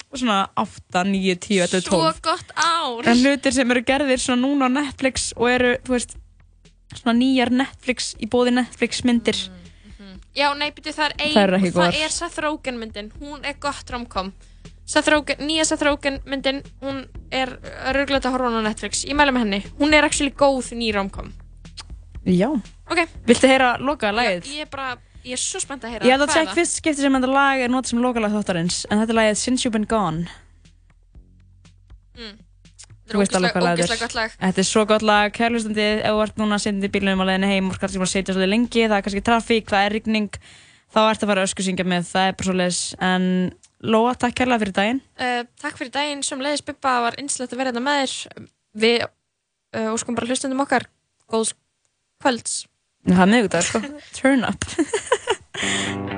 Speaker 2: og svona 8, 9, 10, 11, 12
Speaker 3: Svo gott ár.
Speaker 2: En hlutir sem eru gerðir svona núna á Netflix og eru, þú veist svona nýjar Netflix, í bóði Netflix myndir.
Speaker 3: Já, nei, byrju, það er ein
Speaker 2: Þær eru ekki
Speaker 3: og það er Seth Rogen myndin. Hún er gott romcom. Seth Rogen, Nýja Seth Rogen myndin Hún er rauglegt að horfa hana á Netflix. Ég mæla með henni. Hún er actually góð ný romcom.
Speaker 2: Já
Speaker 3: Ok.
Speaker 2: Viltu heyra loka lagið?
Speaker 3: Ég er bara, ég er svo spennt að heyra.
Speaker 2: Ég
Speaker 3: Hvað er
Speaker 2: tjekk fyrst skipti sem þetta lag er notað sem lokalag þáttarins en þetta er lagið Since You've Been Gone.
Speaker 3: Mm.
Speaker 2: Þú veist alveg hvað lag
Speaker 3: Ógeðslega gott lag.
Speaker 2: Þetta er svo gott lag, kærlustandi ef þú ert núna sitjandi í bílunum á leiðinni heim og sem að setja svolítið lengi, það er kannski trafík, það er rigning þá ert að fara að ösku syngja með, það er bara svo leiðis en Lóa, takk kærlega fyrir daginn.
Speaker 3: Uh, Takk fyrir daginn. Sem leiðis Bubba var einslegt að vera þetta með þér. Við uh, óskum bara hlustundum okkar. Góðs kvölds
Speaker 2: Það er miðvikudagur sko, turn up